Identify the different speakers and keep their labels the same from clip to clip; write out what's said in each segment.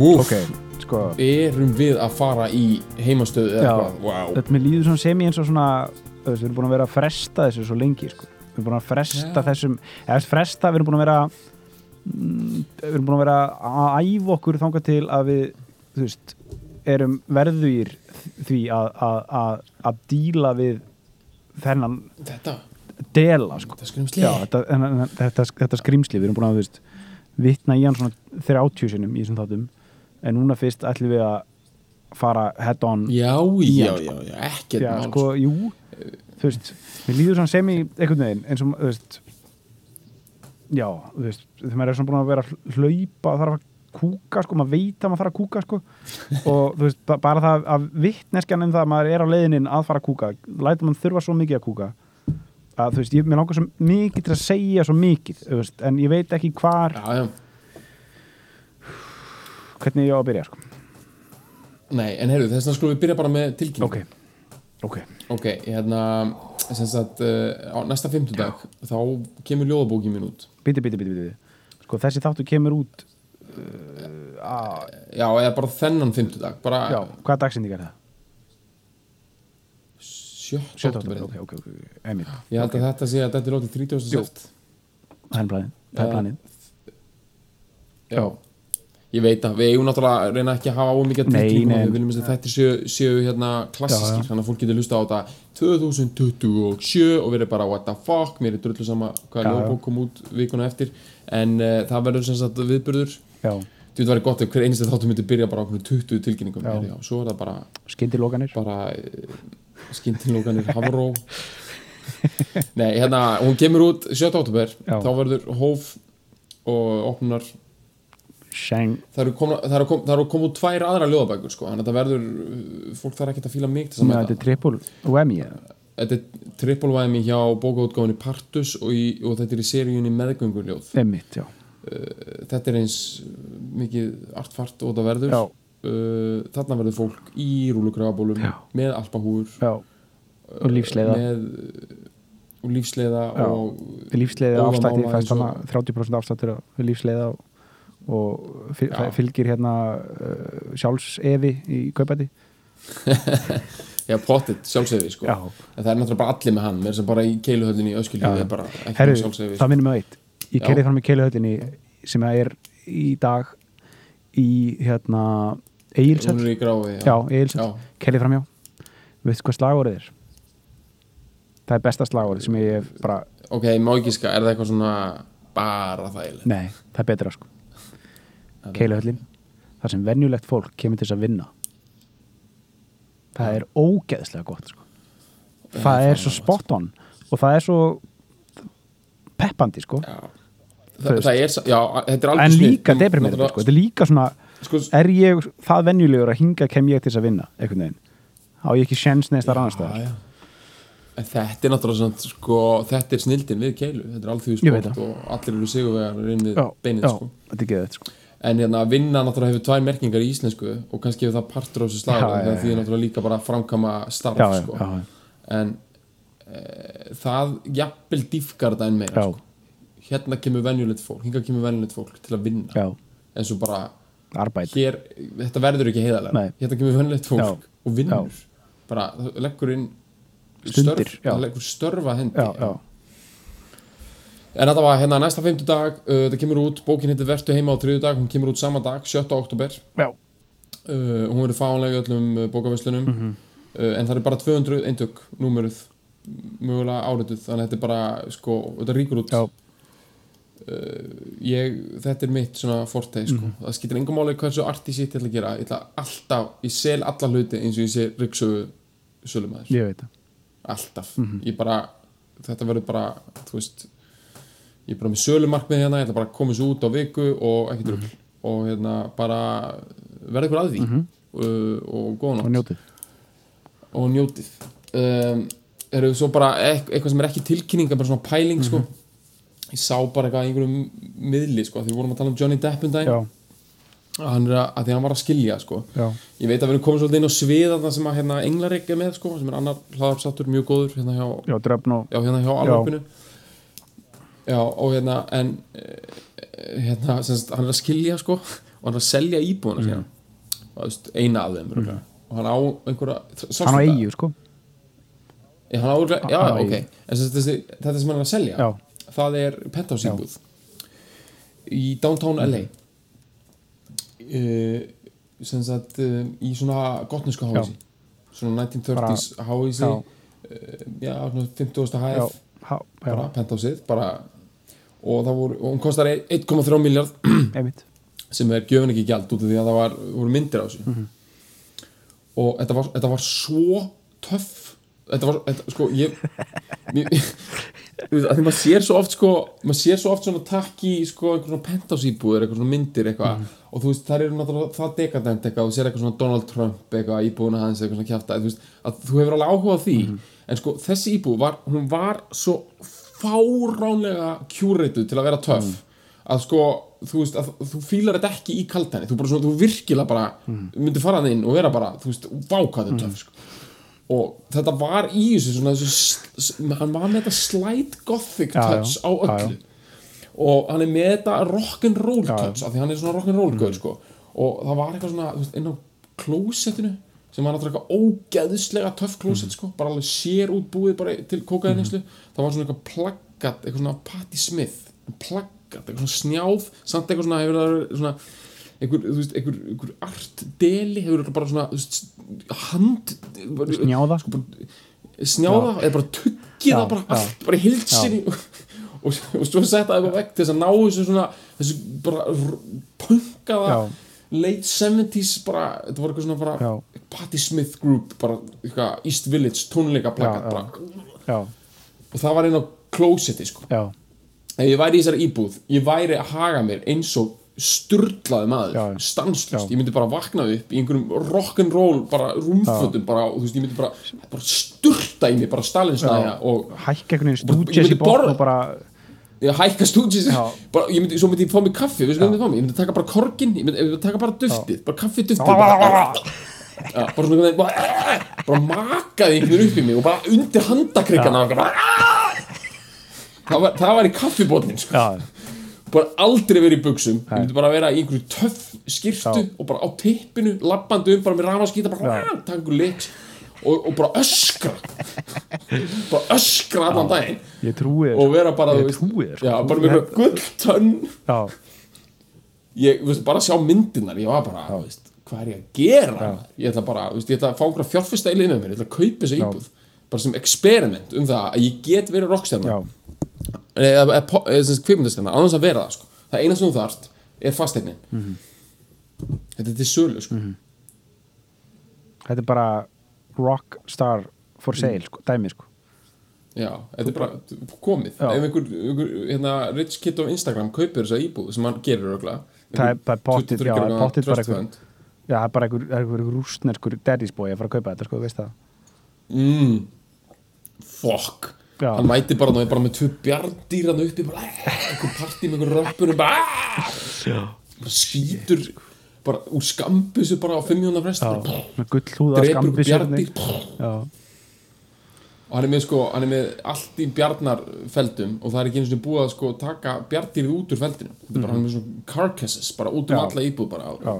Speaker 1: Úf,
Speaker 2: ok, sko
Speaker 1: erum við að fara í heimastöðu eða hvað? Wow.
Speaker 2: Þetta mér líður svona semi eins og svona Við erum búin að vera að fresta þessu svo lengi sko. Við erum búin að fresta
Speaker 1: Já.
Speaker 2: þessum eða fresta, við erum búin að vera mm, Við erum búin að vera að æfa okkur þangað til að við þú veist, erum verðugir því að, að, að, að díla við þennan
Speaker 1: Þetta,
Speaker 2: dela sko.
Speaker 1: þetta skrimsli
Speaker 2: Já, þetta, þetta, þetta skrýmsli, við erum búin að þú veist, vitna í hann svona 30 sinum í þessum þáttum en núna fyrst ætlum við að fara head on
Speaker 1: Já, já, já, já, ekkert
Speaker 2: Já,
Speaker 1: mál
Speaker 2: sko, jú þú veist, við líður svona sem í einhvern veginn eins og, þú veist já, þú veist, þegar maður er svona búin að vera að hlaupa, þarf að kúka sko, maður veit að maður þarf að kúka sko. Og þú veist, ba- bara það að vittneskjan um það að maður er á leiðinin að fara að kúka lætur mann þurfa svo mikið að kúka að þú veist, ég mér langar svo mikið til að segja svo mikið, þú veist, en ég veit ekki hvar,
Speaker 1: Já, já,
Speaker 2: hvernig ég á að byrja sko.
Speaker 1: nei, en heyrðu, þess vegna skulum við byrja bara með tilkynning
Speaker 2: ok, ok
Speaker 1: Ok, hérna, sem sagt, uh, á næsta fimmtudag þá kemur ljóðabókin mín út
Speaker 2: biti, biti, biti, biti sko, þessi þáttu kemur út uh, að,
Speaker 1: Já, eða bara þennan fimmtudag, bara
Speaker 2: já, hvaða dagsending er það?
Speaker 1: sjötta
Speaker 2: 7.
Speaker 1: oktober
Speaker 2: ok, ok, ok, einmitt
Speaker 1: Ég held að þetta sé að þetta er lótið 30.
Speaker 2: Jú.
Speaker 1: seft
Speaker 2: það er planið, það er
Speaker 1: Eh,
Speaker 2: planið
Speaker 1: Já, ég veit að við eigum náttúrulega að reyna ekki að hafa ómikið tilkynningum
Speaker 2: nei.
Speaker 1: við viljum að þetta séu, séu hérna klassískir þannig að fólk getur hlusta á þetta 2027 og verið bara what the fuck, mér er drullu sama hvað
Speaker 2: Já, já.
Speaker 1: ljóðbók kom út vikuna eftir en uh, það verður sem sagt viðburður
Speaker 2: já,
Speaker 1: Þú veit, það væri gott ef hver einstu þáttu myndi byrja bara á okkur 20 tilkynningum
Speaker 2: Já.
Speaker 1: já. svo er það bara,
Speaker 2: skyndilokanir
Speaker 1: bara skyndinlókanir hafró Nei, hérna, hún kemur út 7. oktober,
Speaker 2: Já.
Speaker 1: þá verður hóf og opnar
Speaker 2: Shang,
Speaker 1: það eru eru kom- komið út tvær aðra ljóðabækur sko, þannig að það verður uh, fólk þarf ekkert að fíla mig til
Speaker 2: með þetta er triple Whammy
Speaker 1: þetta er trippulvæmi hjá bókaútgáfinni Partus og, í, og þetta er í seríunni meðgönguljóð
Speaker 2: Einmitt, já,
Speaker 1: þetta er eins uh, mikið artfart og það verður.
Speaker 2: Já,
Speaker 1: uh, þarna verður fólk í rúlugrafabólum með alpahúur
Speaker 2: og lífsleiða,
Speaker 1: með uh, og lífsleiða
Speaker 2: Já.
Speaker 1: og
Speaker 2: lífsleiða
Speaker 1: og-
Speaker 2: hana 30% afslættur á lífsleiða og, og fylgir hérna uh, sjálfsefi í kaupæti
Speaker 1: já, pottit, sjálfsögði sko.
Speaker 2: Já,
Speaker 1: en það er náttúrulega bara allir með hann mér sem bara í keiluhöllinni í öskilju
Speaker 2: Já.
Speaker 1: er bara ekki
Speaker 2: herru,
Speaker 1: með sjálfsögði
Speaker 2: það minnum mig á eitt. Ég kerði fram í keiluhöllinni sem er í dag í hérna
Speaker 1: grái
Speaker 2: já, Egilsöld
Speaker 1: já.
Speaker 2: kerði fram hjá veistu hvað slagorðið er? það er besta slagorðið sem ég bara
Speaker 1: ok, má ekki ska, er það eitthvað svona bara þægilegt?
Speaker 2: Nei, það er betra sko Keiluhöllin þar sem venjulegt fólk kemur til þess að vinna það er ógeðslega gott sko. það er svo spot on og það er svo peppandi sko
Speaker 1: já. Þa, það er, já, þetta er
Speaker 2: en líka deprimerandi sko. þetta er líka svona,
Speaker 1: sko,
Speaker 2: er ég það venjulegur að hinga kem ég til þess að vinna einhvern veginn, á ég ekki sjens neðst að
Speaker 1: já. En þetta er náttúrulega svona, sko, þetta er snildin við keilu, þetta er alþjóðu
Speaker 2: Ég veit
Speaker 1: sport og allir eru sigurvegar
Speaker 2: já,
Speaker 1: beinið, sko.
Speaker 2: þetta er geðið sko.
Speaker 1: En hérna, vinna náttúrulega hefur tvær merkingar í íslensku og kannski hefur það partur á þessu
Speaker 2: Já,
Speaker 1: slag
Speaker 2: já,
Speaker 1: það
Speaker 2: já.
Speaker 1: því er náttúrulega líka bara að framkama starf,
Speaker 2: já,
Speaker 1: sko.
Speaker 2: já,
Speaker 1: En e, það jafnvel dýfkar þetta enn meira, sko. Hérna kemur venjulegt fólk, hinga kemur venjulegt fólk til að vinna.
Speaker 2: já,
Speaker 1: En svo bara, hér, þetta verður ekki heiðarlega
Speaker 2: Nei.
Speaker 1: hérna kemur vennlegt fólk og vinnur. Bara það leggur inn störf, það leggur störfa hendi.
Speaker 2: Já, já,
Speaker 1: en þetta var hérna næsta fimmtu dag uh, þetta kemur út, bókin heitir Vertu heima á þriðu dag hún kemur út sama dag, 7. oktober
Speaker 2: já,
Speaker 1: uh, hún verður fáanlega í öllum uh, bókaverslunum
Speaker 2: Mhm.
Speaker 1: uh, en það er bara 200 eintök númeruð mögulega árituð þannig að þetta er bara, sko, þetta ríkur út
Speaker 2: Já.
Speaker 1: Uh, ég, þetta er mitt svona forte sko.
Speaker 2: Mhm.
Speaker 1: það skiptir engum máli hversu arti sitt ég ætla að gera ég ætla alltaf, ég sel alla hluti eins og ég sé ryggsögu sölumæður
Speaker 2: ég veit það
Speaker 1: alltaf,
Speaker 2: Mhm.
Speaker 1: ég bara þetta verður bara, þú veist ég er bara með sölumarkmið hérna, ég ætla bara að koma þessu út á viku og ekki drugl
Speaker 2: Mhm.
Speaker 1: og hérna bara verða ykkur að því. Uh, og góða
Speaker 2: og
Speaker 1: nótt.
Speaker 2: njótið.
Speaker 1: Og njótið. Um, eru svo bara eit- eitthvað sem er ekki tilkynning bara svona pæling sko?
Speaker 2: Mhm.
Speaker 1: ég sá bara eitthvað í einhverjum miðli sko, því við vorum að tala um Johnny Depp um daginn. Að hann er að, að hann var að skilja sko.
Speaker 2: Já,
Speaker 1: ég veit að við erum komið svolítið inn á sviðarna sem að hérna Englarik er með sko sem er annar hlaðarpsáttur mjög góður hérna hjá,
Speaker 2: já,
Speaker 1: já, hérna hjá alvarpinu já og hérna en eh, hérna sem sagt, hann er að skilja sko og hann er að selja þú veist, eina af þeim mm. og hann á einhverja
Speaker 2: hann á eigu sko.
Speaker 1: Hann á, já,
Speaker 2: á
Speaker 1: ok. en sem sagt, þessi, þetta sem hann er að selja
Speaker 2: Já.
Speaker 1: það er penthouse íbúð. Í downtown LA uh, sem sagt uh, í svona gotnesku háísi svona 1930s háísi
Speaker 2: já.
Speaker 1: uh, já, svona 50.
Speaker 2: já,
Speaker 1: hæð.
Speaker 2: Ha,
Speaker 1: bara bara og það voru, og hún kostar 1,3 miljard sem er gjöfin ekki gjald út af því að það var, voru myndir á þessu.
Speaker 2: Mhm.
Speaker 1: og þetta var, þetta var svo töff. Þetta var, þetta, sko, ég þú veist, að því maður sér svo oft sko, maður sér svo oft svona takk í sko, einhvern svona penthouse íbúður, eitthvað svona myndir eitthvað,
Speaker 2: Mhm.
Speaker 1: og þú veist, það eru náttúrulega það dekadent eitthvað, þú sér eitthvað svona Donald Trump eitthvað, íbúðuna hans, eitthvað svona veist, að þú hefur alveg áhuga á því.
Speaker 2: Mhm.
Speaker 1: En sko, þessi íbúð var, hún var svo fáránlega kjúreituð til að vera töff
Speaker 2: Mhm.
Speaker 1: að sko, þú veist, að þú fílar þetta ekki í kaltæni, þú bara svona, þú virkilega bara
Speaker 2: Mhm.
Speaker 1: myndir fara hann inn og vera bara þú veist, vákaðu töff sko. og þetta var í þessu svona þessu, hann var með þetta slight gothic
Speaker 2: Já, já.
Speaker 1: touch á
Speaker 2: Já,
Speaker 1: öllu og hann er með þetta rock'n'roll
Speaker 2: Já, já.
Speaker 1: touch af því hann er svona rock'n'roll mm. sko. og það var eitthvað svona veist, inn á klósettinu sem var náttúrulega eitthvað ógeðslega töff klósett sko, bara alveg sér út búið bara til kókaðinslu, það var svona eitthvað plaggat, eitthvað svona Patti Smith plaggat, eitthvað svona snjáð samt eitthvað svona, hefur það verið svona einhver, þú veist, einhver, einhver artdeli hefur það bara svona, þú veist, hand
Speaker 2: Snjáða?
Speaker 1: sko, bara, snjáða, eða bara tuggið
Speaker 2: Já,
Speaker 1: það bara allt, bara í hilsinni og, og, og svo setja það á vegg til þess að ná þessu svona, þessu bara punkaða. Late 70s bara, þetta var eitthvað svona bara
Speaker 2: Já.
Speaker 1: Patti Smith Group, bara eitthvað East Village tónleika
Speaker 2: Já, já.
Speaker 1: bara,
Speaker 2: já,
Speaker 1: og það var inn á closeti sko. Ef ég væri í þessari íbúð, ég væri að haga mér eins og sturlaði maður stanslust, ég myndi bara vakna upp í einhverjum rock'n'roll, bara rúmfötum bara, og þú veist, ég myndi bara, bara sturta í mig, bara stalinsnæja og
Speaker 2: hækka einhvern veginn
Speaker 1: Og bara- ég
Speaker 2: stúdjes í bótt og bara
Speaker 1: hækka
Speaker 2: Já.
Speaker 1: ég myndi, svo myndi ég fá mig kaffi, ég myndi taka bara korkin, ég myndi, taka bara duftið. Bara kaffi duftið. Bara, svona bara, bara makaði einhvern upp í mig og bara undir handakrikana bara, það, var, í kaffibotnin sko. bara aldrei verið í buksum ég myndi bara vera í einhverju töff skirtu og bara á tippinu, labbandi um bara með ramaskýta, bara einhver leiks og, og bara öskra. Bara öskra allan daginn.
Speaker 2: ég trúi
Speaker 1: og
Speaker 2: þér
Speaker 1: vera bara,
Speaker 2: Ég trúi þér,
Speaker 1: já, bara með eitthvað gulltönn
Speaker 2: já,
Speaker 1: ég, veist, bara sjá myndirnar. Ég var bara, þú veist, hvað er ég að gera? Ég ætla bara, veist, ég ætla að fá fjárfesta í liðinu mér, ég ætla að kaupa þessa
Speaker 2: Já.
Speaker 1: íbúð. Bara sem experiment um það að ég get verið rockstjarna.
Speaker 2: Já,
Speaker 1: eða, eða, eða, eða kvikmyndastjarna, annars að vera það sko. það eina sem þú þarft er fastegnin
Speaker 2: Mhm.
Speaker 1: þetta er til sölu sko.
Speaker 2: þetta er bara rockstar for
Speaker 1: Mm.
Speaker 2: sale, sko, dæmi, sko
Speaker 1: já, þetta er bara komið
Speaker 2: Já.
Speaker 1: ef einhver, einhver hérna, rich kid á Instagram kaupir þessa íbúð sem hann gerir örugglega,
Speaker 2: Það er-
Speaker 1: 23
Speaker 2: já, það er pottþétt bara einhver- já, það er bara einhver, einhver, einhver rústneskur daddy's boy að fara að kaupa þetta, sko, þú veist það
Speaker 1: mm. fuck
Speaker 2: Já.
Speaker 1: hann mæti bara, ná, bara með tvö bjarndýr hann uppi, bara eh, einhver partí með einhver römpunum bara, ah! bara skýtur bara úr skambusu bara á 500 frest bara, bjarndýr
Speaker 2: já,
Speaker 1: og hann er með sko, hann er með allt í bjarnarfeldum og það er ekki eins og búið að sko taka bjarndýrið út úr feldinu þetta er bara hann er með svona carcasses bara út um
Speaker 2: Já.
Speaker 1: alla íbúð bara,
Speaker 2: já,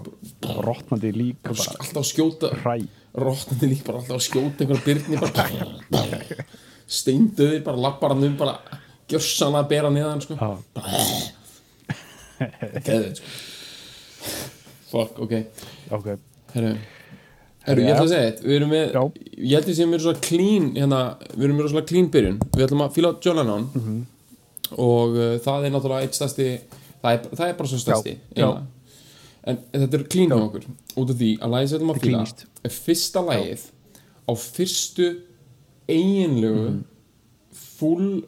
Speaker 1: bara,
Speaker 2: rotnandi líka
Speaker 1: bara
Speaker 2: bara.
Speaker 1: alltaf að skjóta
Speaker 2: hræ.
Speaker 1: rótandi líka bara alltaf að skjóta einhverja byrni bara. Steindöðir bara lappar hann um bara gjörsanlega að bera niðan sko.
Speaker 2: Já,
Speaker 1: Geðveit, sko. Fuck, ok.
Speaker 2: Ok,
Speaker 1: herru Herru, ég ætla að segja eitt, við erum með,
Speaker 2: Já.
Speaker 1: ég held því sem við erum svona clean, hérna, við erum með svona clean byrjun, við ætlum að fíla John Lennon
Speaker 2: Mhm.
Speaker 1: og uh, það er náttúrulega eitt stærsti, það er, það er bara svo stærsti,
Speaker 2: Já,
Speaker 1: eiginlega. en þetta er clean hjá okkur, út af því að lagið sem við ætlum að fíla fyrsta lagið á fyrstu eiginlegu
Speaker 2: Mhm.
Speaker 1: full,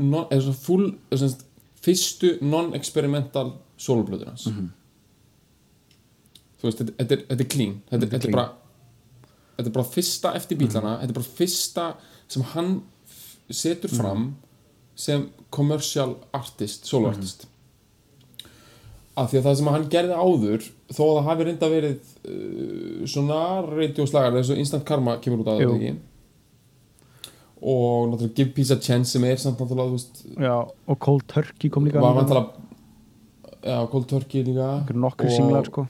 Speaker 1: non, eða svona full, svona fyrstu non-experimental soloplötur hans
Speaker 2: Mhm.
Speaker 1: Þú veist, þetta, er, þetta er clean þetta,
Speaker 2: er
Speaker 1: er.
Speaker 2: Mhm.
Speaker 1: bara, þetta er bara fyrsta eftir bílana þetta er bara fyrsta sem hann setur
Speaker 2: Mhm.
Speaker 1: fram sem commercial artist solo
Speaker 2: Mhm.
Speaker 1: artist af því að það sem hann gerði áður þó að það hafi reynda verið uh, svona radioslagar eins og Instant Karma kemur út af þetta ekki og náttúrulega Give Peace a Chance sem er samt náttúrulega veist,
Speaker 2: Já, og Cold Turkey kom líka
Speaker 1: var
Speaker 2: þarna.
Speaker 1: vantilega já, Cold Turkey líka Og-
Speaker 2: singlar sko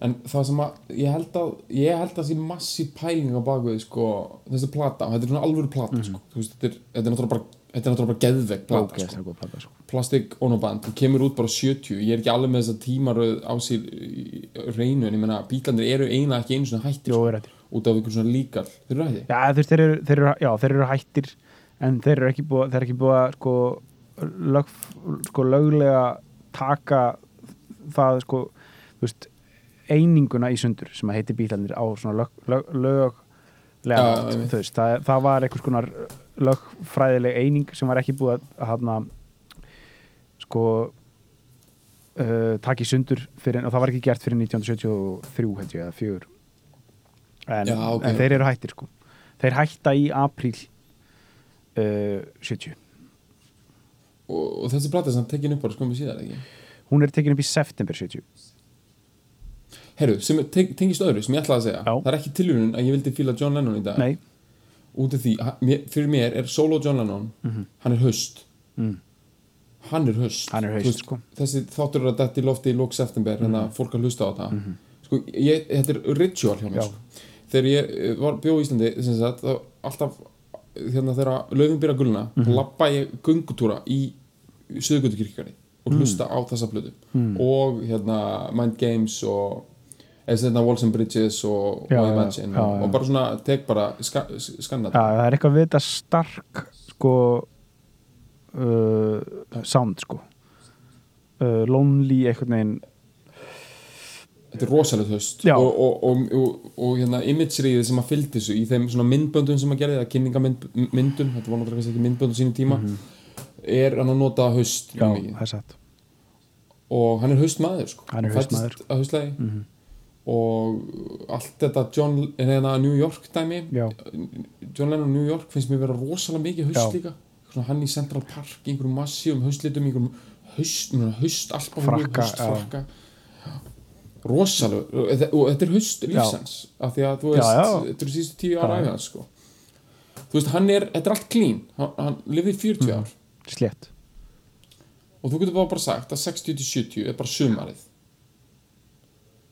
Speaker 1: en það sem að ég held að ég held að það sé massi pæling á bakvið sko, þessi plata, þetta er svona alvöru plata
Speaker 2: Mhm.
Speaker 1: sko, þú veist, þetta er, þetta er náttúrulega bara þetta er náttúrulega bara geðvegg plata
Speaker 2: Ok,
Speaker 1: sko.
Speaker 2: plata sko.
Speaker 1: Plastic Onoband, hún kemur út bara 70 ég er ekki alveg með þess að tímaröð á sér reynu, en ég menna bílandir eru eiginlega ekki einu svona hættir
Speaker 2: Jó,
Speaker 1: sko, út af einhver svona líkal þeir eru hættir
Speaker 2: Já, þú veist, þeir eru, þeir eru, já, þeir eru hættir en þeir eru ekki búið, þeir eru ekki búið að sko, lög, sko löglega taka það sko, þú veist eininguna í sundur sem að heiti bílarnir á svona lög, lög, hátt,
Speaker 1: einmitt.
Speaker 2: þú veist, það, það var einhvers konar lögfræðileg eining sem var ekki búið að, að hana, sko uh, taka í sundur fyrir, og það var ekki gert fyrir 1973 held ég eða fjögur. En,
Speaker 1: Já, ok.
Speaker 2: en þeir eru hættir sko. Þeir hætta í apríl uh, 70
Speaker 1: og, og þessi plata sem tekin upp bara skömmu síðar ekki?
Speaker 2: Hún er tekin upp í september 70
Speaker 1: Herru, sem te- tengist öðru sem ég ætlaði að segja.
Speaker 2: Já.
Speaker 1: það er ekki tilhörun að ég vildi fíla John Lennon í dag.
Speaker 2: Nei,
Speaker 1: út af því, fyrir mér er solo John Lennon hann er haust.
Speaker 2: Mm,
Speaker 1: hann er haust,
Speaker 2: hann er haust
Speaker 1: veist,
Speaker 2: sko.
Speaker 1: þessi þáttur er að detti í lofti í lók september
Speaker 2: Mhm.
Speaker 1: þannig að fólk að hlusta á þetta. Sko, ég, þetta er ritual hjá mér sko. þegar ég eh, var bjóð í Íslandi sagt, þá alltaf hérna þegar löfum byrja gulna
Speaker 2: Mhm.
Speaker 1: mm lappa ég göngutúra í Suðugötukirkjari og hlusta á þessa blödu og hérna Mind Games og eða þetta Walls and Bridges og,
Speaker 2: Já,
Speaker 1: og Imagine.
Speaker 2: já,
Speaker 1: og,
Speaker 2: já.
Speaker 1: og bara svona tek bara ska, skanna
Speaker 2: Já, það er eitthvað við þetta stark sko uh, sound sko. Uh, lonely einhvern veginn.
Speaker 1: Þetta er rosalegt höst og, og, og, og, og hérna imageryið sem að fylgdi þessu í þeim svona myndböndum sem að gera það kynningamyndum, þetta var náttúrulega ekki myndböndum sínum tíma er hann að nota höst
Speaker 2: já, það er satt.
Speaker 1: Og hann er haustmaður sko.
Speaker 2: Hann er
Speaker 1: Fæddist
Speaker 2: haustmaður.
Speaker 1: að haustlagi og allt þetta John, hérna New York dæmi
Speaker 2: já,
Speaker 1: John Lennon New York finnst mér vera rosalega mikið haust
Speaker 2: Já.
Speaker 1: líka. Hann í Central Park, einhverjum massíum haustlitum, einhverjum haust, haust
Speaker 2: Frakka,
Speaker 1: haustfrakka rosalega og þe- og þetta er haust lífsens af því að þú
Speaker 2: Já,
Speaker 1: veist,
Speaker 2: já.
Speaker 1: þetta eru síðustu tíu ára
Speaker 2: Já, já.
Speaker 1: æfið hans sko. Þú veist, hann er, þetta er allt clean. Hann, hann lifið 40
Speaker 2: Mhm.
Speaker 1: ár.
Speaker 2: Slétt.
Speaker 1: Og þú getur bara sagt að 60-70 er bara sumarið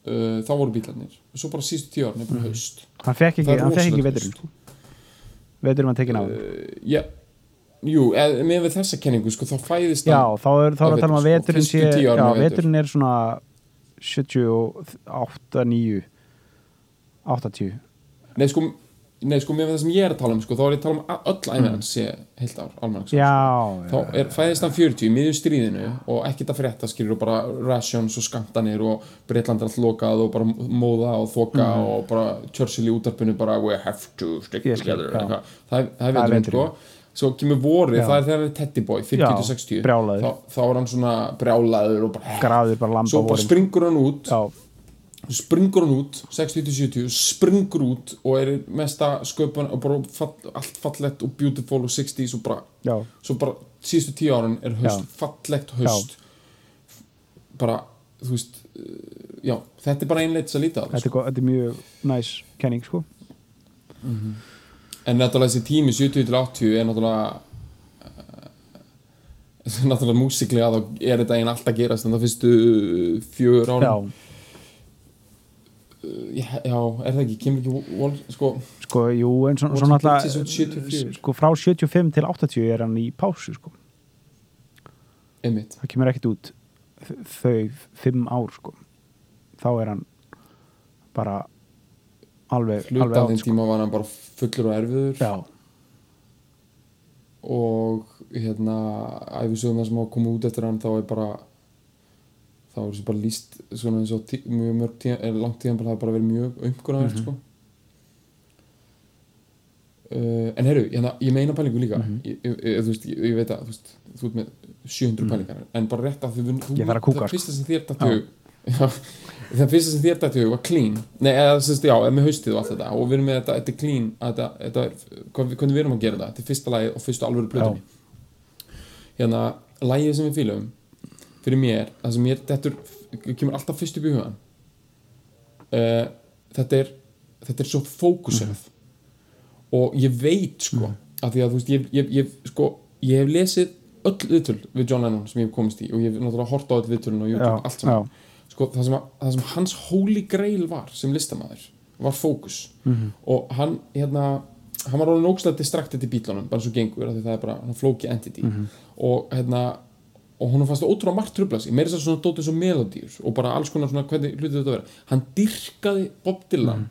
Speaker 1: uh, þá voru bílarnir. Svo bara síðustu tíu árin er bara haust.
Speaker 2: Hann fekk
Speaker 1: Það
Speaker 2: ekki, hann fekk ekki veturinn. sko. veturinn var tekin á
Speaker 1: uh, já, jú, eð, með þessa kenningu sko, þá fæðist
Speaker 2: já, þá er, er að tala um að
Speaker 1: vetur,
Speaker 2: veturinn sé já, veturinn er svona 78, 9 80
Speaker 1: nei sko, nei, sko, með það sem ég er að tala um sko, þá er ég að tala um öll æfið hans sé heilt ár, almanaks
Speaker 2: já,
Speaker 1: þá er, fæðist hann 40 í miðjum stríðinu og ekkert að frétta skilur og bara rations og skamtanir og Breitland er allt lokað og bara móða og þoka og bara Churchill í útarpinu bara we have to stick together
Speaker 2: já.
Speaker 1: eitthvað. það það
Speaker 2: Það
Speaker 1: er
Speaker 2: er
Speaker 1: veiturinn sko. Svo kemur vorið,
Speaker 2: Já.
Speaker 1: það er þegar hann er Teddy Boy 50-60
Speaker 2: brjálaður.
Speaker 1: þá, þá er hann svona brjálaður og bara
Speaker 2: graður bara lamba
Speaker 1: svo bara springur hann út
Speaker 2: já,
Speaker 1: springur hann út 60-70, springur út og er mesta sköpun og bara fall, allt fallett og beautiful og 60s og bara
Speaker 2: já,
Speaker 1: svo bara síðustu tíu árin er haust,
Speaker 2: Já.
Speaker 1: fallegt haust. Bara, þú veist uh, já, þetta er bara einleitt að líta á
Speaker 2: þetta
Speaker 1: sko.
Speaker 2: þetta er mjög næs kenning sko.
Speaker 1: En náttúrulega þessi tími 70-80 er náttúrulega uh, náttúrulega músiklega þá er þetta einn alltaf gerast en það fyrstu fjögur árin
Speaker 2: já,
Speaker 1: er það ekki, kemur ekki vol, sko,
Speaker 2: sko, jú, en svo, náttúrulega
Speaker 1: Gifts is 74?
Speaker 2: sko, frá 75 til 80 er hann í pásu sko.
Speaker 1: Einmitt.
Speaker 2: Það kemur ekkert út þau fimm ár sko. Þá er hann bara alveg,
Speaker 1: hluta
Speaker 2: alveg átt sko.
Speaker 1: tíma var hann bara fullur og erfiður.
Speaker 2: Já,
Speaker 1: og hérna æfisöguna sem hafa komið út eftir hann þá er bara þá er þessu bara líst svona eins og tí, mjög mörg tíma, er langt tíma það er bara verið mjög umkunnaverð
Speaker 2: Mhm.
Speaker 1: sko. uh, en herru, hérna, ég meina pælingu líka
Speaker 2: Mhm.
Speaker 1: ég, ég, ég, þú veist, ég, ég veit að þú, veist, þú ert með 700 pælingar en bara rétt að þú.
Speaker 2: Ég þarf að kúka,
Speaker 1: það
Speaker 2: sko.
Speaker 1: fyrsta sem þér dættu Já, það fyrsta sem þér dættu var clean nei, eða sérst, já, eða með haustið og allt þetta og við erum með þetta, þetta er clean þetta, þetta er, hvernig við erum að gera þetta þetta er fyrsta lagið og fyrstu alvöru plötunni hérna, lagið sem við fýlum fyrir mér, það sem mér dettur, kemur alltaf fyrst upp í hugan uh, þetta er þetta er svo fókuserað og ég veit sko að því að þú veist, ég, ég, ég, sko, ég hef lesið öll viðtöl við John Lennon sem ég hef komist í og ég hef náttúrulega hort á öll viðtölun og YouTube, allt saman. sko, það, sem að, það sem hans holy grail var sem listamæður var fókus.
Speaker 2: Mhm.
Speaker 1: og hann hérna hann var alveg nógslega distracted í bílunum bara svo gengur, það er bara, hann flóki entity.
Speaker 2: Mhm.
Speaker 1: og hérna og hún fannst ótrúlega margt trubla sig meira þess að svona dótið svo melodíur og bara alls konar svona hvernig hlutið þetta vera hann dyrkaði Bob Dylan
Speaker 2: Mhm.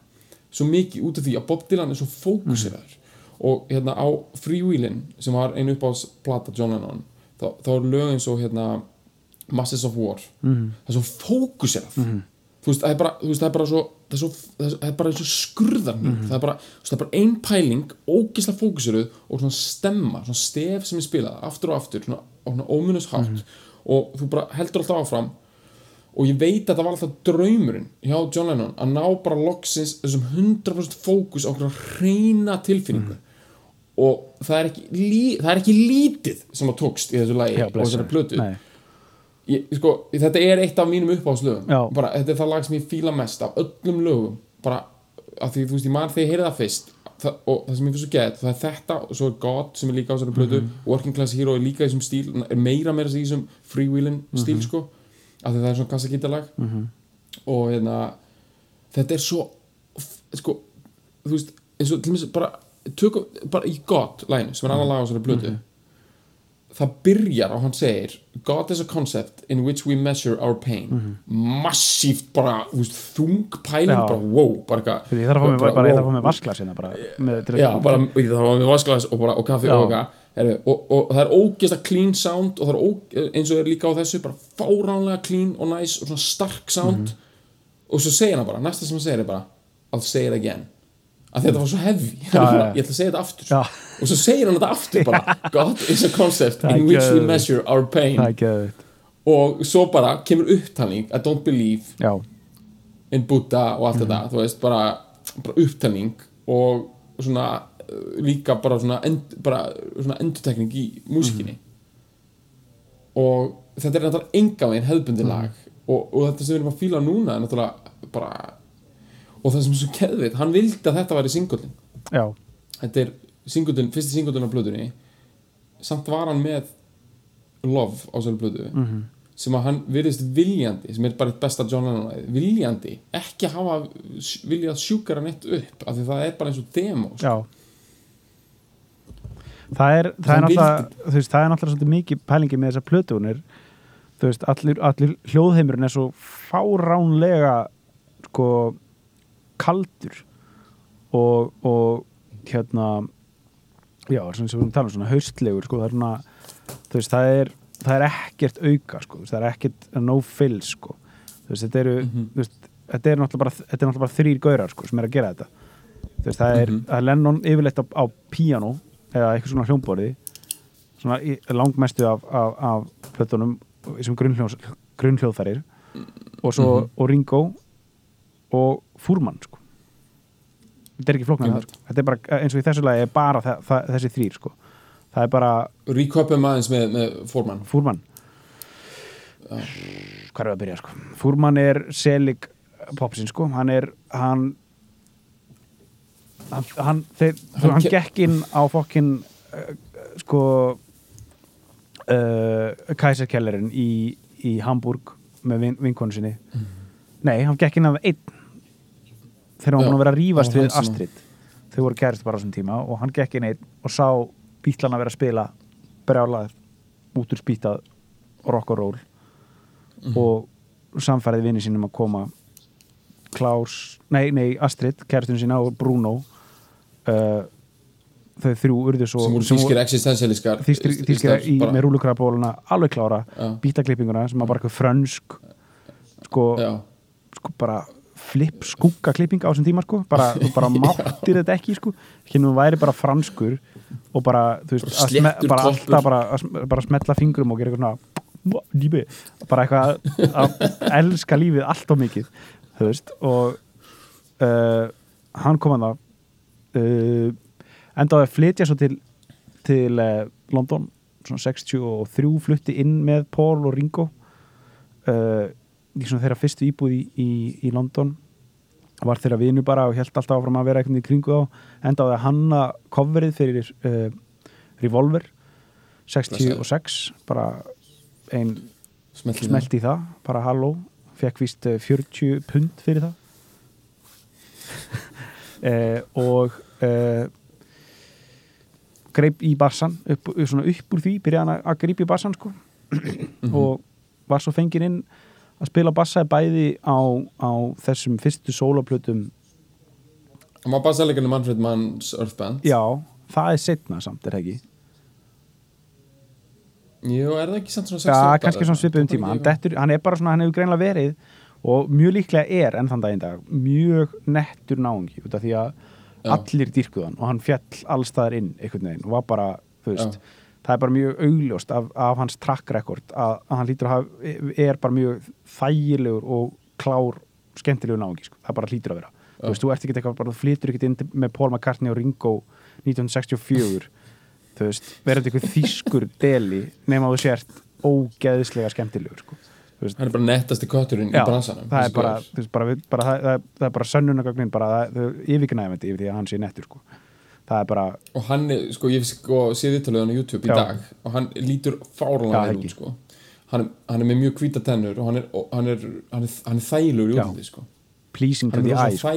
Speaker 1: svo mikið út af því að Bob Dylan er svo fókuseraður og hérna á Freewheelin sem var einu upp á plata John Lennon þá, þá er lög eins og hérna Masses of War
Speaker 2: Mhm.
Speaker 1: það er svo fókuserað þú veist, það er bara, veist, það er bara svo það er, svo, það er- það bara eins og skurðar mm það, er bara, þú veist, það er bara ein pæling ógislega fókuseruð og svona stemma svona stef sem er spilað, aftur og aftur svona, og svona ómunus hátt. Og þú bara heldur alltaf áfram. Og ég veit að það var alltaf draumurinn hjá John Lennon að ná bara loksins þessum 100% fókus á okkur reyna tilfinningu. Og það er, ekki, lí, það er ekki lítið sem að tókst í þessu lagi
Speaker 2: Já,
Speaker 1: og þessari plötu.
Speaker 2: Nei.
Speaker 1: Ég, sko, þetta er eitt af mínum uppáhaldslögum. Þetta er það lag sem ég fíla mest af öllum lögum. Bara, af því þú veist, ég man þegar ég heyrði það fyrst það, og það sem ég finnst svo gett, það er þetta og svo er God sem er líka á þessari plötu.
Speaker 2: Mhm.
Speaker 1: Working Class Hero er líka í þessum stíl er meira meira í þessum freewheeling
Speaker 2: Mhm.
Speaker 1: stíl sko, af því það er svona kassagítalag og hérna þetta er svo sko, þú veist, eins og til mér bara, tökum, bara í God læginu sem er annar lag á þessari plötu það byrjar og hann segir God is a concept in which we measure our pain. Massíft bara þú veist, þung pæling
Speaker 2: Já.
Speaker 1: bara wow bara eitthvað.
Speaker 2: Ég þarf að fá mig,
Speaker 1: bara,
Speaker 2: bara, ég þarf að fá mig vasklas hérna bara
Speaker 1: bara, vasklas og, bara, og kaffi
Speaker 2: Já.
Speaker 1: og eitthvað og, og það er ógeðslega clean sound og það er ó, eins og er líka á þessu bara fáránlega clean og nice og svona stark sound.
Speaker 2: Mhm.
Speaker 1: og svo segir hann bara, næsta sem hann segir er bara I'll say it again að þetta var svo heavy.
Speaker 2: Já,
Speaker 1: ég ætla að segja þetta aftur.
Speaker 2: Já.
Speaker 1: og svo segir hann þetta aftur bara. God is a concept in which we measure our pain. Og svo bara kemur upptalning I don't believe
Speaker 2: Já,
Speaker 1: in Buddha og allt
Speaker 2: Mhm.
Speaker 1: þetta þú veist, bara, bara upptalning og svona uh, líka bara svona, end, bara svona endurtekning í músikinni
Speaker 2: Mhm.
Speaker 1: og þetta er náttúrulega enga veginn hefðbundi
Speaker 2: Mhm.
Speaker 1: lag. Og, og þetta sem við erum að fíla núna er náttúrulega bara og það sem er svo keðveit, hann vildi að þetta væri singullin.
Speaker 2: Já,
Speaker 1: þetta er singullin, fyrsti singullin á blöðunni. Samt var hann með Love á þessari blöðu
Speaker 2: Mhm.
Speaker 1: sem að hann virðist viljandi sem er bara eitt besta John Lennon viljandi ekki hafa viljað sjúkara neitt upp af því það er bara eins og demo sko.
Speaker 2: já. Það er, það er náttúrulega þú veist, það er náttúrulega svolítið mikið pælingi með þessar plötunir þú veist, allir, allir hljóðheimurinn er svo fáránlega sko kaldur og, og hérna já, svona sem við tala um svona haustlegur sko, það er svona veist, það er, það er ekkert auka sko, það er ekkert no fill sko, veist, þetta eru
Speaker 1: Mhm.
Speaker 2: þú veist, þetta er náttúrulega bara, þetta er náttúrulega bara þrýr gaurar sko, sem er að gera þetta það er, það er Lennon yfirleitt á, á píano eða eitthvað svona hljómborði svona langmestu af, af, af plötunum sem grunnhljóð, grunnhljóðfærir og svo
Speaker 1: Mhm.
Speaker 2: og Ringo og Fúrmann sko. Þetta er ekki það
Speaker 1: Einmitt.
Speaker 2: sko. þetta er bara, eins og í þessu lagi bara þa þa þessi þrýr sko. Það er bara
Speaker 1: Reköpum aðeins með, með formann
Speaker 2: Fúrmann hvað er að byrja sko? Fúrmann er selig popsin sko. Hann er hann hann, hann, þeir,
Speaker 1: Hann
Speaker 2: hann gekk inn á fokkin uh, sko uh, Kaiserkellerin í, í Hamburg með vin, vinkonu sinni. Nei, hann gekk inn af einn þegar hann var að vera að
Speaker 1: var
Speaker 2: við Astrid. Þau voru kærist bara á þessum tíma og hann gekk inn einn og sá bítlana vera að spila brjálað út úr spýtað rock and roll og samfærið vinni sínum að koma. Klaus, nei, nei, Astrid kæristinu sína og Bruno uh, þau þrjú urðu svo
Speaker 1: sem voru þýskir
Speaker 2: þýskir, þýskir í, með rúlukrabóluna alveg klára,
Speaker 1: Já.
Speaker 2: bítaklippinguna sem var bara eitthvað frönsk sko, sko bara flip skugga klipping á þessum tíma sko. Bara, þú bara máttir þetta ekki sko. Ekki nú væri bara franskur og bara, þú veist,
Speaker 1: Bara
Speaker 2: að alltaf bara, að bara smetla fingrum og gera eitthvað svona lífi, bara eitthvað að elska lífið allt of mikið þú veist, og uh, hann kom hann það uh, endaði að flytja svo til til uh, London. Svona 63 flutti inn með Paul og Ringo. Uh, svona þeirra fyrstu íbúð í, í, í London. Var þeirra vinu bara og held alltaf áfram að vera eitthvað í kringu þá. Endaði að hanna coverið fyrir uh, Revolver 66 bara ein
Speaker 1: Smelt í
Speaker 2: það, bara halló. Fekk víst eh, 40 pund fyrir það. Eh, og eh, greip í bassan upp, upp úr því, byrjaði hann að- greipa í bassan sko. Og var svo fengið inn að spila bassa bæði á, á þessum fyrstu sólaplötum
Speaker 1: það bara sæleikarni Manfred Manns Earth Band
Speaker 2: já, það er setna samt, er það ekki?
Speaker 1: Jú, er það ekki samt svona 68
Speaker 2: Já, kannski svona svipið um
Speaker 1: Tók
Speaker 2: tíma.
Speaker 1: Hann
Speaker 2: dettur, hann er bara svona, hann hefur greinlega verið og mjög líklega er enn þann daginn dag mjög nettur af því að
Speaker 1: Já.
Speaker 2: allir dýrkuðan og hann fjall allstaðar inn einhvern veginn og var bara, þú veist
Speaker 1: Já.
Speaker 2: Það er bara mjög augljóst af, af hans track record að, að hann lítur að hafa er bara mjög þægilegur og klár skemmtilegur náungi, sko. það bara hlýtur að vera þú veist, þú ert ekki eitthvað, bara þú flytur ekki inn með Paul McCartney og Ringo 1964 þú veist, verður eitthvað þýskur deli nema þú sért ógeðslega skemmtilegur sko.
Speaker 1: Hann er bara nettasti kötturinn
Speaker 2: já,
Speaker 1: í bransanum
Speaker 2: það er bara, bara, bara það, það, það bara sönnunagögnin bara, það, þau yfirgnæfandi yfir því að hann sé nettur sko. Það er bara,
Speaker 1: Og hann er, sko, ég sko, sé viðtöluðan á YouTube í
Speaker 2: Já.
Speaker 1: dag og hann lítur
Speaker 2: Já,
Speaker 1: fáranlega vel út, sko. Hann, hann er með mjög hvíta tennur og hann er, og hann er, hann er, hann er þægilegur í útliti, sko.
Speaker 2: Pleasing to the eye sko.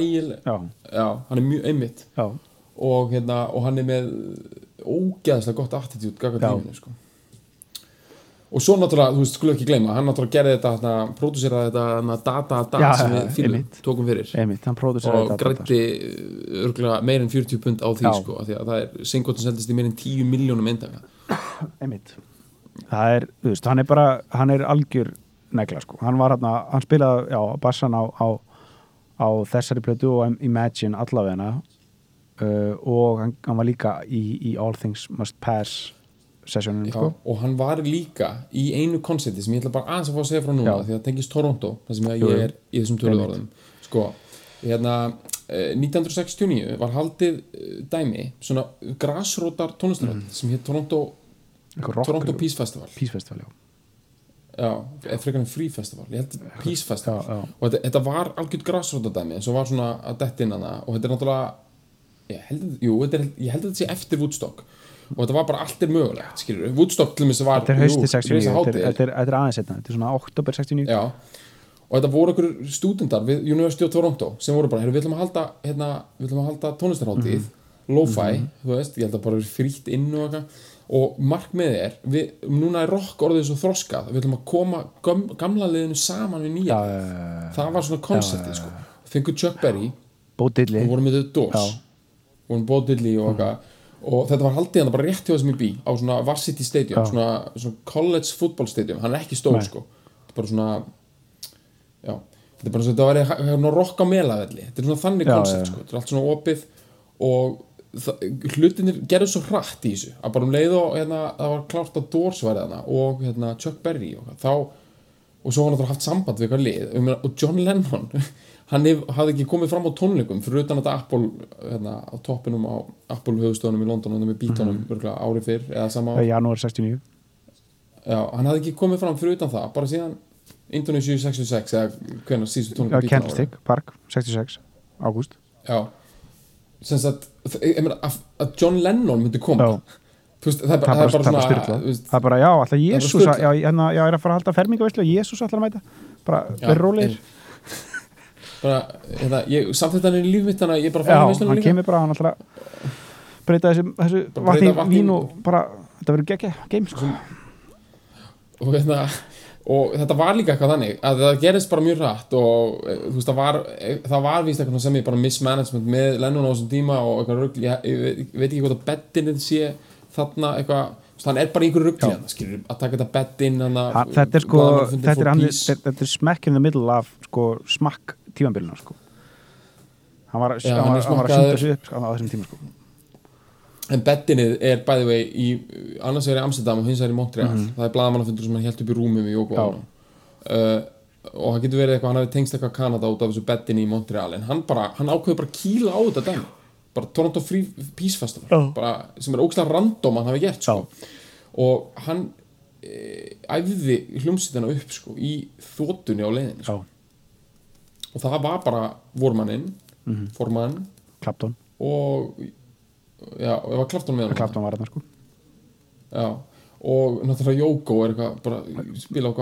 Speaker 1: hann er mjög einmitt. Og, hérna, og hann er með ógeðslega gott attitút gagað
Speaker 2: Já.
Speaker 1: lífinu, sko og svo náttúrulega, þú veist, skulum ekki gleyma hann náttúrulega gerði þetta, hérna, pródúseraði þetta hérna, data
Speaker 2: Já,
Speaker 1: data sem við fylgum, tókum fyrir.
Speaker 2: Einmitt, hann próduseraði
Speaker 1: og
Speaker 2: þetta
Speaker 1: grætti örgulega meir en 40 pund á því
Speaker 2: Já.
Speaker 1: sko, því að það er Singleton seldist í meir en 10 miljónum eindaka
Speaker 2: einmitt. Það er, þú veist, hann er bara hann er algjör negla sko. Hann var hann hann spilaði, já, bassan á, á, á þessari plötu og Imagine allavegna uh, og hann, hann var líka í, í All Things Must Pass sessionunum
Speaker 1: Já,
Speaker 2: sko.
Speaker 1: og hann var líka í einu koncerti sem ég ætla bara aðeins að fá að segja frá núna
Speaker 2: Já.
Speaker 1: því að það tengist Toronto, það sem ég er í þessum töluðorðum sko, hérna eh, 1969 var haldið eh, dæmi, svona grasrótar tónlistarhald sem hétt Toronto, Toronto Peace Festival.
Speaker 2: Peace Festival, já.
Speaker 1: Já, eða frekar en Free Festival ég held Peace Festival.
Speaker 2: Já, já.
Speaker 1: og þetta, þetta var algjört grasrótadæmi en svo var svona að detta inn hana og þetta er náttúrulega ég held, jú, þetta er, ég held að þetta sé eftir Woodstock og þetta var bara allt er mögulegt skilur, Woodstock til mér var
Speaker 2: þetta er hausti 69,
Speaker 1: risa
Speaker 2: þetta er,
Speaker 1: hátíð.
Speaker 2: þetta þetta er aðeins svona oktober 69
Speaker 1: Já, og þetta voru okkur stúdendar við University of Toronto sem voru bara, við ætlum að halda hérna, við ætlum að halda tónlistarháttið lo-fi, þú veist, ég held að bara frítt inn og eitthvað. Og markmið er við, núna er rock orðið svo þroskað við ætlum að koma gam, gamla liðinu saman við nýja,
Speaker 2: já, já, já.
Speaker 1: það var svona konceptið sko, fengur Chuck Berry og vorum með The Doors.
Speaker 2: Já.
Speaker 1: vorum Bo Diddley og eitthvað og þetta var haldið hann bara rétt hjá þessum í bí á svona Varsity Stadium, svona, svona college football stadium, hann er ekki stór sko. Þetta er bara svona já, þetta er bara svona, þetta var hérna rock á melavelli, þetta er svona þannig koncept sko, þetta er allt svona opið og hlutinir gerðu svo hratt í þessu að bara um leið og hérna, það var klárt að Doors væri þarna og hérna, Chuck Berry og, þá, og svo hann náttúrulega haft samband við eitthvað lið. Og John Lennon hann hef, hafði ekki komið fram á tónleikum. Fyrir utan þetta Apple hérna, á toppinum á Apple höfustöðunum í London og með bítónum mm -hmm. ári fyrr eða sama
Speaker 2: Það
Speaker 1: ár
Speaker 2: janúar 69
Speaker 1: Já, hann hafði ekki komið fram fyrir utan það bara síðan Indonesia 66 eða hvernig síðustu tónleikum
Speaker 2: Candlestick Park 66 ágúst.
Speaker 1: Já. Sem sagt, ég að, John Lennon myndi koma.
Speaker 2: Já.
Speaker 1: Þú veist, það er
Speaker 2: það
Speaker 1: bara,
Speaker 2: bara, það bara
Speaker 1: svona veist,
Speaker 2: það er bara, já, alltaf
Speaker 1: bara
Speaker 2: Jésús já, hérna, já, er að fara að halda fermingaveislu og Jésús að mæta. Bara, verður rólegir
Speaker 1: hérna, hann er í líf mitt þannig að ég bara
Speaker 2: já,
Speaker 1: fara veistluna
Speaker 2: hann
Speaker 1: líka.
Speaker 2: kemur bara, hann að breyta þessu, þessu vatni,
Speaker 1: vatni
Speaker 2: vín
Speaker 1: í-
Speaker 2: og bara, þetta verður geggja game, sko.
Speaker 1: og, hérna, og þetta var líka eitthvað þannig að það gerist bara mjög rætt og eh, þú veist, það var, eh, það var víst eitthvað sem ég bara mismanagement með Lennon á þessum tíma og eitthvað rugl, ég, ég, ég veit ekki hvort að beddin sé þarna eitthvað hann er bara í einhverju hann, skilur, að taka þetta hann
Speaker 2: Ha, þetta er sko, þetta er, hann, þetta, þetta er smack in the middle af sko, smakk tímambilinu sko. hann var,
Speaker 1: Já,
Speaker 2: hann
Speaker 1: hann
Speaker 2: var, hann var að synda sig upp sko, á þessum tíma sko.
Speaker 1: en bettinnið er bæði vei í annars er í Amsterdam og hins er í Montreal það er blaðamannafundur sem hann held upp í rúmum í Yokohama uh, og það getur verið eitthvað hann hefði tengst eitthvað Kanada út af þessu bettinni í Montreal en hann bara, hann ákveður bara að kýla á þetta dæmi bara Toronto Free Peace Festival
Speaker 2: Já.
Speaker 1: bara, sem er ógslag random hann hafi gert sko. og hann e, æfði hljómsýtina upp sko, í þótunni á leiðinni sko. Og það var bara vormanninn formann.
Speaker 2: Clapton,
Speaker 1: og já, og var Klafton með hann
Speaker 2: Clapton var þarna sko.
Speaker 1: Já, og náttúrulega Jóko er eitthvað bara spila á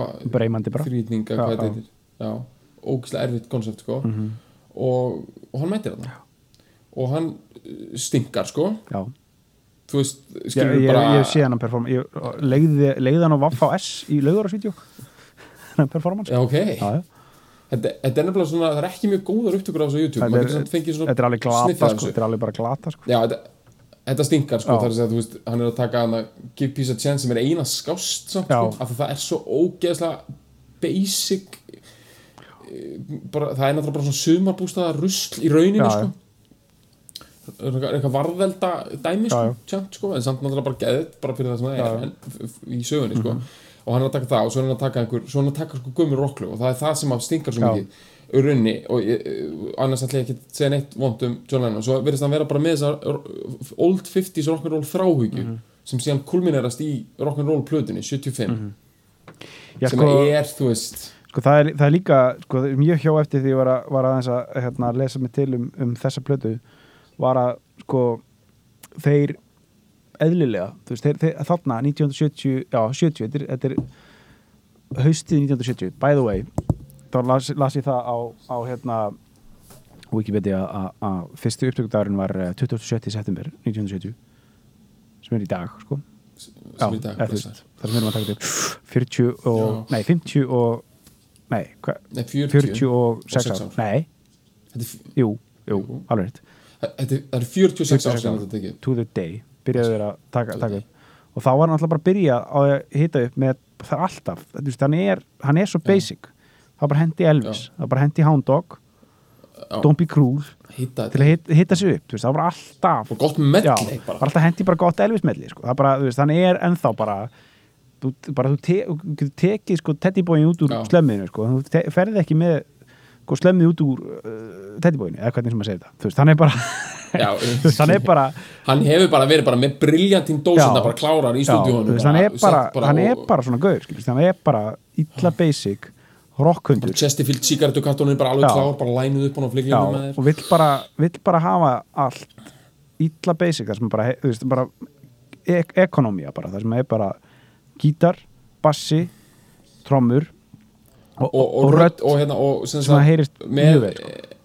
Speaker 2: bara.
Speaker 1: þrýtninga,
Speaker 2: Já,
Speaker 1: hvað þetta heitir. Já, ógislega erfitt koncept sko. Og, og hann mætir þarna. Og hann uh, stinkar sko.
Speaker 2: Já,
Speaker 1: þú veist, skilur
Speaker 2: ég,
Speaker 1: bara
Speaker 2: ég sé hann að performa ég legði, hann á Vaffa S í laugarasvídeó hann performance.
Speaker 1: Já, ok,
Speaker 2: Já, já.
Speaker 1: Þetta, er nefnilega svona það er ekki mjög góðar upptökur á þessu YouTube.
Speaker 2: Þetta er-
Speaker 1: getur samt fengið svona
Speaker 2: Þetta er alveg glata sko, þetta er alveg bara glata sko.
Speaker 1: Já, þetta, stinkar sko, það er að þú veist, hann er að taka hann að give peace a chance sem er eina skást samt, sko, af því það er svo ógeðslega basic eh, bara, það er náttúrulega bara svona sumarbústaða rusl í rauninu
Speaker 2: Já,
Speaker 1: sko. eitthvað varðvelda dæmi sko, tjánt, sko, en samt náttúrulega bara geðið bara fyrir það sem það er í sögunni sko. Og hann er að taka það og svo er hann að taka einhver svo er hann að taka sko gömur rocklu og það er það sem að stingar svo mikið í rauninni og ég, eh, annars ætla ég ekki að segja neitt vond um John Lennon. Svo verðist hann vera bara með þessar old 50s rock'n'roll þráhugju
Speaker 2: Mhm.
Speaker 1: sem síðan kulminerast í rock'n'roll plötunni 75
Speaker 2: Já,
Speaker 1: sem
Speaker 2: sko,
Speaker 1: er þú veist.
Speaker 2: Sko það, er, það er líka sko, mjög hjá eftir því ég var að, var aðeins að hérna, lesa mig til um, um þessa plötu var að sko þeir eðlilega þú veist, þeir, þeir, þarna 1970 já, 70, þetta er, þetta er haustið 1970, by the way þá las, las ég það á, á hérna Wikipedia að- fyrstu upptökudagurinn var eh, 27. september 1970 sem er í dag sko.
Speaker 1: Dag
Speaker 2: eða, þú veist, það sem við erum að taka upp. 40 og,
Speaker 1: Já.
Speaker 2: nei 50 og nei, hva,
Speaker 1: Nei, 40,
Speaker 2: 40 og 6
Speaker 1: sex
Speaker 2: ár. nei, jú, jú, alveg
Speaker 1: er, það er 46 ár
Speaker 2: 46
Speaker 1: sem þetta tekið.
Speaker 2: To the day, byrjaðu þeir að taka, taka upp. Og þá var hann alltaf bara að byrja að hita upp með það alltaf, hann er hann er svo basic, það var bara hendi Elvis var bara hendi Hound Dog. Don't Be Cruel,
Speaker 1: hitta
Speaker 2: til að hita, hita sig upp veist, það var alltaf
Speaker 1: og gott medley
Speaker 2: Já,
Speaker 1: bara.
Speaker 2: alltaf hendi bara gott Elvis medley sko. það er er ennþá bara þú, bara, þú, te, tekið sko, teddybóin út úr
Speaker 1: Já.
Speaker 2: slemminu sko. þú te, ferði ekki með sko, slemmið út úr uh, teddybóinu, eða hvernig sem maður segir það veist, hann er bara, hann er bara
Speaker 1: hann hefur bara verið bara með briljantinn dósenda
Speaker 2: Já.
Speaker 1: bara klárar í stúdíónu
Speaker 2: hann er hann er bara svona gaur, skilur, hann er bara illa basic rockhundur
Speaker 1: Chesterfield sigarettukartónin bara alveg
Speaker 2: Já.
Speaker 1: klár bara lænuð upp á þér
Speaker 2: og vill bara, vill bara hafa allt illa basic það sem er bara, veist, bara ek ekonomía bara, það sem er bara gítar, bassi trommur og,
Speaker 1: og, og, rödd og hérna og sem,
Speaker 2: sem heyrist mjög vel. Sko.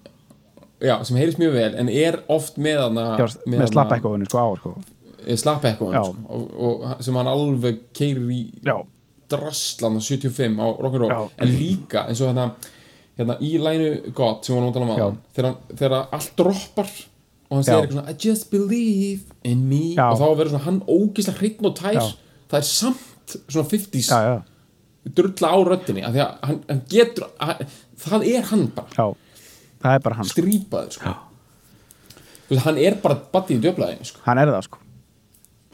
Speaker 1: já, sem heyrist mjög vel en er oft með hana
Speaker 2: Já, með eitthvað sko á sko.
Speaker 1: sko, og, og sem hann alveg keirir í á 75 á rock'n'roll en líka eins og hérna, hérna í lænu gott sem við vorum að tala um þegar, þegar allt droppar og hann segir eitthvað svona I just believe in me.
Speaker 2: Já.
Speaker 1: og þá verður hann ógislega hreitn og tær.
Speaker 2: Já.
Speaker 1: það er samt svona 50s
Speaker 2: já, já,
Speaker 1: drulla á röddinni af því að hann, hann getur hann, það er hann bara
Speaker 2: já það er bara hann, sko.
Speaker 1: strýpaður sko. Veist, hann er bara batti í djöflaðinu sko.
Speaker 2: hann er það sko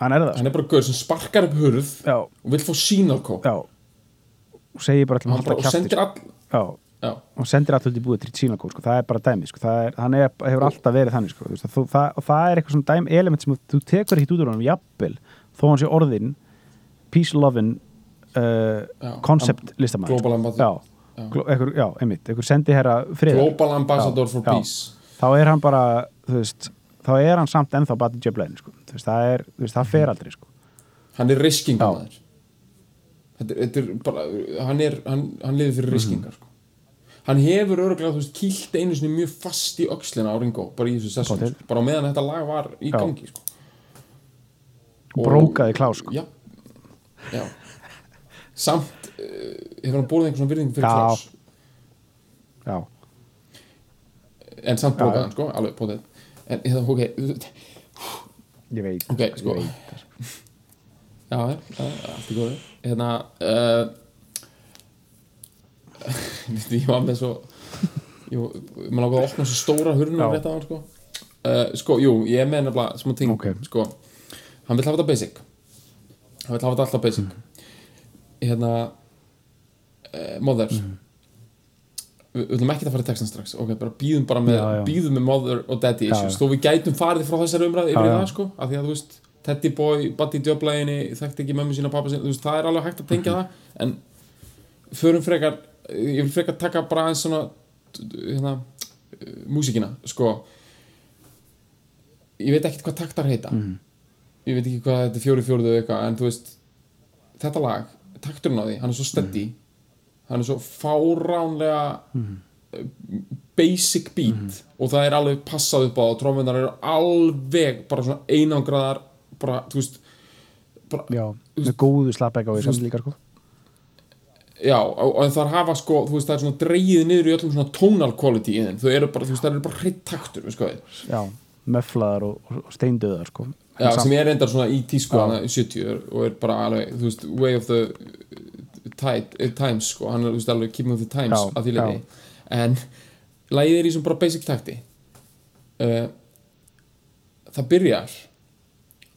Speaker 2: hann er það sko,
Speaker 1: hann er bara gaur sem sparkar upp hurð
Speaker 2: já,
Speaker 1: og vill fá sínalkó
Speaker 2: og segir bara að
Speaker 1: hann bara,
Speaker 2: halda
Speaker 1: sendir
Speaker 2: kjafti
Speaker 1: all
Speaker 2: já,
Speaker 1: já,
Speaker 2: og sendir alltaf til búið til sínakó sko. það er bara dæmi, sko. er, hann er, hefur alltaf verið þannig sko. Veist, þú, það, og það er eitthvað svona dæmi element sem þú, tekur ekki út úr honum jafnvel, þó hann sé orðin peace loving uh,
Speaker 1: Já,
Speaker 2: concept listamæður
Speaker 1: global ambassador.
Speaker 2: já,
Speaker 1: Já.
Speaker 2: Einmitt, einhver sendi herra friðar
Speaker 1: global ambassador for peace
Speaker 2: þá er hann bara, þú veist þá er hann samt ennþá bara til jöflegin sko. Það er, þú veist, það fer aldrei sko.
Speaker 1: hann er riskingar þetta, þetta er bara hann, er, hann, hann
Speaker 2: Mhm.
Speaker 1: fyrir riskingar sko. hann hefur öruglega þú veist kýlt einu sinni mjög fast í öxlina á Ringo bara í þessu
Speaker 2: Pottet.
Speaker 1: sko. bara meðan þetta lag var í gangi sko.
Speaker 2: og brókaði klás sko.
Speaker 1: já, já. Samt uh, hefur hann búið einhvern svona virðing fyrir
Speaker 2: Já.
Speaker 1: klás
Speaker 2: já,
Speaker 1: en samt
Speaker 2: Já, já.
Speaker 1: hann sko, alveg potið en hérna, ok,
Speaker 2: ég veit
Speaker 1: ok, sko
Speaker 2: veit, það, sko.
Speaker 1: já, já, já, allt í góðu hérna uh, ég var með svo maður lákaði að opna svo stóra hurnu
Speaker 2: Já.
Speaker 1: rétt á hann sko uh, sko, jú, ég er með nefnilega smá ting
Speaker 2: Ok.
Speaker 1: sko, hann vil hafa þetta basic hann vil hafa þetta alltaf basic hérna uh, Mother
Speaker 2: Mhm.
Speaker 1: við ætlum ekki að fara í textan strax ok, bara býðum bara með,
Speaker 2: Já, já.
Speaker 1: býðum með Mother og Daddy issues þó við gætum farið frá þessari umræði yfir það sko, af því að þú veist Teddy boy, Buddy djöflæginni, þekkti ekki mömmu sína pappa sína, þú veist, það er alveg hægt að tengja
Speaker 2: Mhm.
Speaker 1: það en förum frekar ég vil frekar taka bara eins svona hérna, uh, músíkina sko ég veit ekkert hvað taktar heita
Speaker 2: Mhm.
Speaker 1: ég veit ekki hvað þetta er fjóri fjóruðu eitthvað en þú veist þetta lag, takturinn á því, hann er svo steady
Speaker 2: Mhm.
Speaker 1: hann er svo fáránlega uh, basic beat og það er alveg passað upp á og trómmunar eru alveg bara svona einangraðar bara, þú veist bara,
Speaker 2: já, með góðu slapback á því
Speaker 1: Þú
Speaker 2: sem
Speaker 1: veist-
Speaker 2: líka sko
Speaker 1: Já, og, það hafa sko, þú veist, það er svona dreigið niður í öllum svona tonal quality í þeim, þau eru bara, þú veist, það eru bara hreitt taktur, við sko við.
Speaker 2: já, möflaðar og, og steindöðar sko.
Speaker 1: Já, sem er reyndar svona í tísku í 70 og er bara alveg, þú veist, way of the tide, uh, times, sko, hann er, þú veist, alveg keeping with the times
Speaker 2: Já,
Speaker 1: að því leiði. En lagið er í svona bara basic takti. Uh, það byrjar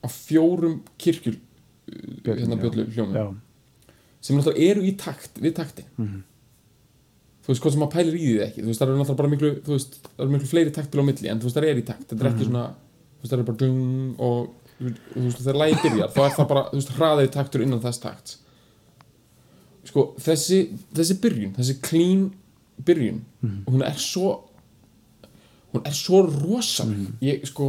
Speaker 1: á fjórum kirkjul, uh, hérna bjöllu hljómum.
Speaker 2: já,
Speaker 1: sem náttúrulega eru í takt við taktin þú veist, hvað sem maður pælir í því ekki. Þú veist, það eru náttúrulega bara miklu þú veist, það eru miklu fleiri taktil á milli en þú veist, það er í takt. Þetta er ekki svona, þú veist, það er bara dung og þú veist, þegar lægi byrjar þá er það bara, þú veist, hraðið taktur innan þess takt sko, þessi þessi byrjun, þessi clean byrjun, hún er svo hún er svo rosaleg. Ég, sko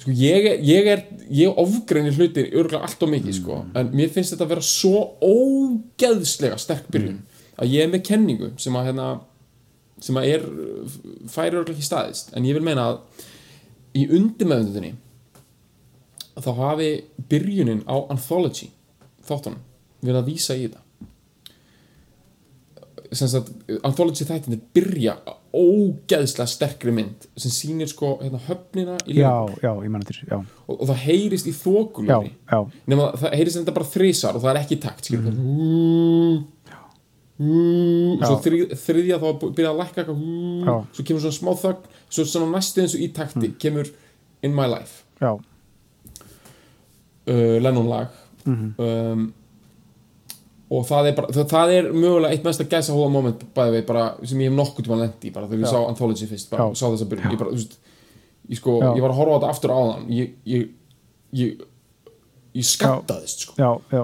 Speaker 1: sko ég er, ég er ég ofgreinir hlutir örgulega allt og mikið sko, en mér finnst þetta að vera svo ógeðslega sterk byrjun að ég er með kenningu sem að hérna, sem að er færi örgulega ekki staðist, en ég vil meina að í undirmeðundinni þá hafi byrjunin á Anthology þáttunum verið að vísa í þetta. Sem sagt, Anthology þættinir byrja á ógeðslega sterkri mynd sem sýnir sko hérna, höfnina
Speaker 2: já, já, já,
Speaker 1: og, og það heyrist í
Speaker 2: já,
Speaker 1: nema það- heyrist þetta bara þrisar og það er ekki takt skilur mm. Og svo þrið, þriðja þá byrja að lækka svo kemur svona smá þögn svo svona næstu eins og í takti
Speaker 2: Mm.
Speaker 1: kemur In My Life. Uh, Lennon lag.
Speaker 2: Mhm.
Speaker 1: um, og það er, bara, það, það er mögulega eitt mest að gæsa hóða moment við bara, sem ég hef nokkuð tíma lendi bara þegar ég
Speaker 2: Já.
Speaker 1: sá Anthology fyrst bara, sá byrjun. Ég, veist, ég, sko, ég var að horfa á þetta aftur á þann ég, ég, ég, ég skattaðist sko.
Speaker 2: já, já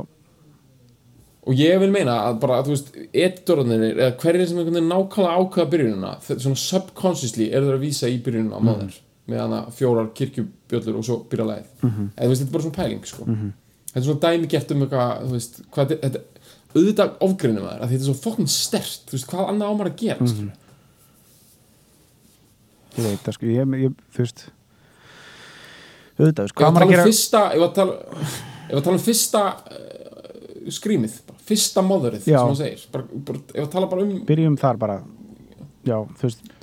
Speaker 1: og ég vil meina að bara, þú veist, editorarnir eða hverjir sem einhvern veginn nákvæmlega ákveða byrjunina þetta svona subconsciously eru þeir að vísa í byrjunina á maður með hana fjórar kirkjubjöllur og svo byrja lagið.
Speaker 2: Mhm.
Speaker 1: eða þú veist, þetta er bara svona pæling sko. þetta er svona dæmi gert um eitthvað þú veist, hvað þetta, auðvitað ofgreinum maður, að þetta er svo fokkin stert þú veist, hvað annað á maður að gera mm
Speaker 2: ég veit það sko, ég, ég, þú veist auðvitað, sko, hvað
Speaker 1: að
Speaker 2: maður að
Speaker 1: um
Speaker 2: gera
Speaker 1: ef að tala, um fyrsta skrýmið, fyrsta móðurið
Speaker 2: Já.
Speaker 1: sem hann segir, bara, bara, ef að tala bara um
Speaker 2: byrjum þar bara. Já, þú veist.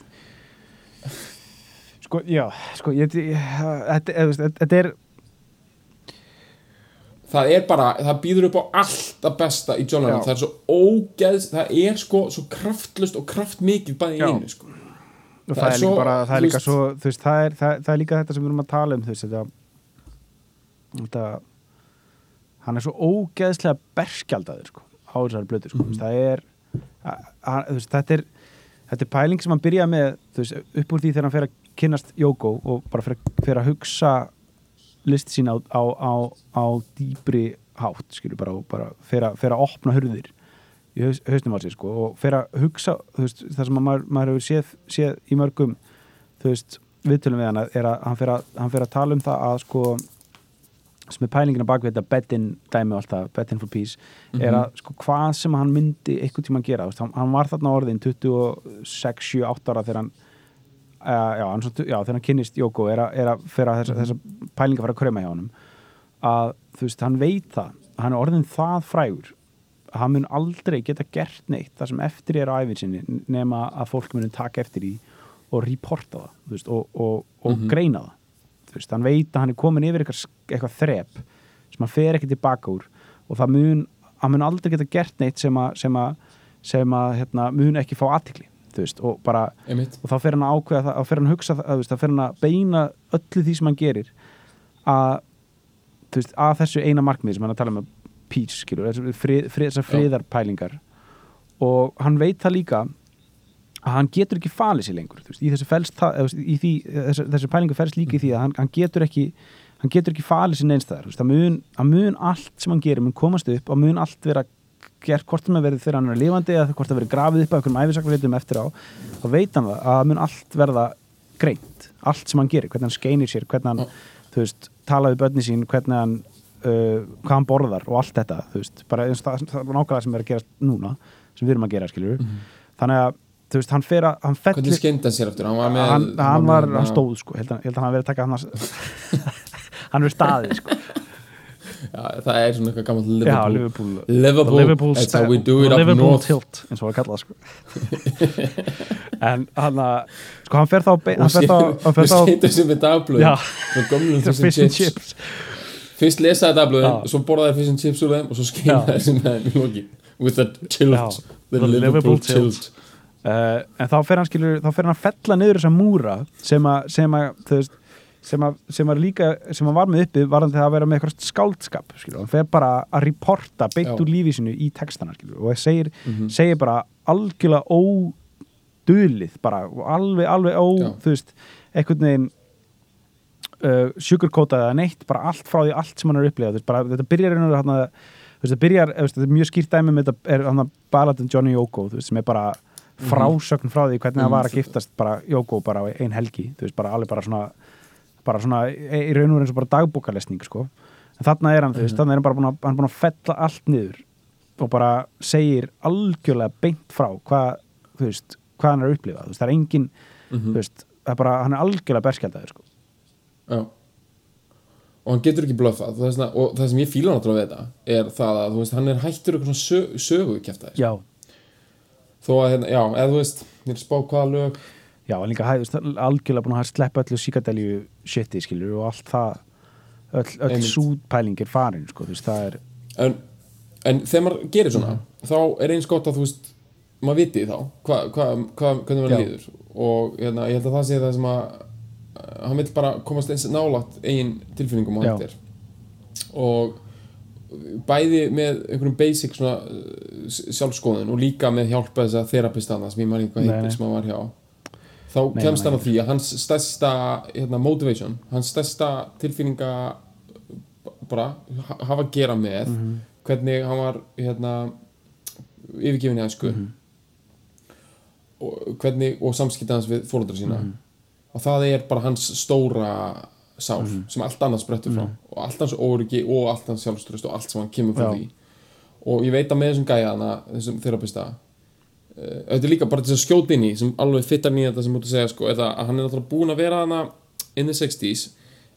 Speaker 2: Sko, já, sko þetta, er
Speaker 1: það er bara, það býður upp á allt að besta í John Lennon, það er svo ógeðs það er sko svo kraftlust og kraftmikið bæði í einu sko.
Speaker 2: og
Speaker 1: Það
Speaker 2: það,
Speaker 1: er
Speaker 2: er
Speaker 1: svo,
Speaker 2: líka bara, það er líka svo þú veist, það er, það, það er líka þetta sem við erum að tala um þú veist, þetta, þetta hann er svo ógeðslega berskjaldaður sko, á þessari blötu sko, þú veist, þetta er þetta er pæling sem hann byrja með veist, upp úr því þegar hann fer að kynnast Jóko og bara fer, fer að hugsa list sín á, á, á, á dýbri hátt skilur bara bara fer að, fer að opna hurðir í hausnum á sig sko og fer að hugsa veist, það sem að maður, maður hefur séð, séð í mörgum þú veist, viðtölum við hana er að hann fer að, hann fer að tala um það að sko sem er pælingina bak við þetta bettin dæmi og allt það, bettin for peace er að sko hvað sem hann myndi einhvern tíma gera, þú veist, hann, hann var þarna orðin 26, 7, 8 ára þegar hann uh, já, hann, já, þegar hann kynnist Jóko er að, er að fyrir að þessa, þessa pælinga fara að krema hjá honum að þú veist, hann veit það hann er orðin það frægur að hann mun aldrei geta gert neitt það sem eftir er á æfin sinni nema að fólk munum taka eftir í og reporta það veist, og, og, og greina það veist, hann veit að hann er komin yfir eitthvað, eitthvað þrep sem hann fer ekki tilbaka úr og það mun, hann mun aldrei geta gert neitt sem að, sem að, sem að hérna, mun ekki fá aðtikli og bara og þá fer hann að ákveða það, þá fer hann að hugsa það, þá fer hann að beina öllu því sem hann gerir að, veist, að þessu eina markmið sem hann er að tala um peace, skilur, þessar friðarpælingar. Og hann veit það líka að hann getur ekki falið sér lengur veist, í felst það, í því, þessu, þessu pælingu felst líka í því að hann, hann getur ekki hann getur ekki falið sér neinstæðar það mun, að mun allt sem hann gerir mun komast upp og mun allt vera gert hvort sem að verið þegar hann er lifandi eða hvort það verið grafið upp af einhverjum æfisakvarleitum eftir á þá veit hann það að það mun allt verða greint, allt sem hann gerir, hvernig hann skeinir sér hvernig hann, þú veist, tala við börni sín, hvernig hann uh, hvað hann borðar og allt þetta þú veist, bara eins og það, það er nákvæmlega sem er að gerast núna, sem við erum að gera, skilur þannig að, þú veist, hann fer að hann
Speaker 1: Mhm. hvernig
Speaker 2: fellir,
Speaker 1: skeindi hann sér aftur? Hann var með
Speaker 2: hann, hann var, hann stóð sko, held að, held að hann verið að taka hann er staðið, sko.
Speaker 1: Já, það er svona eitthvað gammalt
Speaker 2: já,
Speaker 1: Liverpool.
Speaker 2: Liverpool.
Speaker 1: Liverpool,
Speaker 2: Liverpool
Speaker 1: that's how we do it up
Speaker 2: Liverpool
Speaker 1: north.
Speaker 2: tilt, eins og að kalla það sko. En hann að sko hann fer þá hann fer þá, hann fer þá
Speaker 1: fyrst lesaði dagblöðin,
Speaker 2: Já.
Speaker 1: svo borðaði fish and chips úr þeim og svo
Speaker 2: Já.
Speaker 1: skeinaði sem þeim í loki with the tilt, the, Liverpool,
Speaker 2: Liverpool
Speaker 1: tilt.
Speaker 2: Uh, en þá fer hann skilur þá fer hann að fella niður þessa múra sem að sem að, þú veist sem að, sem að líka, sem að var með uppi varðan þegar að vera með eitthvað skáldskap skilur, hann fer bara að reporta beint
Speaker 1: Já.
Speaker 2: úr lífi sinu í textana skilur, og segir,
Speaker 1: Mhm.
Speaker 2: segir bara algjörlega ódulið bara, alveg, alveg ó
Speaker 1: Já.
Speaker 2: þú veist, einhvern veginn uh, sugarkótað eða neitt bara allt frá því allt sem hann er upplegað þetta byrjar einhverju hann að þetta byrjar, þetta er mjög skýrt dæmi með þetta er hann að ballatin Johnny Yoko veist, sem er bara frásögn frá því hvernig það var að
Speaker 1: Mhm.
Speaker 2: giftast bara Yoko bara á ein helgi, þú veist, bara alveg bara svona bara svona, í raun og raun eins og bara dagbókalesning, sko en þarna er hann, þú veist,
Speaker 1: Mhm.
Speaker 2: þarna er hann bara búin að, hann búin að fella allt niður og bara segir algjörlega beint frá hvað, þú veist, hvað hann er að upplifa, þú veist, það er engin
Speaker 1: Mhm.
Speaker 2: þú veist, það er bara, hann er algjörlega berskjaldaður, sko
Speaker 1: Já. og hann getur ekki svona, og það sem ég fíla náttúrulega við þetta er það að þú veist, hann er hættur eitthvað sögu kæftæðis
Speaker 2: Já,
Speaker 1: þó að hérna, já, eða þú veist að spá hvaða lög.
Speaker 2: Já, en líka hæðist algjörlega búin að sleppa öllu síkadelju shiti, skilur, og allt það öll, öll sútpæling er farin, sko, þú veist, það er
Speaker 1: en, en þegar maður gerir svona
Speaker 2: Mhm.
Speaker 1: þá er eins gott að þú veist maður viti þá hva, hva, hva, hvernig maður líður. Og hérna, ég held að það sé það sem að hann vil bara komast eins nálægt eigin tilfinningum hægt er. Og bæði með einhverjum basic svona uh, sjálfskoðun og líka með hjálpa þess að þerapistana sem ég maður ekki hvað
Speaker 2: Nei,
Speaker 1: heitir sem hann var hjá þá
Speaker 2: Nei,
Speaker 1: kemst hann að því að hans stærsta hérna, motivation, hans stærsta tilfinninga bara ha- hafa að gera með
Speaker 2: Mhm.
Speaker 1: hvernig hann var hérna, yfirgefin í æsku
Speaker 2: Mhm.
Speaker 1: og, hvernig, og samskipta hans við fóröldra sína
Speaker 2: Mhm.
Speaker 1: og það er bara hans stóra sál
Speaker 2: Mhm.
Speaker 1: sem allt annað sprettur frá og allt hans óryggi og allt hans sjálfströst og allt sem hann kemur frá
Speaker 2: Já.
Speaker 1: því og ég veit að með þessum gæja hana, þessum þerapista þetta er líka bara til að skjóta inn í sem alveg fittar nýja þetta sem mútu segja sko, er það að hann er náttúrulega búin að vera hana in the 60s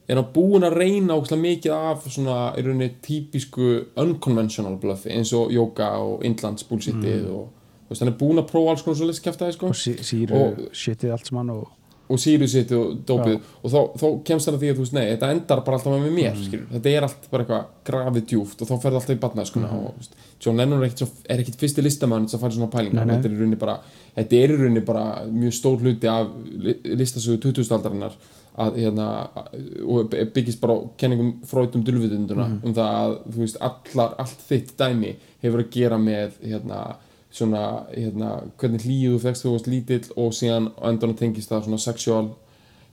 Speaker 1: er hann búin að reyna ógæslega mikið af svona í rauninni típisku unconventional bluffi eins og yoga og indlands bullshitið
Speaker 2: Mm.
Speaker 1: og þú veist, hann er búin að prófa alls konar svo leys kæftæði sko
Speaker 2: og
Speaker 1: Og-
Speaker 2: shitið allt saman og
Speaker 1: og sírusitið og dópið
Speaker 2: Já.
Speaker 1: og þá, þá kemst það að því að þú veist, nei, þetta endar bara alltaf með mér, mm. þetta er allt bara eitthvað grafið djúft og þá ferði alltaf í batnaðskuna
Speaker 2: Mhm.
Speaker 1: og veist, John Lennon er svo, er ekkit fyrsti listamann sem færi svona pælingar,
Speaker 2: Nei, nei.
Speaker 1: þetta er í rauninni bara þetta er í rauninni bara mjög stór hluti af li- listasögu 2000-aldarinnar að hérna og byggist bara kenningum fröytum dulvitunduna
Speaker 2: Mhm.
Speaker 1: um það að þú veist, allar, allt þitt dæmi hefur að gera með hérna svona, hérna, hvernig hlýðu þú fegst þú varst lítill og síðan endan tengist það svona sexual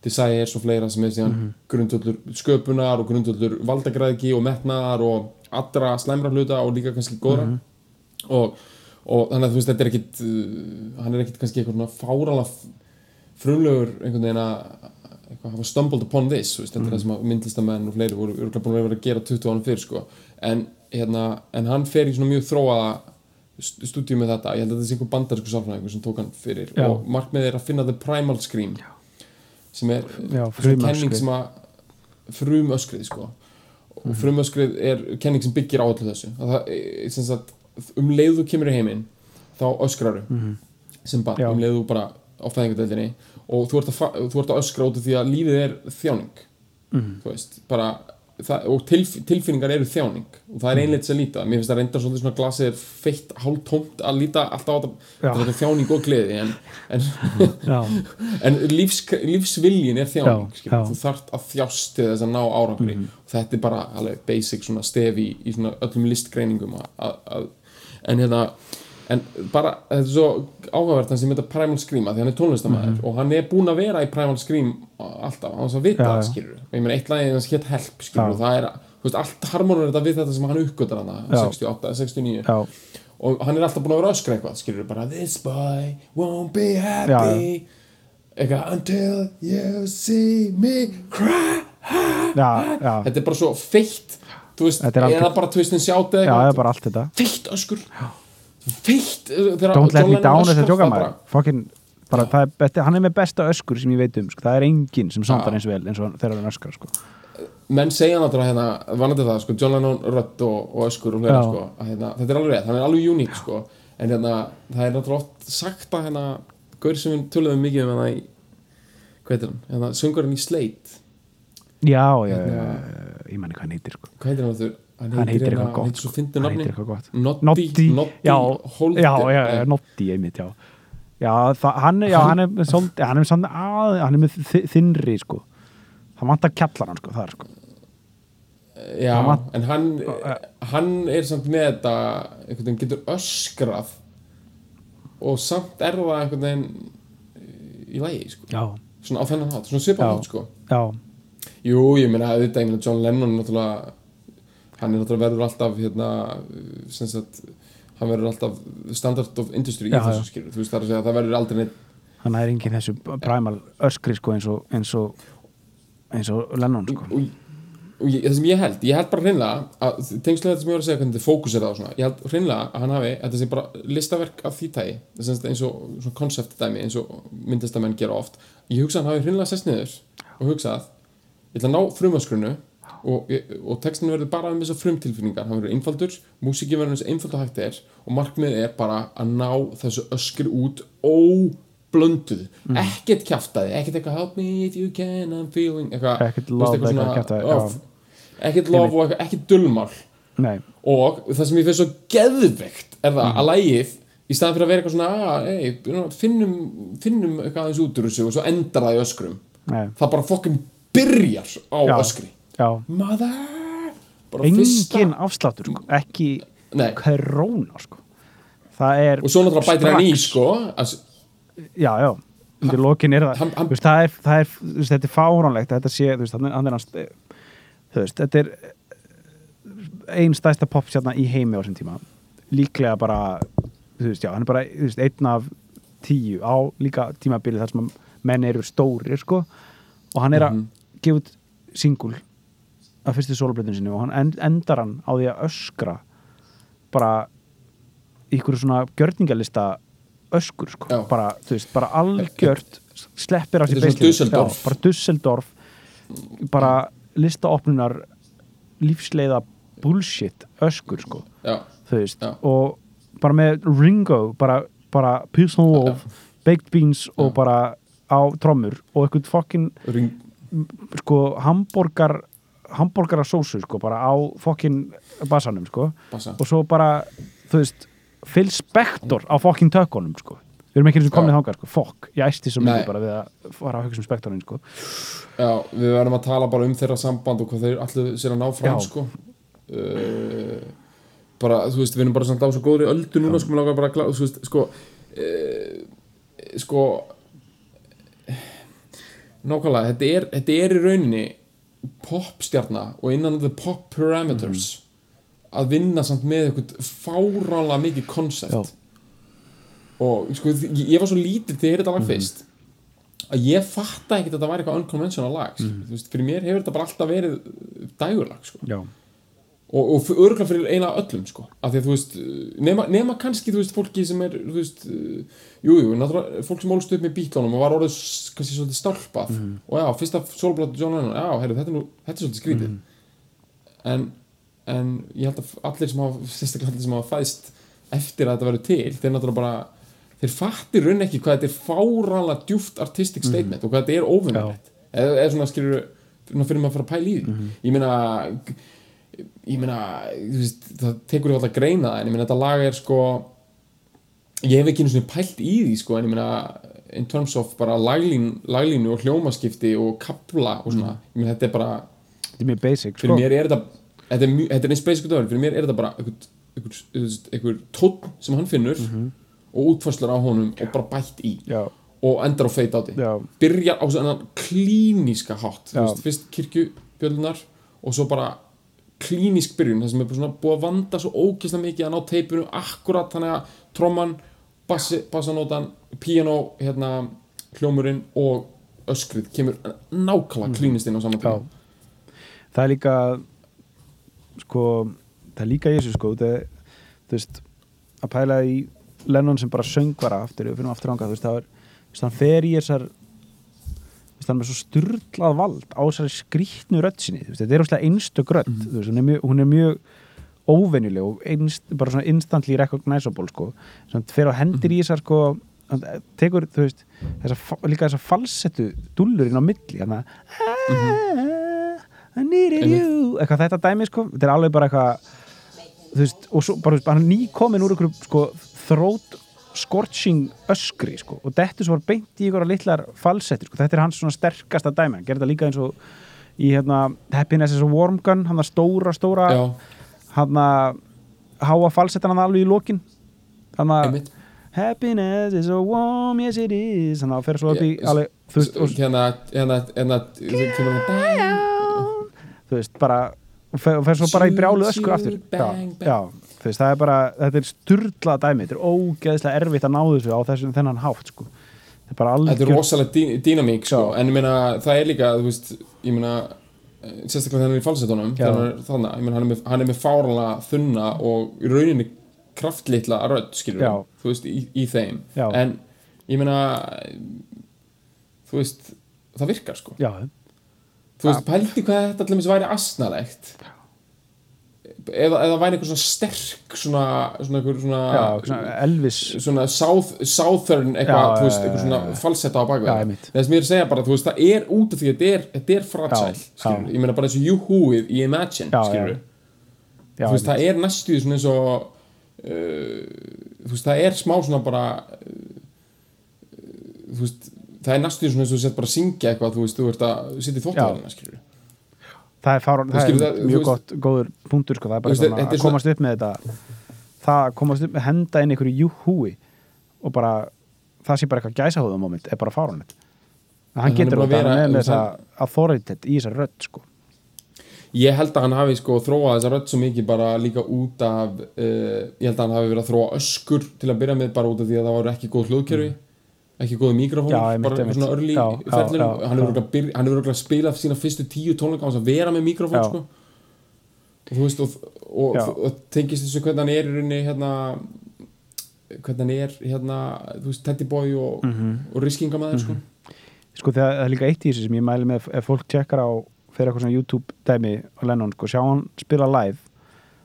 Speaker 1: desires og fleira sem er síðan
Speaker 2: Mhm.
Speaker 1: grundvöldur sköpunar og grundvöldur valdagræðki og metnaðar og allra slæmra hluta og líka kannski góðra
Speaker 2: Mhm.
Speaker 1: og, og þannig að þú veist þetta er ekkit uh, hann er ekkit kannski eitthvað svona fárala frumlegur einhvern veginn að hafa stumbled upon this veist, þetta er það sem að myndlistamenn og fleiri voru búin að vera að gera 20 árum fyrir sko. en, hérna, en hann fer í svona mjög þróaða stúdíu með þetta, ég held að þetta sé einhver bandarsku sálfræðingur sem tók hann fyrir
Speaker 2: Já.
Speaker 1: og markmiðið er að finna the primal scream
Speaker 2: Já.
Speaker 1: sem er kenning sem að frumöskrið sko og frumöskrið er kenning sem byggir á öllu þessu að það, er sem sagt, um leið þú kemur í heiminn þá öskraru
Speaker 2: Mhm.
Speaker 1: sem barn,
Speaker 2: Já.
Speaker 1: um leið þú bara á fæðingadeldinni og þú ert, að, þú ert að öskra út af því að lífið er þjáning
Speaker 2: Mhm.
Speaker 1: þú veist, bara það, og tilf, tilfinningar eru þjáning. Og það er einleitt sem líta. Mér finnst það reyndar svolítið svona glasið er feitt hálf tómt að líta alltaf á þetta.
Speaker 2: Já.
Speaker 1: þetta er þjáning og gleði en, en, en lífs, lífsviljin er þjáning
Speaker 2: Já, já.
Speaker 1: Þú þarft að þjást til þess að ná árangri. Og þetta er bara alveg basic svona stef í, í öllum listgreiningum að, að, að, en hérna en bara, þetta er svo áhugavert hann sem þetta Primal Scream að því hann er tónlistamæður og hann er búinn að vera í Primal Scream alltaf, hann að vita
Speaker 2: Mhm. Já,
Speaker 1: það
Speaker 2: já.
Speaker 1: skilur ég meina eitt lagið hans hétt Help skilur
Speaker 2: Já.
Speaker 1: og það er, þú veist, allt harmonur þetta við þetta sem hann uppgötar hana
Speaker 2: Já.
Speaker 1: 68, 69
Speaker 2: já,
Speaker 1: og hann er alltaf búinn að vera að öskra eitthvað skilur bara this boy won't be happy. Eitthvað until you see me cry.
Speaker 2: Já, já,
Speaker 1: þetta er bara svo feitt þú veist,
Speaker 2: er
Speaker 1: eða bara twistin sjátt
Speaker 2: já,
Speaker 1: eða
Speaker 2: það er
Speaker 1: eitthvað feitt öskur feitt þegar
Speaker 2: Don't let me down
Speaker 1: öskrar,
Speaker 2: þessi tjóka maður
Speaker 1: bara-
Speaker 2: er besti, hann er með besta öskur sem ég veit um sko. það er enginn sem
Speaker 1: Já.
Speaker 2: samtar eins vel eins og þegar hann öskar sko.
Speaker 1: menn segja náttúrulega hérna, vanandi það sko, John Lennon rödd og, og öskur
Speaker 2: Já.
Speaker 1: sko, að, hérna, þetta er alveg rétt, hann er alveg uník sko, en hérna, það er náttúrulega oft sagt að hérna, gaur sem við töluðum mikið um hérna í hvað heitir hann, hérna, sungurinn í Slate
Speaker 2: já, já, já,
Speaker 1: Hérna-
Speaker 2: já, ég manni hvað hann heitir sko.
Speaker 1: hvað heitir hann aftur?
Speaker 2: Hann heitir eitthvað gott sko. hann heitir eitthvað gott já,
Speaker 1: Nei,
Speaker 2: Noddy einmitt, já já, hann, já, hann er svolítið hann er svolítið, að, hann er með þi- þinnri sko. það vantar kjallaran sko, það er sko
Speaker 1: já,
Speaker 2: hann vant-
Speaker 1: en hann hann er samt með þetta einhvern veginn getur öskrað og samt er það einhvern veginn í lagi sko.
Speaker 2: já,
Speaker 1: svona á þennan hátt, svona svipað
Speaker 2: Já.
Speaker 1: hátt sko.
Speaker 2: já,
Speaker 1: jú, ég meina auðvitað, ég meina John Lennon er náttúrulega hann er náttúrulega verður alltaf hérna, sem sagt hann verður alltaf standard of industry
Speaker 2: Já,
Speaker 1: í þessu skilur, þú veist það er að segja að það verður aldrei neitt
Speaker 2: hann er enginn þessu primal öskri sko, eins og eins og eins og Lennon sko.
Speaker 1: og, og ég, það sem ég held, ég held bara hreinlega að tengslega þetta sem ég var að segja hvernig þetta fókus er það ég held hreinlega að hann hafi þetta sem bara listaverk af því tægi eins og svona koncept dæmi eins og myndistamenn gera oft ég hugsa að hann hafi hreinlega sest niður og hugsað ég ætla að ná frumöskrunu og, og textin verður bara um þessar frumtilfinningar hann verður einfaldur, músíkin verður eins einfald og hægt er og markmið er bara að ná þessu öskri út óblönduð,
Speaker 2: Mm.
Speaker 1: ekkert kjaftaði ekkert eitthvað help me if you can I'm feeling eitthvað,
Speaker 2: Ekkert
Speaker 1: lof og ekkert dulmál.
Speaker 2: Nei,
Speaker 1: og það sem ég finnst svo geðveikt er
Speaker 2: Mm.
Speaker 1: það að lægið í staðan fyrir að vera eitthvað svona að, hey, finnum, finnum eitthvað aðeins út úr þessu og svo endar það í öskrum.
Speaker 2: Nei,
Speaker 1: það bara fokkin byrjar á
Speaker 2: Já.
Speaker 1: öskri
Speaker 2: engin afsláttur sko. ekki
Speaker 1: Nei.
Speaker 2: króna sko. það er
Speaker 1: og svo náttúrulega bætir hann í sko. Að,
Speaker 2: já, já, er það.
Speaker 1: Hann-
Speaker 2: veist, það er, það er veist, þetta er fáránlegt. Þetta sé, þú veist, hann er, hans þú veist, þetta er ein stæsta popstjarna í heimi á þessum tíma. Líklega bara þú veist, já, hann er bara þú veist, einn af tíu á líka tímabili þar sem menn eru stórir sko, og hann er að
Speaker 1: Mhm.
Speaker 2: gefa út singul af fyrstu soloplötun sinni og hann end, endar hann á því að öskra bara ykkur svona gjörningalista öskur sko,
Speaker 1: Já.
Speaker 2: bara, þú veist, bara algjört sleppir af.
Speaker 1: Düsseldorf.
Speaker 2: Já, bara Dusseldorf bara listaopnunar lífsleiða bullshit öskur sko,
Speaker 1: já,
Speaker 2: þú veist
Speaker 1: Já.
Speaker 2: og bara með Ringo bara, bara Peace and Love Baked Beans og bara á trommur og eitthvað fokkin sko hambúrgar hambúrgara sósu sko bara á fokkin bassanum sko.
Speaker 1: Bassa.
Speaker 2: og svo bara þú veist Phil Spector á fokkin tökkunum sko. Við erum ekki eins og komnið
Speaker 1: Já.
Speaker 2: þangað sko. Fokk, ég æsti svo mikið bara við að fara að hugsa um Spectorin sko.
Speaker 1: Já, við verðum að tala bara um þeirra samband og hvað þeir allir sér að ná fram
Speaker 2: Já.
Speaker 1: sko. Uh, bara, þú veist, við erum bara samt á svo góðri öldu núna, sko, mér langar bara að glá, þú veist, sko uh, sko nákvæmlega, þetta er, þetta er í rauninni popstjarna og innan the pop parameters að vinna samt með eitthvað fáránlega mikið koncept og sko, ég, ég var svo lítið til að heyra þetta lag fyrst að ég fatta ekki að þetta var eitthvað unconventional lag mm. veist, fyrir mér hefur þetta bara alltaf verið dægurlag sko.
Speaker 2: já,
Speaker 1: og, og örgulega fyrir eina öllum sko. af því að þú veist nema, nema kannski þú veist fólki sem er þú veist, uh, jú, jú, náttúrulega fólk sem ólst upp með bítlónum og var orðið kannski svolítið stálpað og já, fyrsta sólblótt John Lennon, já, heyrðu, þetta er nú þetta er svolítið skrítið. En, en ég held að allir sem hafa sérstaklega allir sem hafa fæðst eftir að þetta verður til, þeir náttúrulega bara þeir fattir raun ekki hvað þetta er fáránlega djúft artistic statement og hvað þetta er óvinnulegt eða, eða svona skilur fyrir maður að fara að pæla í því.
Speaker 2: Mhm.
Speaker 1: ég meina ég meina, veist, það tekur ég alltaf að greina það en ég meina þetta lag er sko ég hef ekki einu svona pælt í því sko en ég meina in terms of bara laglín, laglínu og hljómaskipti og kapla og svona, ég meina þetta er bara
Speaker 2: þetta er mjög basic
Speaker 1: fyrir
Speaker 2: sko.
Speaker 1: mér er þetta þetta er, er eins basic döður, fyrir mér er þetta bara einhver, tónn sem hann finnur og útfærslar á honum og bara bætt í
Speaker 2: já,
Speaker 1: og endar á feit á því.
Speaker 2: Já,
Speaker 1: byrjar á svona klíníska hátt veist, fyrst kirkjubjöldunar og svo bara klínísk byrjun það sem er búið að vanda svo ógeðslega mikið að ná teipinu akkurat þannig að tromman, bassi, bassanótan piano, hérna hljómurinn og öskrið kemur nákvæmlega klínist inn á saman
Speaker 2: Mhm.
Speaker 1: tíma
Speaker 2: það er líka sko, það er líka þessu sko það, er, þú veist að pæla í Lennon sem bara söngvara aftur, við finnum aftur ánga, þú veist, það er veist, hann fer í þessar hann er með svo styrlað vald á þessari skrýtnu rödd sinni, þú veist, þetta er óslega einstök
Speaker 1: Mhm.
Speaker 2: þú veist, hún er mjög, er mjög óvenjuleg og einst, bara svona instantly recognizable sko, sem fer á hendir
Speaker 1: Mhm.
Speaker 2: í þessar sko tekur, þú veist, þessa, líka þessa falsettu dúllurinn á milli þannig að I needed you eitthvað þetta dæmi sko, þetta er alveg bara eitthvað þú veist, og svo bara, bara ný komin úr ykkur sko, þrótt scorching öskri sko, og þetta svo var beint í ykkur litlar falsettir sko. þetta er hans svona sterkasta dæmi. Hann gerir þetta líka eins og í hérna, Happiness is a Warm Gun hann það stóra, stóra hann að háa falsettan hann alveg í lokin. Hann að Happiness is a warm, yes it is. Hann að fer svo upp í
Speaker 1: hérna, hérna, hérna þú
Speaker 2: veist, bara og fer, svo bara í brjálu
Speaker 1: Shoot,
Speaker 2: aftur. Já, já, veist, það er bara þetta er sturlað dæmi, þetta er ógeðslega erfitt að ná þessu á þessum þennan hátt sko. þetta er bara
Speaker 1: Þetta er
Speaker 2: alveg
Speaker 1: rosalega dý, dýnamík sko. En ég meina það er líka þú veist, ég meina eh, sérstaklega er í falsetunum
Speaker 2: Já.
Speaker 1: þannig að hann er með, hann er með fáranlega þunna og í rauninni kraftlitla rödd skilur
Speaker 2: Já.
Speaker 1: þú veist, í, í þeim
Speaker 2: Já.
Speaker 1: en ég meina þú veist, það virkar sko
Speaker 2: já,
Speaker 1: þú veist, pældi hvað þetta allir væri asnalegt eða, eða væri einhver svona sterk svona, svona einhver svona,
Speaker 2: já, svona Elvis
Speaker 1: svona south, southern eitthvað, þú veist,
Speaker 2: já,
Speaker 1: svona falsetta á
Speaker 2: einmitt.
Speaker 1: þess að mér segja bara, þú veist, það er út af því að þetta er, er
Speaker 2: Já,
Speaker 1: skilur ég meina bara eins og Juhúið í Imagine, skilur þú veist, það er næstuði svona eins og uh, þú veist, það er smá svona bara uh, þú veist það er næstuði svona eins og þú sett bara að syngja eitthvað þú veist, þú ert að sitja í þóttavæðina, skilur
Speaker 2: það er, fár, það er
Speaker 1: það-
Speaker 2: mjög gott, góður punktur sko, það er bara
Speaker 1: veist, er
Speaker 2: að komast upp með þetta það að komast upp með henda inn einhverju júhúi og bara það sé bara eitthvað gæsahóðum moment er bara fáránlegt hann,
Speaker 1: hann
Speaker 2: getur að vera
Speaker 1: að
Speaker 2: með,
Speaker 1: veist,
Speaker 2: þessa authority í þessar rödd sko.
Speaker 1: Ég held að hann hafi sko þróað þessa rödd svo mikið bara líka út af uh, ég held að hann hafi verið að þróa öskur til að byrja með bara út af því að það var ekki góð hljóðkerfi ekki góð mikrofón bara svona örli
Speaker 2: Já,
Speaker 1: í
Speaker 2: já,
Speaker 1: ferlinum
Speaker 2: já,
Speaker 1: hann
Speaker 2: já.
Speaker 1: hann hefur örugglega að spila sína fyrstu tíu tónleika á þess að vera með mikrofón sko. og þú veist og, og, og, og tengist þessu hvernig hann er rauninni hérna hvernig hann er hérna þú veist Teddy Boy og,
Speaker 2: Mhm.
Speaker 1: og riskingamæður sko.
Speaker 2: sko þegar það er líka eitt í þessu sem ég mæli með ef fólk tjekkar á fyrir eitthvað svona YouTube dæmi á Lennon sko, sjá hann spila live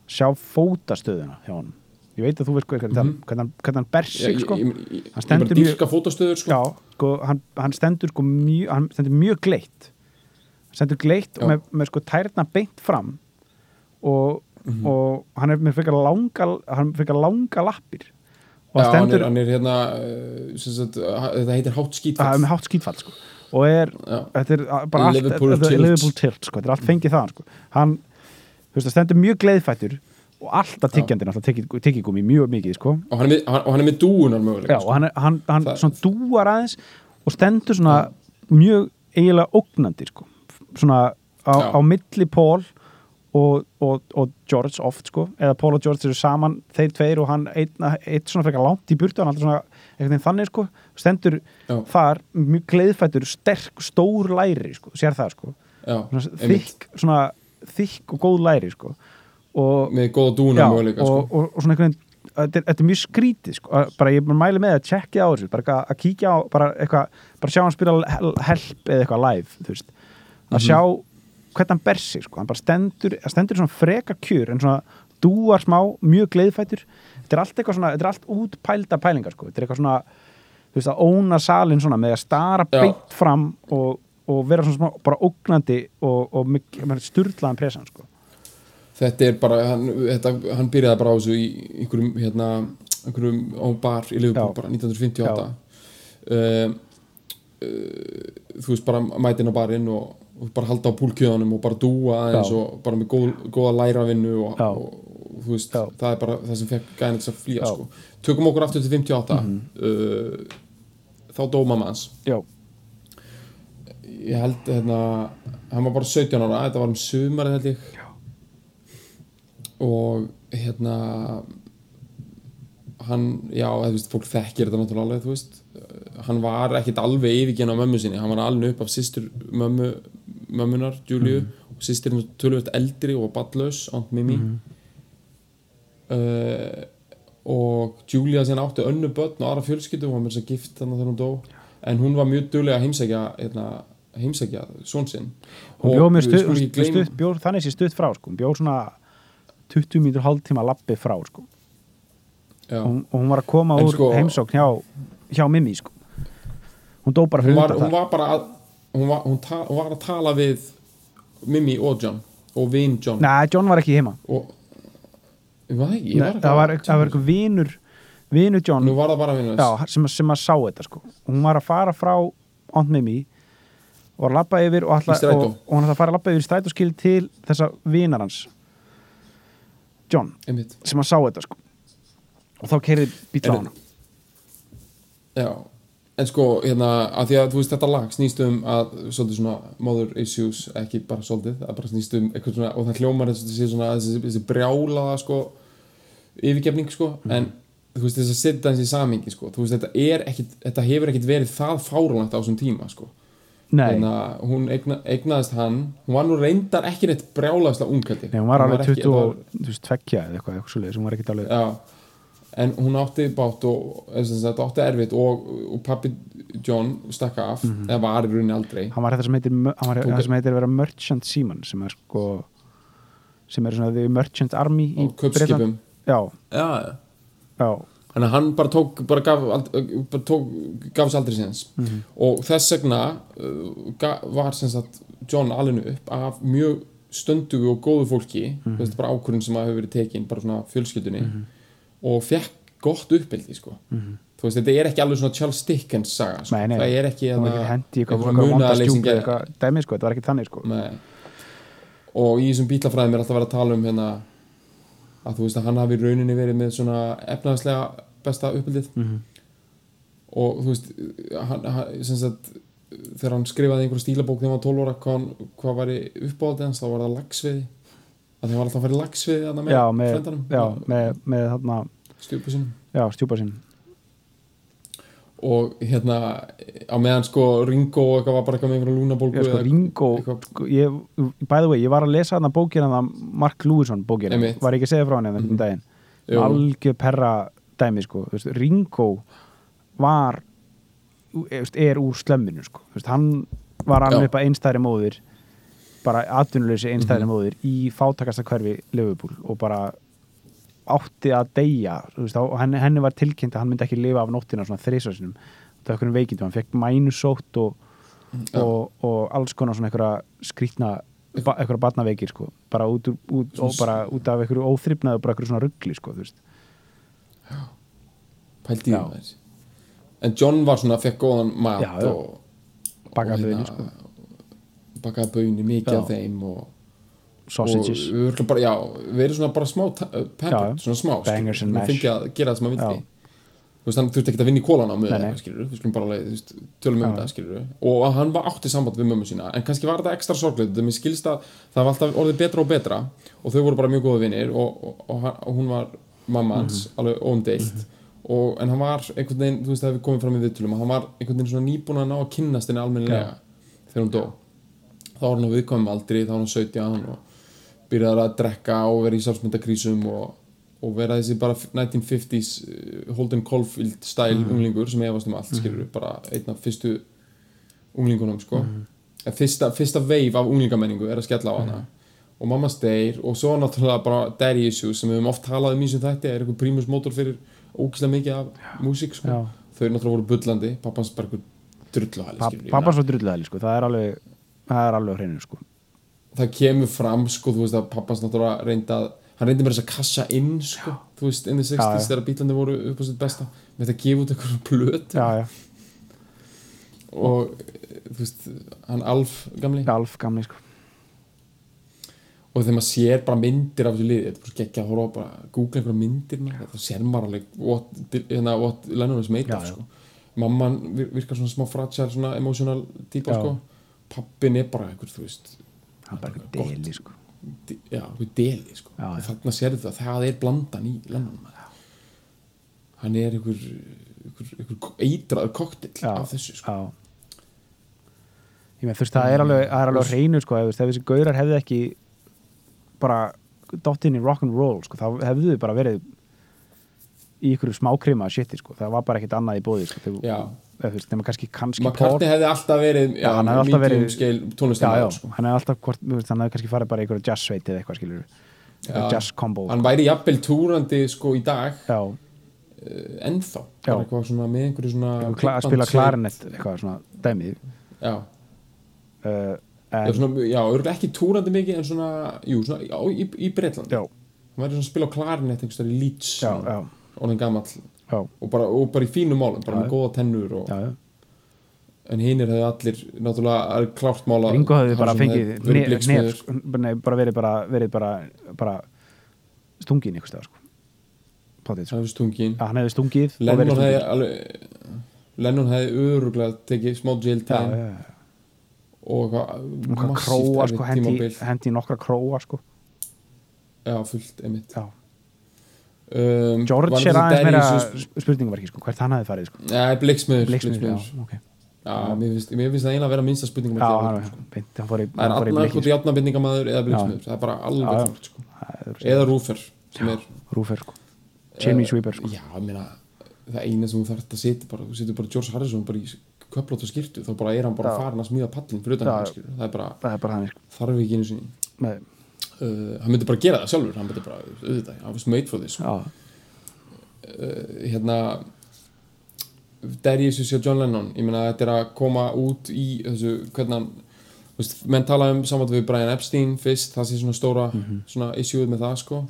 Speaker 2: sjá fótastöðuna hjá hann ég veit að þú veist hvað
Speaker 1: Mhm.
Speaker 2: mm hann- hvernig hann ber sig sko. Hann stendur mjög-
Speaker 1: sko.
Speaker 2: Já, sko, hann, hann stendur sko mjög, hann stendur mjög gleitt hann stendur gleitt
Speaker 1: Já.
Speaker 2: og með, með sko tærna beint fram og,
Speaker 1: Mhm.
Speaker 2: og hann er með frekar langa hann er frekar langa lappir og
Speaker 1: Já,
Speaker 2: hann
Speaker 1: hann,
Speaker 2: stendur
Speaker 1: er, hann er hérna uh, sagt, uh, þetta heitir hátt
Speaker 2: með hátt skýtfall sko og er, þetta er a- bara allt er. Liverpool tilt sko, þetta er allt fengið það sko. hann, þú veist, það stendur mjög gleiðfættur og alltaf tyggjandi alltaf tyggjagumi mjög mikið sko.
Speaker 1: Og hann er með, hann, og hann er með dúunar mögulega
Speaker 2: Já, og hann, er, hann, hann svona dúar aðeins og stendur svona mjög eiginlega ógnandi sko. svona á,
Speaker 1: Já.
Speaker 2: á milli Paul og, og, og George oft sko, eða Paul og George eru saman þeir tveir og hann eitt, svona frekar langt í burtu, hann alltaf svona þannig sko, stendur
Speaker 1: Já.
Speaker 2: þar mjög gleiðfættur, sterk, stór læri sko, sér það sko.
Speaker 1: Já,
Speaker 2: svona þykk, svona þykk og góð læri sko og,
Speaker 1: með góða dúunar
Speaker 2: Já,
Speaker 1: mögulega
Speaker 2: og,
Speaker 1: sko.
Speaker 2: og, og svona einhvern veginn þetta er, mjög skrítið sko. bara ég mæli með að tjekkja á þessu bara að kíkja á, bara eitthvað bara sjá hann spila hel- help eða eitthvað live að
Speaker 1: Mhm.
Speaker 2: sjá hvernig hann ber sig, sko, hann bara stendur stendur svona freka kjur en svona dúar smá, mjög gleiðfætur þetta er allt eitthvað svona, þetta er allt útpælda pælingar sko, þetta er eitthvað svona veist að óna salin svona með að stara
Speaker 1: Já.
Speaker 2: beint fram og, og vera svona smá, bara ógnandi og, og með sturlaðan presan sko.
Speaker 1: Þetta er bara hann, þetta, hann byrjaði bara á þessu í einhverjum hérna, einhverjum á bar í Liverpool bara 1958 um, uh, þú veist bara mætin á barinn og, og bara halda á púlkjöðanum og bara dúa aðeins
Speaker 2: Já.
Speaker 1: og bara með góð, góða læravinnu og, og, og þú veist
Speaker 2: Já.
Speaker 1: það er bara það sem fekk gæðin þess að flýja sko. tökum okkur aftur til 58
Speaker 2: Mhm.
Speaker 1: uh, þá dó mamma hans
Speaker 2: já,
Speaker 1: ég held hérna hann var bara 17 ára, þetta var um sumarið held ég. Og hérna hann, já, þú veist, fólk þekkir þetta náttúrulega alveg, þú veist. Hann var ekkit alveg yfirgen á mömmu sinni. Hann var alveg upp af sýstur mömmu mömmunar, Júliu
Speaker 2: Mhm.
Speaker 1: og sýstirinn tölvöld eldri og ballaus Aunt Mimi.
Speaker 2: Mhm.
Speaker 1: uh, og Julia síðan átti önnu börn og aðra fjölskyldu hún var með þess að gift þannig þegar hún dó. En hún var mjög duglega að heimsækja hérna, heimsækja són sinn.
Speaker 2: Hún bjóð
Speaker 1: gleyma-
Speaker 2: stutt bjóð, þannig sé stutt frá sko. bjóð svona 20 mínútur hálftíma lappi frá sko. Og, hún, og hún var að koma
Speaker 1: En
Speaker 2: úr
Speaker 1: sko-
Speaker 2: heimsókn hjá, hjá Mimmi sko. hún dó bara
Speaker 1: hún,
Speaker 2: fyrir
Speaker 1: var,
Speaker 2: undan
Speaker 1: hún var bara að hún var, hún, ta, hún var að tala við Mimi og John og vin John.
Speaker 2: Nei, John var ekki heima.
Speaker 1: Og var ekki,
Speaker 2: Nei,
Speaker 1: var
Speaker 2: það var, var eitthvað vinur vinur John.
Speaker 1: Var
Speaker 2: já, sem, sem að sá þetta sko. hún var að fara frá Aunt Mimi og að labba yfir og, ætla, og, og hann ætla að fara að labba yfir strætóskil til þessa vinar hans John,
Speaker 1: einmitt.
Speaker 2: sem að sá þetta sko. og þá keirði bíl á hana.
Speaker 1: Já, en sko, hérna, að því að þú veist þetta lag snýst um að, svolítið svona mother issues, ekki bara svolítið það bara snýst um eitthvað svona, og það hljómar eins og sé svona, þessi, þessi brjálaða sko, yfirgefning sko, en þú veist þess að setja þessi samingi sko, þú veist þetta er ekkit, þetta hefur ekkit verið það fárunlegt á þessum tíma sko
Speaker 2: Nei,
Speaker 1: hérna, hún eigna, eignaðist hann. Hún var nú reyndar ekki neitt brjálaðslega ungkaldi
Speaker 2: Nei, hún var alveg
Speaker 1: ekki-
Speaker 2: 22 eða eitthvað, eitthvað hún var ekki alveg
Speaker 1: Já, en hún átti bát og sagt, átti erfitt og, og pappi John stakka af eða var í rauninni aldrei.
Speaker 2: Hann var þetta sem heitir, hann var
Speaker 1: Tók-
Speaker 2: það sem heitir að vera merchant seaman sem er sko sem er svona the merchant army í
Speaker 1: köpskipum
Speaker 2: já,
Speaker 1: já,
Speaker 2: já,
Speaker 1: þannig að hann bara tók bara gaf, bara tók, gaf sér aldrei síðans. Og þess vegna uh, var sem sagt John alveg upp af mjög stöndugu og góðu fólki mm -hmm. bara ákvörðin sem að hefur verið tekin bara svona fjölskyldunni og fekk gott uppeldi sko. Þú veist, þetta er ekki alveg svona Charles Dickens saga sko.
Speaker 2: nei, nei,
Speaker 1: það er ekki
Speaker 2: hendi eitthvað,
Speaker 1: munaðarleysingja-
Speaker 2: stjúpi eitthvað dæmi sko, þetta var ekki þannig sko.
Speaker 1: Nei. og í þessum bílafræðum er alltaf verið að tala um hérna að þú veist að hann hafi í rauninni verið með svona efnaðslega besta uppeldið
Speaker 2: Mhm.
Speaker 1: og þú veist hann, hann, sagt þegar hann skrifaði einhverja stílabók þegar hann var 12 ára hvað, hvað var uppáhaldið hans þá var það lagsviði að hann var alltaf að fara í lagsviði með
Speaker 2: já, með, með, með stjúpa sinn
Speaker 1: og hérna á meðan sko Ringo og eitthvað var bara eitthvað með einhverja lúnabólgu
Speaker 2: sko, Ringo,
Speaker 1: eitthvað-
Speaker 2: sko, ég, by the way, ég var að lesa þarna bókina Mark Lewison bókina,
Speaker 1: Einmitt.
Speaker 2: var ekki að segja frá henni þessum daginn,
Speaker 1: Jú.
Speaker 2: algjör perra dæmi, sko, veist, Ringo var er úr slömminu, sko. Veist, hann var alveg upp að einstæðri móðir bara atvinnuleysi einstæðri
Speaker 1: Mhm.
Speaker 2: móðir í fátakasta hverfi Liverpool og bara átti að deyja veist, og henni, henni var tilkynnt að hann myndi ekki lifa af nóttina svona þrísasinum það var einhverjum veikindum, hann fekk mænusótt og,
Speaker 1: Já.
Speaker 2: og, og alls konar svona einhverja skrýtna ba, einhverja barnaveikir sko, bara út, út, og bara út af einhverju óþrifnaði og bara einhverju svona ruggli sko, veist
Speaker 1: pældi í
Speaker 2: Já.
Speaker 1: þess en John var svona, fekk góðan mat
Speaker 2: Já, já.
Speaker 1: og
Speaker 2: bakaði
Speaker 1: og
Speaker 2: böðni
Speaker 1: hérna,
Speaker 2: sko,
Speaker 1: bakaði böðni, mikið
Speaker 2: Já.
Speaker 1: af þeim og,
Speaker 2: sausages.
Speaker 1: Og bara, já, verið svona bara smá uh,
Speaker 2: Já,
Speaker 1: svona smá
Speaker 2: Bangers and mash.
Speaker 1: að gera það sem
Speaker 2: Já.
Speaker 1: vildi þú þurfti ekki að vinna í kólan á möðu við skulum bara veist, tölum um skilur og að hann var átti samband við mömmu sína en kannski var þetta ekstra þetta að það var alltaf orðið betra og betra. Og þau voru bara mjög góða vinnir og, og, og, hún var mamma hans,
Speaker 2: Mhm.
Speaker 1: alveg óumdeilt og, en hann var einhvern veginn, þú veist, það hefur komið fram í viðtölum að hann var einhvern veginn svona nýbúin að ná að kynnast henni almennilega þegar hún dó. Þá var hann á viðkomum aldri, þá var hann 17 og byrjaði að drekka og vera í sjálfsmyndakrísum og, og vera þessi bara 1950s uh, Holden Caulfield stæl unglingur sem efast um allt, skilur bara einn af fyrstu unglingunum sko. En fyrsta, fyrsta veif af unglingamenningu er að skella á hana. Og mamma steir og svo náttúrulega bara daddy issues sem við höfum oft talað um í sem þætti er eitthvað prímus mótor fyrir ógislega mikið af músík sko.
Speaker 2: Já.
Speaker 1: þau náttúrulega voru bullandi pappans bara einhver drulluhæli skilur, ég
Speaker 2: pappa
Speaker 1: meina,
Speaker 2: svo drulluðæli sko, það er alveg það er alveg hreinu sko
Speaker 1: það kemur fram sko, þú veist að pappans náttúrulega reynda hann reyndi með þess að kassa inn sko, þú veist, in the 60s
Speaker 2: Já, já.
Speaker 1: þegar bílandi voru upp á sitt besta. Með þetta að gefa út eitthvað plöt
Speaker 2: já, já,
Speaker 1: og þú veist, hann Alf gamli.
Speaker 2: Alf gamli sko.
Speaker 1: Og þegar maður sér bara myndir af þessu liði þetta er bara geggja að horfa bara googla einhverja myndir þá sér maður alveg what, hérna, what Lennon is made of sko. mamman vir- virkar svona smá fragile svona emotional típa sko. pappin er bara einhver þú veist
Speaker 2: hann er bara eitthvað deli sko
Speaker 1: já, einhver deli sko.
Speaker 2: Já, já.
Speaker 1: og þarna sér þetta það er blandan í maður. hann er einhver, einhver, einhver eitraður koktill af þessu sko.
Speaker 2: ég með þú veist, það er alveg, það er alveg hreinu sko, ef, þessi gaurar hefði ekki bara dótt inn í rock'n'roll sko, þá hefðu þau bara verið í ykkur smákrima shiti sko, það var bara ekkit annað í bóði sko, þegar,
Speaker 1: Já.
Speaker 2: nema kannski kannski
Speaker 1: McCartney hefði alltaf verið
Speaker 2: Já, hann hefði alltaf verið- já, já,
Speaker 1: tónlistamæður sko.
Speaker 2: hann hefði alltaf hvort, hann hefði kannski farið bara í ykkur jazzsveit eða eitthvað skilur
Speaker 1: Já.
Speaker 2: jazz combo
Speaker 1: hann væri jafnvel túrandi sko í dag.
Speaker 2: Já,
Speaker 1: uh, ennþá.
Speaker 2: Já.
Speaker 1: eitthvað svona með einhverju svona
Speaker 2: kla, að spila klarinett eitthvað svona dæmið
Speaker 1: já,
Speaker 2: uh,
Speaker 1: já, já örugglega ekki túrandi mikið en svona, jú, svona á, í, í Breitlandi
Speaker 2: já,
Speaker 1: hann væri svona að spila klarinett einhvers staðar í Leeds
Speaker 2: já, já,
Speaker 1: orðin gamall.
Speaker 2: já,
Speaker 1: og bara, og bara í fínum málum, bara
Speaker 2: Já.
Speaker 1: með góða tennur og,
Speaker 2: já,
Speaker 1: en hinnir hefði allir náttúrulega er klárt mála
Speaker 2: Ringo hefði bara fengið nef, nef, sko, nei, bara verið bara, verið bara, bara stungin einhvers staðar sko. Potið, sko.
Speaker 1: stungin
Speaker 2: ja, hann hefði stungið
Speaker 1: Lennon hefði alveg Lennon hefði öruglega tekið smá jail time
Speaker 2: já,
Speaker 1: og eitthvað
Speaker 2: króa
Speaker 1: massíft
Speaker 2: sko, hendi, í nokkra króa sko.
Speaker 1: já, fullt, einmitt
Speaker 2: já.
Speaker 1: Um,
Speaker 2: George er aðeins meira spurningaverki sko, hvert hann hefði farið sko.
Speaker 1: Nei, Bliksmiður
Speaker 2: Bliksmiður,
Speaker 1: Bliksmiður.
Speaker 2: já, ok
Speaker 1: Já, mér mér finnst það eiginlega að vera minnsta gera, sko.
Speaker 2: í,
Speaker 1: Það er allar hvort játnabindingamæður eða Bliksmiður Það er bara alveg
Speaker 2: já.
Speaker 1: klart sko.
Speaker 2: sko.
Speaker 1: Eða Rúfer er
Speaker 2: Rúfer sko.
Speaker 1: Eh,
Speaker 2: Sweeper sko.
Speaker 1: Já, ég meina það eina sem þú þarft að setja bara þú setur bara George Harrison bara í köplót og skýrtu þá bara er hann bara farin að smíða pallin fyrir utan hann það er bara,
Speaker 2: er sko.
Speaker 1: þarf ekki einu sinni uh, hann myndi bara gera það sjálfur hann myndi bara, auðvitað, hann was made for this
Speaker 2: já,
Speaker 1: uh, hérna Darius og John Lennon ég meina þetta er að koma út í þessu, hvernig hann veist, menn tala um saman við Brian Epstein fyrst, það sé svona stóra
Speaker 2: Mhm.
Speaker 1: svona issue með það sko,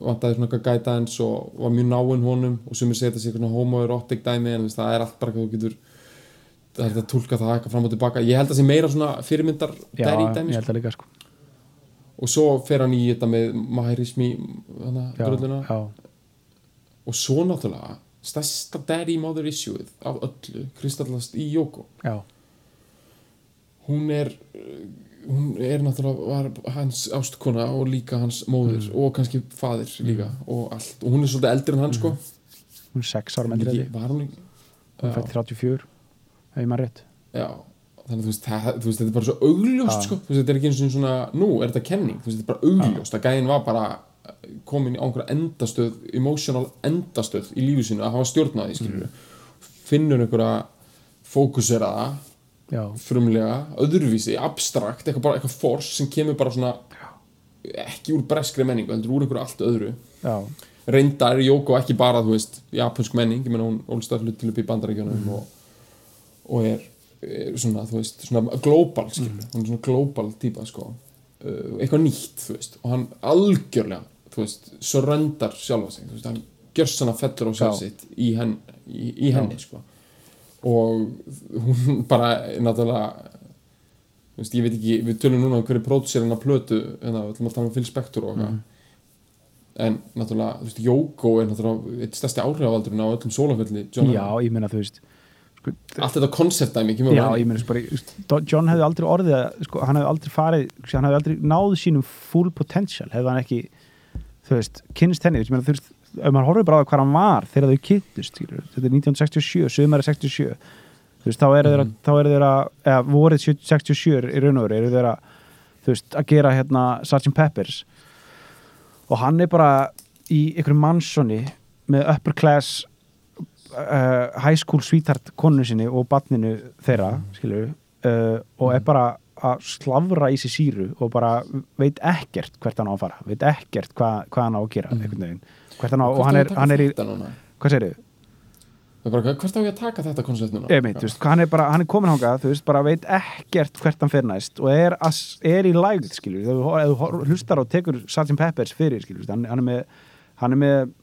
Speaker 1: vantaði svona eitthvað guidance og var mjög náinn honum og sumir segja þetta sé eitthvað homoerotic dæmi en veist, það er allt bara eitthvað þú getur það er þetta að tólka það eitthvað fram og tilbaka ég held að það sé meira svona fyrirmyndar
Speaker 2: já
Speaker 1: Daddy
Speaker 2: ég
Speaker 1: dæmi sko.
Speaker 2: held að líka sko.
Speaker 1: Og svo fer hann í þetta með Maherismi og svo náttúrulega stærsta daddy mother issue af öllu kristallast í Jóko hún er hún er náttúrulega hans ástkona og líka hans móðir
Speaker 2: Mm.
Speaker 1: og kannski faðir líka og allt. Og hún er svolítið eldri en hann sko.
Speaker 2: Hún er sex ára með
Speaker 1: Ekki-
Speaker 2: þetta
Speaker 1: var hún
Speaker 2: hún fætt 34 ef ég maður rétt.
Speaker 1: Já þannig að þú veist, það, þú veist þetta er bara svo augljóst
Speaker 2: Já.
Speaker 1: sko, þú veist þetta er ekki eins og svona nú er þetta kenning, þú veist þetta er bara augljóst að gæðin var bara komin í einhverja endastöð emotional endastöð í lífi sinu að hafa stjórnaði skilur finnur einhverja fókuseraða frumlega, öðruvísi, abstrakt eitthvað bara eitthvað force sem kemur bara svona ekki úr breskri menningu heldur úr einhverju allt öðru.
Speaker 2: Já,
Speaker 1: reyndar er Jóko ekki bara, þú veist japansk menning, ég meina hún ólstað hlut til upp í bandaríkjunum og, og er, er svona, þú veist svona global, skilur, hún er svona global típa, sko, uh, eitthvað nýtt þú veist, og hann algjörlega þú veist, surrendar sjálfa sig þú veist, hann gjörsanna fellur á sjálf
Speaker 2: Já.
Speaker 1: sitt í, henn, í, í henni, sko. Og hún bara, náttúrulega þú veist, ég veit ekki, við tölum núna um hverju pródusir hennar plötu, en það, við ætlum að tala um Phil Spector og eitthvað. En náttúrulega, þú veist, Jóko er náttúrulega eitt stærsti áhrifavaldurinn á öllum sólafölli John
Speaker 2: já, ég meina þú veist
Speaker 1: allt þetta konceptdæmi kemur
Speaker 2: já, ég sko bara, John hefði aldrei orðið að- sko, hann hefði aldrei farið, sko, hann hefði aldrei náð sínum full potential, hefði hann ekki þú veist, kynst henni þú veist, ef maður horfir bara á hvað hann var þegar þau kynntust, þetta er 1967 sömur er 67 þú veist, þá eru þeirra,
Speaker 1: Mhm.
Speaker 2: þá eru þeirra eða vorið 67 í raun og veru eru þeirra, þú veist, að gera hérna Sgt. Peppers og hann er bara í einhverjum mannsoni með upper class uh, high school sweetheart konu sinni og barninu þeirra skilur uh, og er bara að slavra í sig síru og bara veit ekkert hvert hann á að fara veit ekkert hva, hvað hann á að gera
Speaker 1: Mhm.
Speaker 2: hvert hann á, og hann er, hann er í, hvað segir þið?
Speaker 1: bara, hvert á ég að taka þetta koncept núna
Speaker 2: þú veist, hann er bara, hann er komin hangað þú veist, bara veit ekkert hvert hann fer næst og er, as, er í lægð, skilur þú, hlustar og tekur Sgt. Peppers fyrir, skilur, hann, hann er með hann er með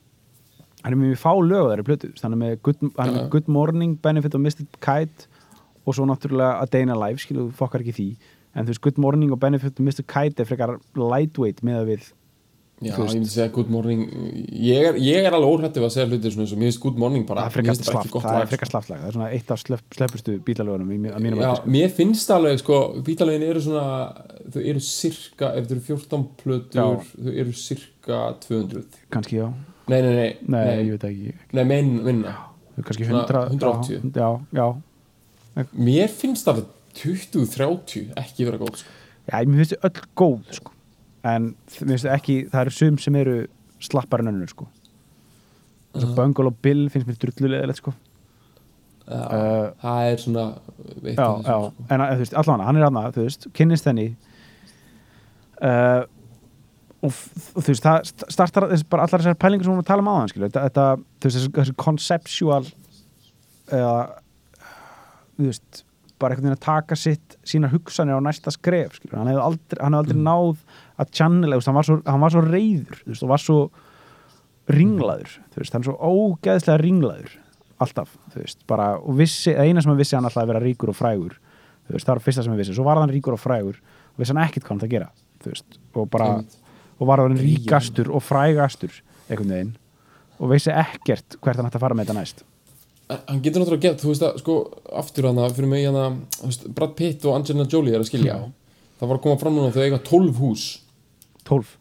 Speaker 2: hann er mjög fá lög þeirri plötu, þú veist, hann er með Good, hann er með good Morning, Benefit of Mr. Kite og svo náttúrulega A Day in a Life, skilur, þú fokkar ekki í því en þú veist, Good Morning og Benefit of Mr. Kite er frekar lightweight með að við
Speaker 1: Já,
Speaker 2: veist.
Speaker 1: ég myndi segja good morning ég er, ég er alveg óhrættið að segja hlutir svona og mér finnst good morning bara
Speaker 2: það er frekar
Speaker 1: finnst bara ekki
Speaker 2: slaft,
Speaker 1: gott
Speaker 2: það er svona eitt af slöpp, slöppustu bílalögunum í,
Speaker 1: Já,
Speaker 2: sko.
Speaker 1: mér finnst alveg sko, bílalögin eru svona þau eru cirka, ef þau eru 14 plötur
Speaker 2: Já.
Speaker 1: þau eru cirka 200
Speaker 2: kannski já,
Speaker 1: Nei, nei, nei,
Speaker 2: nei, ég veit ekki
Speaker 1: nei mein, minna
Speaker 2: 100,
Speaker 1: 180.
Speaker 2: já, já,
Speaker 1: Mér finnst alveg 20-30 ekki vera góð sko.
Speaker 2: já, mér finnst þið öll góð sko. en mér finnst þið ekki það eru sum sem eru slappar en önnur sko. þess að Bungle og Bill finnst mér drullulegilegt sko.
Speaker 1: Já,
Speaker 2: Uh,
Speaker 1: það er svona
Speaker 2: já, já,
Speaker 1: sko.
Speaker 2: en að, þú veist, allan hann er aðna, þú veist, kynnist henni uh, og þú veist, það st- startar bara allar þessar pælingar sem við vorum að tala um skilur, þetta, þetta, þú veist, þessi, þessi conceptual eða þú veist, bara einhvern veginn að taka sitt sínar hugsanir á næsta skref skilur, hann hefði aldrei, hefði aldrei náð að channela, hann var svo, hann var svo reyður veist, og var svo ringlaður, þú veist, hann er svo ógeðslega ringlaður alltaf, þú veist, bara og vissi, eina sem hann vissi hann alltaf að vera ríkur og frægur þú veist, það var fyrsta sem hann vissi, svo var hann ríkur og frægur og vissi hann ekkert hvað hann átti að gera þú veist, og bara,
Speaker 1: Einmitt.
Speaker 2: Og var hann ríkastur og frægastur einhvern veginn og vissi ekkert hvert hann ætti að fara með þetta næst.
Speaker 1: Hann getur náttúrulega gett, þú veist að sko aftur hana, fyrir mig þú veist, Brad Pitt og Angelina Jolie er að skilja.
Speaker 2: Já.
Speaker 1: það var að koma fram núna þau eiga 12 hús.
Speaker 2: 12,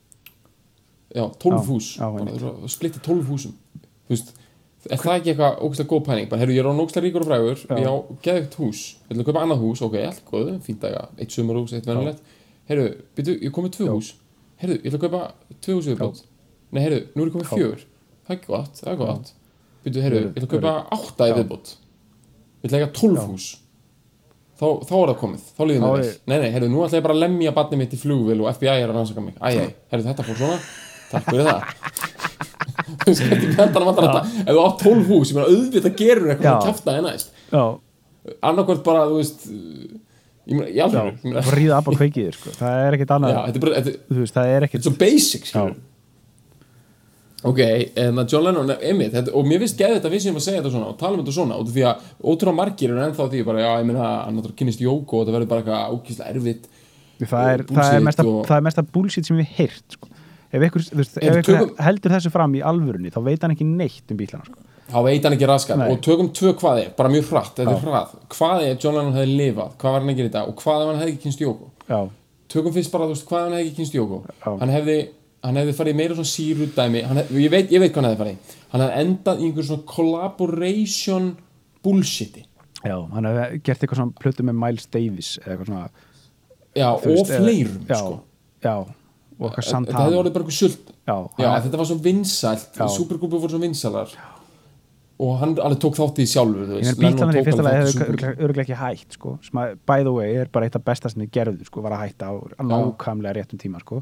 Speaker 1: já, 12
Speaker 2: Já,
Speaker 1: hús,
Speaker 2: já,
Speaker 1: veist, splitti 12 húsum. Þú veist, er það ekki eitthvað ógæslega góð pæling, bara, herru, ég er á nógstlega ríkur og frægur
Speaker 2: Já.
Speaker 1: ég á geðugt hús, ég ætla að kaupa annað hús? Ok, allt góð, fínt að eitt sumarhús, eitt venulegt herru, byrju, ég kom með tvö
Speaker 2: Já.
Speaker 1: hús herru, ég ætla að kaupa tvö hús viðbót. Nei, herru, nú er ég komið fjögur. Það er gott, það er gott. Byrju,
Speaker 2: Heyrðu,
Speaker 1: ég ætla að kaupa átta í
Speaker 2: Já.
Speaker 1: viðbót. Ég ætla að eiga 12
Speaker 2: Já.
Speaker 1: hús. Þá, þá er það komið, þá líður mér vel. nei, nei, herru, nú ætla ég bara að lemja barnið mitt í flugvél og FBI er að rannsaka mig. Æj, herru, þetta fór svona. Takk fyrir það. Þú þetta er mentan að þetta. Ef þú átt 12 hús, ég meina auðvitað gerur eitthvað
Speaker 2: Já.
Speaker 1: að það bara
Speaker 2: ríða upp á kveikiðir sko. það er ekkert annað
Speaker 1: já, þetta er bara, þetta,
Speaker 2: veist, það er ekkert
Speaker 1: er svo basic, ok, en að John Lennon einmitt, þetta, og mér finnst geðið þetta við sem að segja þetta svona og tala um þetta svona, af því að ótrúlega margir eru ennþá því bara, já, ég meina, hann náttúrulega kynist jóko og þetta verður bara eitthvað ókýrslega erfitt
Speaker 2: það er,
Speaker 1: og
Speaker 2: það, er
Speaker 1: og-
Speaker 2: það er mesta bullshit sem við heyrt sko. ef
Speaker 1: tökum-
Speaker 2: heldur þessu fram í alvörunni þá veit hann ekki neitt um bílana sko.
Speaker 1: Þá veit hann ekki raskat. Og tökum tvö hvað er, bara mjög hratt, þetta er
Speaker 2: Já.
Speaker 1: hratt. Hvað er John Lennon hefði lifað, hvað var hann gera í dag? Og hvað ef hann hefði ekki kynst jóko
Speaker 2: já,
Speaker 1: tökum fyrst bara, þú veist, hvað ef hann hefði ekki kynst jóko
Speaker 2: Já.
Speaker 1: hann hefði, hann hefði farið meira svona síru dæmi, hefði, ég, veit, ég veit hvað hann hefði farið hann hefði endað í einhver svona collaboration bullshiti
Speaker 2: já, hann hefði gert eitthvað svona plötu með Miles Davis eða eitthvað svona
Speaker 1: já, og
Speaker 2: veist, eða-
Speaker 1: fleirum
Speaker 2: já,
Speaker 1: sko.
Speaker 2: já, og eitthvað
Speaker 1: þetta hefði orðið bara eitthvað sult.
Speaker 2: Já,
Speaker 1: já, þetta var svo vinsælt,
Speaker 2: Já.
Speaker 1: supergrúpu voru svo vinsalar og hann alveg tók þátt í því sjálfur
Speaker 2: ég
Speaker 1: veist,
Speaker 2: meina
Speaker 1: Lennon
Speaker 2: bílanar í
Speaker 1: tók
Speaker 2: fyrsta
Speaker 1: alveg
Speaker 2: lagi
Speaker 1: þátt í
Speaker 2: hefur örgulega ekki hætt sko, að, by the way, er bara eitt af besta sem þið gerðu, sko, var að hætta á nákvæmlega réttum tíma, sko.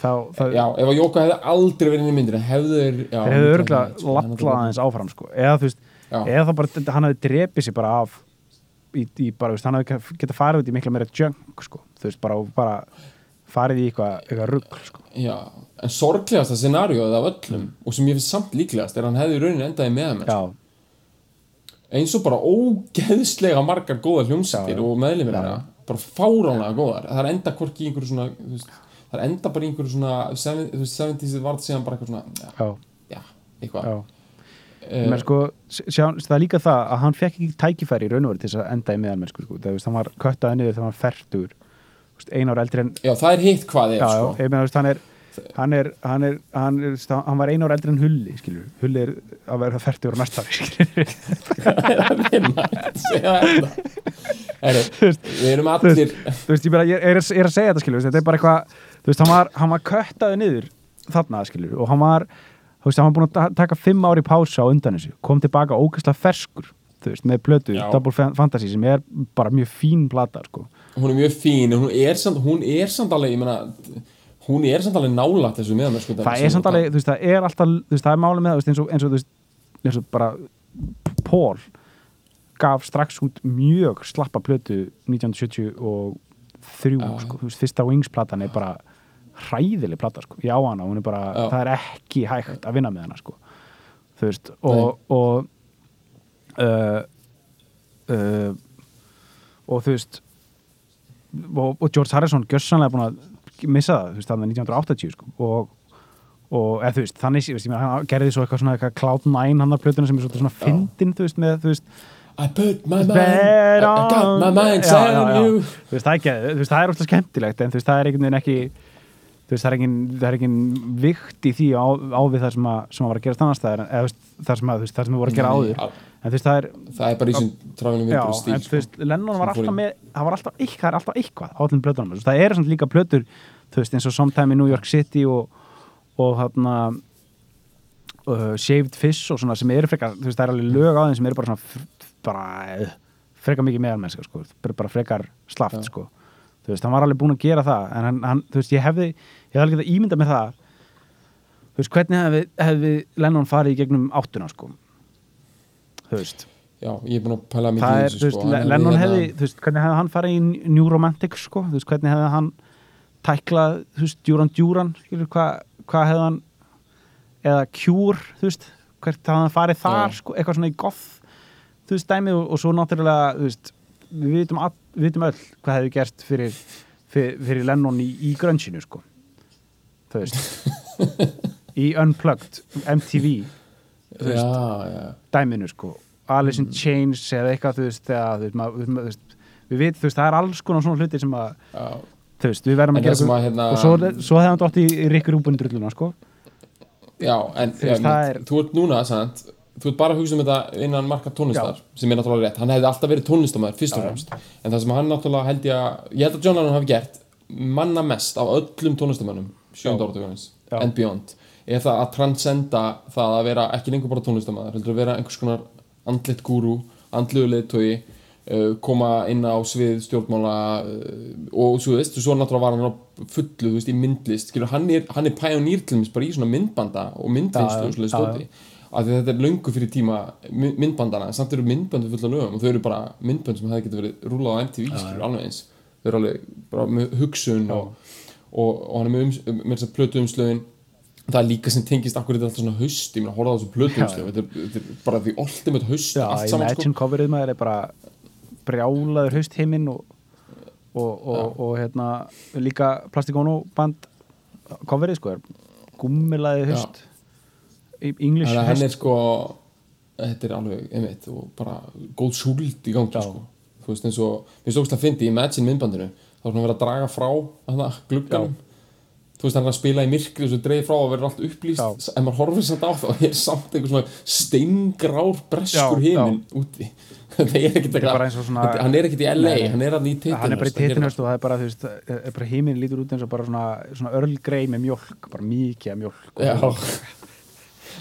Speaker 2: Þá, þá
Speaker 1: já, ef að Jóka hefði aldrei verið inn í myndinu hefðu þeir
Speaker 2: hefðu
Speaker 1: hann
Speaker 2: lallað aðeins áfram, sko. Eða þú veist, eða þá bara, hann hefði drepið sér bara af í, í bara, veist, hann hefði geta farið út í mikla meira junk, sko, þú veist, bara, bara farið í eitthvað, eitthvað rugg, sko.
Speaker 1: Já, en sorglegasta scenarióið af öllum og sem ég finnst samt líklegast er að hann hefði í rauninni endaði með
Speaker 2: já,
Speaker 1: eins og bara ógeðslega margar góðar hljómsættir og
Speaker 2: Já.
Speaker 1: þeirra bara fáránlega góðar. Það er enda hvorki í einhverju svona veist, það er enda bara í einhverju svona seven- þú veist, 70s varð síðan bara eitthvað svona já,
Speaker 2: já,
Speaker 1: eitthvað.
Speaker 2: Menn sko, sjá, það er líka það að hann fekk ekki tækifæri í raun og veru til þess að enda í meðalmennsku sko. það, var köttaði niður þegar hann var fertur ein ár eldri en
Speaker 1: já, það er hitt hvað er
Speaker 2: já,
Speaker 1: sko.
Speaker 2: já, ég meina, veist, hann er hann er, hann er, hann er, hann var ein ár eldri en Hulli, skilur Hulli er að vera fertur og næsta ári, skilur
Speaker 1: Segja þetta. Heru, við erum allir
Speaker 2: þú veist, ég, bara, er, er að segja þetta, skilur þetta er bara eitthvað, þú veist, hann var, hann var köttaði niður þarna, skilur og hann var, þú veist, hann var búin að ta- taka fimm ári pása á undan þessu, kom tilbaka ógeðslega ferskur, þú veist, með plötu. Double Fan- Fantasy sem er bara mjög fín plata, sko
Speaker 1: hún er mjög fín, hún er samt, hún er samt alveg, ég meina hún er samt alveg nálægt þessu meðan
Speaker 2: það er samt alveg, þú veist, það er alltaf veist, það er málið með það, veist, eins og, eins og, þú veist, eins og bara Paul gaf strax út mjög slappa plötu 1973
Speaker 1: Já.
Speaker 2: sko, þú veist, fyrsta Wings-platan er bara hræðileg plata sko, ég á hana, hún er bara
Speaker 1: Já.
Speaker 2: það er ekki hægt að vinna með hana sko þú veist, og og uh, uh, og þú veist og, og George Harrison gjörsanlega búin að missa það, þú veist, þannig 1980 sko, og og eða þú veist, þannig, veist, ég meina, hann gerði svo eitthvað svona eitthvað Cloud9 hann að plötuna sem er svona, svona fyndin, þú veist, með, þú veist
Speaker 1: I put my mind I, got my mind
Speaker 2: Já, já,
Speaker 1: on
Speaker 2: já. veist, það er það er alltaf skemmtilegt en þú veist, það er einhvern veginn ekki veist, það er engin, það er engin vikt í því á, á við það sem að, sem að var að gera annars staðar, eða það sem að, veist, það sem við voru að gera áður, en þú veist, það er
Speaker 1: það er bara í travelum
Speaker 2: já,
Speaker 1: viðbúr
Speaker 2: en
Speaker 1: stíl
Speaker 2: þú veist, Lennon var alltaf með, það var alltaf eitthvað, það er alltaf eitthvað á öllum plötunum, það eru svona líka plötur þú veist, eins og Sometime in New York City og, og þarna uh, Shaved Fish og svona sem eru frekar, þú veist, það er alveg lög á þeim sem eru bara svona bara uh, frekar mikið meðalmennska, sko, bara, frekar slaft, sko. Þú veist, hann var alveg búinn að gera það en hann, hann þú veist, ég hefði, ég hefði alveg getað ímyndað með það. Þú veist, hvernig hefði, hefði Lennon farið í gegnum áttuna, sko? Þú veist.
Speaker 1: Já, ég er búin að pæla mikið í þessu sko.
Speaker 2: Lennon
Speaker 1: hérna-
Speaker 2: hefði, þú veist, hvernig hefði hann farið í New Romantic, sko, þú veist, hvernig hefði hann tæklað, þú veist, Duran Duran skilur, hvað hva hefði hann eða Cure, þú veist hvert hefði hann farið þar, sko, eitthvað svona í goth, þú veist, dæmið og, og svo náttúrulega, þú veist, við vitum, all, við vitum öll hvað hefði gerst fyrir, fyrir, fyrir Lennon í, í grönnsinu, sko þú veist. Í Unplugged, MTV þú veist,
Speaker 1: já, já.
Speaker 2: dæminu sko. Alice
Speaker 1: Mm.
Speaker 2: in Chains eða eitthvað þú veist, þegar, þú veist, þú við veit, þú veist, það er alls konar svona hluti sem að
Speaker 1: Já,
Speaker 2: þú veist, við verðum
Speaker 1: En
Speaker 2: að gera
Speaker 1: sem
Speaker 2: okkur-
Speaker 1: að, hérna-
Speaker 2: og svo, svo hefði hann dótt í Rick Rubin drulluna sko.
Speaker 1: Já en
Speaker 2: Þú veist,
Speaker 1: já, mitt,
Speaker 2: er-
Speaker 1: þú ert núna, sant Þú ert bara að hugsa um þetta innan marka tónlistar sem er náttúrulega rétt, hann hefði alltaf verið tónlistamæður fyrst og
Speaker 2: Já, já.
Speaker 1: fremst, en það sem hann náttúrulega held ég að, ég held að John Lennon hafi gert manna mest af öllum tónlistamönnum sjönda áratugarins, and beyond. Er það að transcenda það að vera ekki lengur bara tónlistamæður, heldur að vera einhvers konar andlit gúrú, andluðu leiðtogi uh, koma inn á svið stjórnmála uh, og svo veist, svo náttúrulega var hann fullu, þú veist, í myndlist skilur, hann er, hann er pioneer til mér bara í svona myndbanda og myndvinnslu
Speaker 2: Já,
Speaker 1: og
Speaker 2: já.
Speaker 1: dóti af því að þetta er löngu fyrir tíma my- myndbandana, samt eru myndböndu fulla lögum og þau eru bara myndbönd sem hefði getið verið rúlað á MTV, skilur, alveg eins. Þau eru alveg bara með hugsun og, og, og hann er með, ums, með plötu umslögin. Það er líka sem tengist akkur þetta er alltaf svona haust, ég meina, horfa á þessu plötu umslögin. Þetta, þetta er bara því ultimate haust.
Speaker 2: Já,
Speaker 1: allt saman, sko.
Speaker 2: coverið maður er bara brjálaður haustheiminn og, og, og, og, hérna líka Plastikónu band coverið sko er gummilaði haust. English
Speaker 1: að hann er
Speaker 2: haust.
Speaker 1: sko þetta er alveg, einmitt, og bara góð súld í gangi, sko. Þú veist eins og, mér stókst að fyndi í Imagine myndbandinu þá er hann verið að draga frá hana, glugganum. Þú veist hann er að spila í myrkri og svo dreigir frá og verður allt upplýst.
Speaker 2: Já.
Speaker 1: en maður horfir samt á það er samt einhver svona steingrár breskur heiminn úti. Það er ekkert
Speaker 2: er
Speaker 1: eitthvað
Speaker 2: og svona-
Speaker 1: hann er ekkert í LA,
Speaker 2: Nei,
Speaker 1: hann er hann í titinu
Speaker 2: hann er bara í titinhöst og það er bara, veist, er bara heiminn lítur út eins og bara svona, svona örlgrei með mjólk, bara mikið af mjólk.
Speaker 1: Já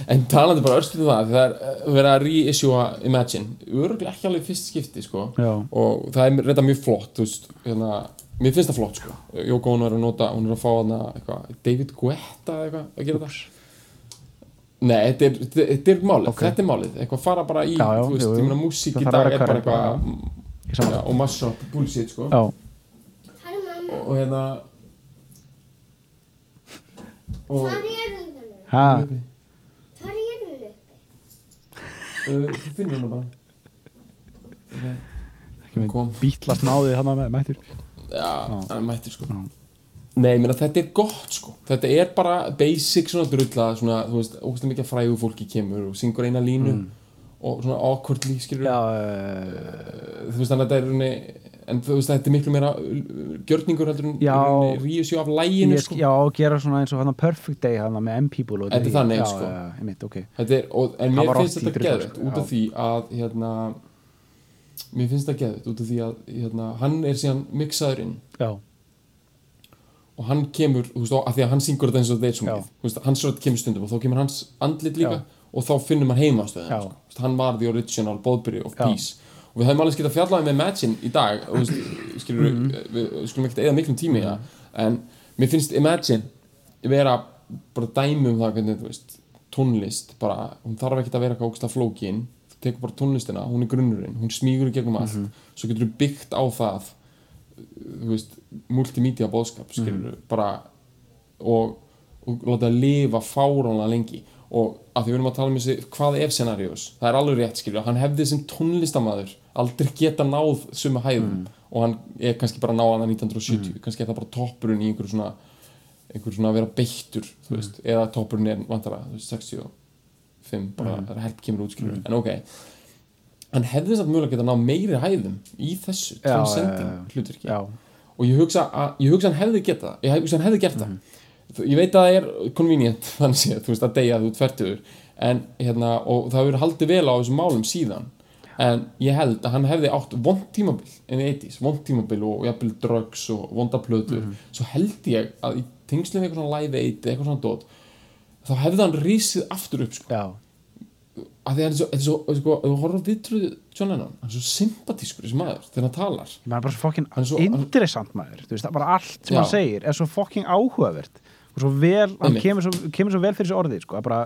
Speaker 1: En talandi bara örstum það því Það er uh, verið að reissue Imagine. Örgulega ekki alveg fyrst skipti sko. Og það er reynda mjög flott þú veist, hérna, Mér finnst það flott sko. Jóko hún er að nota, hún er að fá hana eitthvað, David Guetta eða eitthvað að gera það. Nei, þetta er, þetta er málið,
Speaker 2: Ok.
Speaker 1: þetta er málið. Eitthvað fara bara í,
Speaker 2: Já, já,
Speaker 1: þú veist,
Speaker 2: jú, jú.
Speaker 1: ég meina músík í
Speaker 2: Það
Speaker 1: dag er bara eitthvað
Speaker 2: saman.
Speaker 1: Og mashup, bullshit sko.
Speaker 2: Já,
Speaker 1: og, og hérna Og
Speaker 3: Hvar er hún þannig?
Speaker 2: ha,
Speaker 3: Hvar er hún uppi?
Speaker 1: uh, Þú finnir hana bara.
Speaker 2: Ekki með
Speaker 1: Kom.
Speaker 2: bítlast náðið hann með mættur
Speaker 1: Já, það er mættir sko.
Speaker 2: Já.
Speaker 1: Nei, ég meina þetta er gott sko. Þetta er bara basic svona drulla svona, þú veist, ógæslega mikið frægu fólki kemur og syngur eina línu og svona awkwardly, skilur
Speaker 2: Já, uh,
Speaker 1: þú veist, þannig að þetta er en þú veist, þetta er miklu meira uh, gjörningur heldur en ríu af læginu
Speaker 2: ég,
Speaker 1: sko.
Speaker 2: já, gera svona eins og hann Perfect Day hann með M-People og
Speaker 1: Þetta þannig, sko.
Speaker 2: Já, ég mitt, ok.
Speaker 1: Þetta er, og, en
Speaker 2: Hann
Speaker 1: mér finnst þetta
Speaker 2: sko,
Speaker 1: út af því að hérna, mér finnst þetta geðvægt út af því að hérna, hann er síðan mixaður inn
Speaker 2: Já,
Speaker 1: og hann kemur, þú veist, af því að hann syngur þetta eins og þetta er þú veist, hans rödd kemur stundum og þá kemur hans andlit líka
Speaker 2: Já.
Speaker 1: og þá finnur maður heimastöðin, sko. Hann var the original Boðbyrði of
Speaker 2: Já.
Speaker 1: Peace og við höfum alveg getað fjallaði með Imagine í dag og þú
Speaker 2: Mhm.
Speaker 1: við, skulum ekkert eða miklum tími það, en mér finnst Imagine vera bara dæmi um það hvernig, þú veist, tónlist bara, hún þarf ekkert að vera eitthvað ógsta flókin tekur bara tónlistina, hún er grunnurinn hún smígur í gegnum allt. Svo getur þú byggt á það þú veist, multimedia bóðskap skilur bara og, og láta það lifa fáránlega lengi. Og að því við erum að tala um þessi hvað ef scenarios, það er alveg rétt skilur hann hefði sem tónlistamæður aldrei geta náð suma hæðum. Og hann er kannski bara náð hann 1970 kannski er það bara toppurinn í einhverju svona einhverju svona að vera beittur þú veist, eða toppurinn er vantara þú veist, 65, bara mm. help kemur út skilur en ok. Hann hefði þess að mjögulega geta náð meiri hæðum í þessu transcending
Speaker 2: já.
Speaker 1: hlutverki.
Speaker 2: Já,
Speaker 1: og ég hugsa, að, ég hugsa hann hefði geta það. Ég hugsa hann hefði gert það. Ég veit að það er convenient þannig séð, þú veist að deyja þú tvertuður en hérna, og það hefur haldið vel á þessum málum síðan en ég held að hann hefði átt vond tímabil in the 80s, vond tímabil og jafnvel drugs og vonda plötur. Svo held ég að í tengslum við eitthvað svona live eða eitthvað svona dót þá hefði hann rísið aftur upp sko. Að því að hann er svo, þetta er svo, þú horfður viðtrúðu John Lennon, hann er svo sympatískur þessi maður þegar hann talar.
Speaker 2: Maður er bara svo fokkin
Speaker 1: Hann er
Speaker 2: interessant maður, veist, bara allt sem
Speaker 1: Já.
Speaker 2: hann segir er svo fokkin áhugavert og svo vel, hann kemur svo, kemur svo vel fyrir þessu orðið, sko, er bara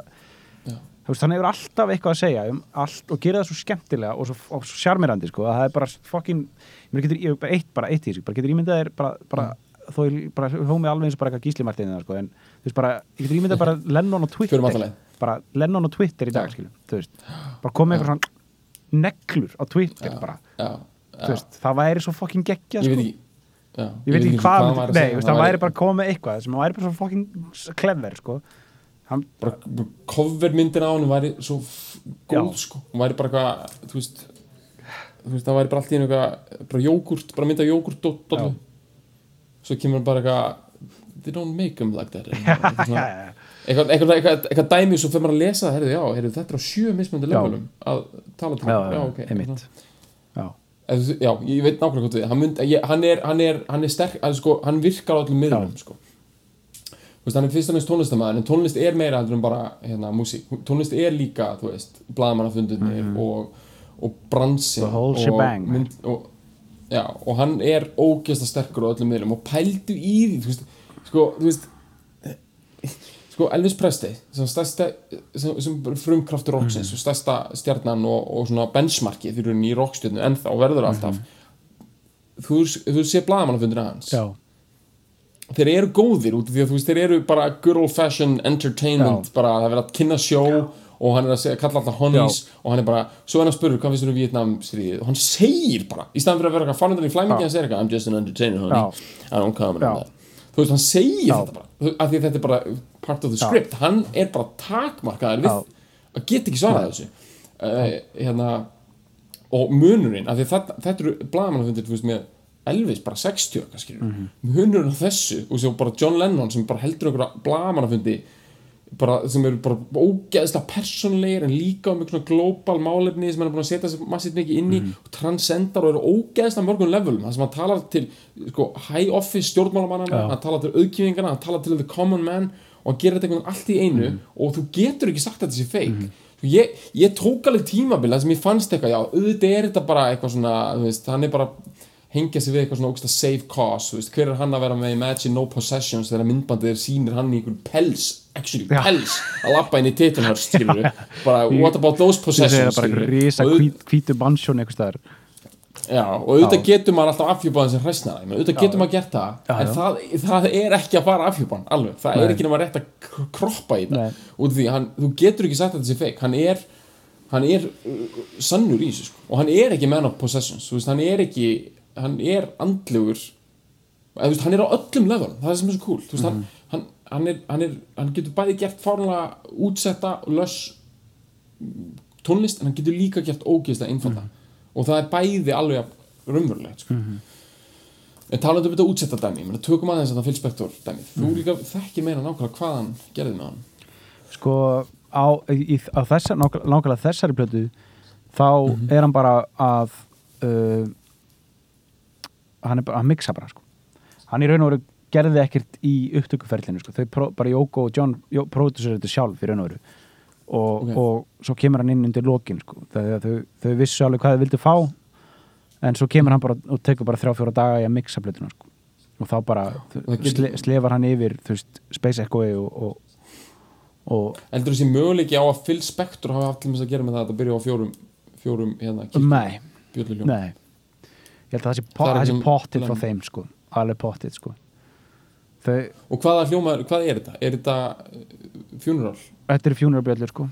Speaker 2: veist, hann hefur alltaf eitthvað að segja um allt og gera það svo skemmtilega og svo, og svo sjarmirandi, sko, að það er bara fokkin, ég, bara eitt, bara eitt í þessu, bara getur ímyndað þér bara, bara þó ég bara hljóð mig alveg eins og bara eitthvað gíslimartinni sko, en þú veist bara, ég getur ímyndað bara Lennon og Twitter. Bara Lennon og Twitter í dag,
Speaker 1: Já.
Speaker 2: skilju þú veist, bara komið eitthvað svona neglur á Twitter bara,
Speaker 1: já,
Speaker 2: þú veist, það væri svo fokkin geggja
Speaker 1: ég
Speaker 2: sko.
Speaker 1: veit ekki já,
Speaker 2: ég veit ekki hvað, nei, það væri bara komið eitthvað sem væri bara svo fokkin clever sko. Hann,
Speaker 1: bara covermyndin á hann væri svo góð sko, hún væri bara eitthvað þú veist, þú veist það væri bara allt í einu eitthvað bara jógurt, bara mynda jógurt dollu svo kemur bara eitthvað they don't make them like that eitthvað, eitthvað, eitthvað, eitthvað, dæmi svo fyrir maður að lesa það, heyrðu, já, heyrðu, þetta er á sjö mismöndi
Speaker 2: Já.
Speaker 1: levelum að tala til
Speaker 2: já,
Speaker 1: já,
Speaker 2: já,
Speaker 1: ok
Speaker 2: einmitt já,
Speaker 1: já, ég veit nákvæmlega hvað þú við hann, hann, er, hann, er, hann er sterk að, sko, hann virkar á öllum miðlum sko. Þú veist, hann er fyrst og næst tónlistamæður en tónlist er meira heldur en bara hérna, músík, tónlist er líka þú veist, blaðmannafundunir og, og bransin
Speaker 2: Mhm.
Speaker 1: Og, mynd, og, já, og hann er ógeðslega sterkur á öllum miðlum og pældu í því þú veist, sko, þú veist sko Elvis Presley sem, stærsta, sem, sem frumkraftur rocksins
Speaker 2: Mhm.
Speaker 1: og stærsta stjarnan og, og svona benchmarkið fyrir henni í rockstjörnu ennþá og verður alltaf þú, þú sé blaðamannafundina hans
Speaker 2: Mhm. já,
Speaker 1: þeir eru góðir út af því að þú veist þeir eru bara good old fashion entertainment
Speaker 2: Já.
Speaker 1: bara það er verið að kynna sjó og hann er að segja, kalla alltaf honeys og hann er bara, svo hann að spurður hvað finnst þú um Vietnam stríðið og hann segir bara, í staðan fyrir að vera eitthvað fannendan í flæmingi, hann segir eitthvað, I'm just an entertainer honey,
Speaker 2: Já.
Speaker 1: I don't on
Speaker 2: Já.
Speaker 1: that þú veist, hann segir
Speaker 2: Já.
Speaker 1: þetta bara af því að þetta er bara part of the
Speaker 2: Já.
Speaker 1: script hann er bara takmarkaður við
Speaker 2: Já.
Speaker 1: að geta ekki svarað þessu uh, hérna og munurinn, af því þetta, þetta eru Elvis bara 60 okkar skilur
Speaker 2: Mhm.
Speaker 1: munurinn á þessu og svo bara John Lennon sem bara heldur einhverja blaðamannafundi bara, sem eru bara ógeðslega persónlegir en líka um einhvern svona global málefni sem hann er búin að setja sér massið mikið inn í
Speaker 2: Mhm.
Speaker 1: og transcendar og eru ógeðslega mörgum levelum þar sem hann talar til sko, high office stjórnmálamannana
Speaker 2: Já.
Speaker 1: hann talar til auðkýfingana, hann talar til the common man og hann gerir þetta einhvern veginn allt í einu
Speaker 2: Mhm.
Speaker 1: og þú getur ekki sagt að þetta sé feik Sko, ég, ég tók alveg tímabil þar sem ég fannst eitthvað, já, auðvitað er þetta bara eitthvað svona, veist, hann er bara hengja sig við eitthvað svona ógsta safe cause þú veist, hver er hann að vera með Imagine No Possessions þegar myndbandið sýnir hann í einhver pels actually
Speaker 2: Já.
Speaker 1: pels að lappa inn í skilur bara what about those possessions
Speaker 2: bara risa hvítu bansjón staðar.
Speaker 1: Já, og auðvitað getur maður alltaf afhjúpaðan sem hræsna það, auðvitað getur maður gert það
Speaker 2: Já,
Speaker 1: en það, það er ekki að fara afhjúpan alveg, það
Speaker 2: Nei.
Speaker 1: er ekki nema rétt að kr- kroppa í það. Út af því, hann, þú getur ekki sagt að þetta sé feik hann er, hann er uh, sannur í þessu sko. og hann er ekki man of possessions, veist, hann er ekki hann er andlegur eða, veist, hann er á öllum levelum, það er sem er svo cool. Veist, hann, hann, hann, er, hann, er, hann getur bæði gert fárlega útsetta löss tónlist en hann getur líka gert ógeðslega einfalda. Og það er bæði alveg raunverulegt sko. en talandi um þetta útsetta dæmi tökum aðeins þetta Phil Spector dæmi þú líka þekkir meira nákvæmlega hvað hann gerði með hann.
Speaker 2: Sko á, í, á þessa, nákvæmlega, nákvæmlega þessari plötu þá er hann bara að uh, hann er bara að mixa bara sko. hann í raun og veru gerði ekkert í upptökuferlinu sko. þau pró, bara Jóko og John pródusur þetta sjálf í raun og veru og,
Speaker 1: Ok.
Speaker 2: og svo kemur hann inn undir lokin sko. þau, þau, þau vissu alveg hvað þau vildu fá en svo kemur hann bara og tekur bara þrjá fjóra daga í að mixa plötuna sko. og þá bara sle, slefar hann yfir veist, Space Echo og, og, og
Speaker 1: heldur þessi möguleiki á að Phil Spector hafa haft til að gera með það að byrja á fjórum fjórum hérna
Speaker 2: nei, nei ég held að það sé, po
Speaker 1: Það
Speaker 2: það sé
Speaker 1: sem-
Speaker 2: pottið frá þeim sko. Alveg pottið sko. Þau,
Speaker 1: og hvaða hljómaður, hvað er þetta? er þetta uh, funeral?
Speaker 2: þetta eru fjúnarbjöllur sko.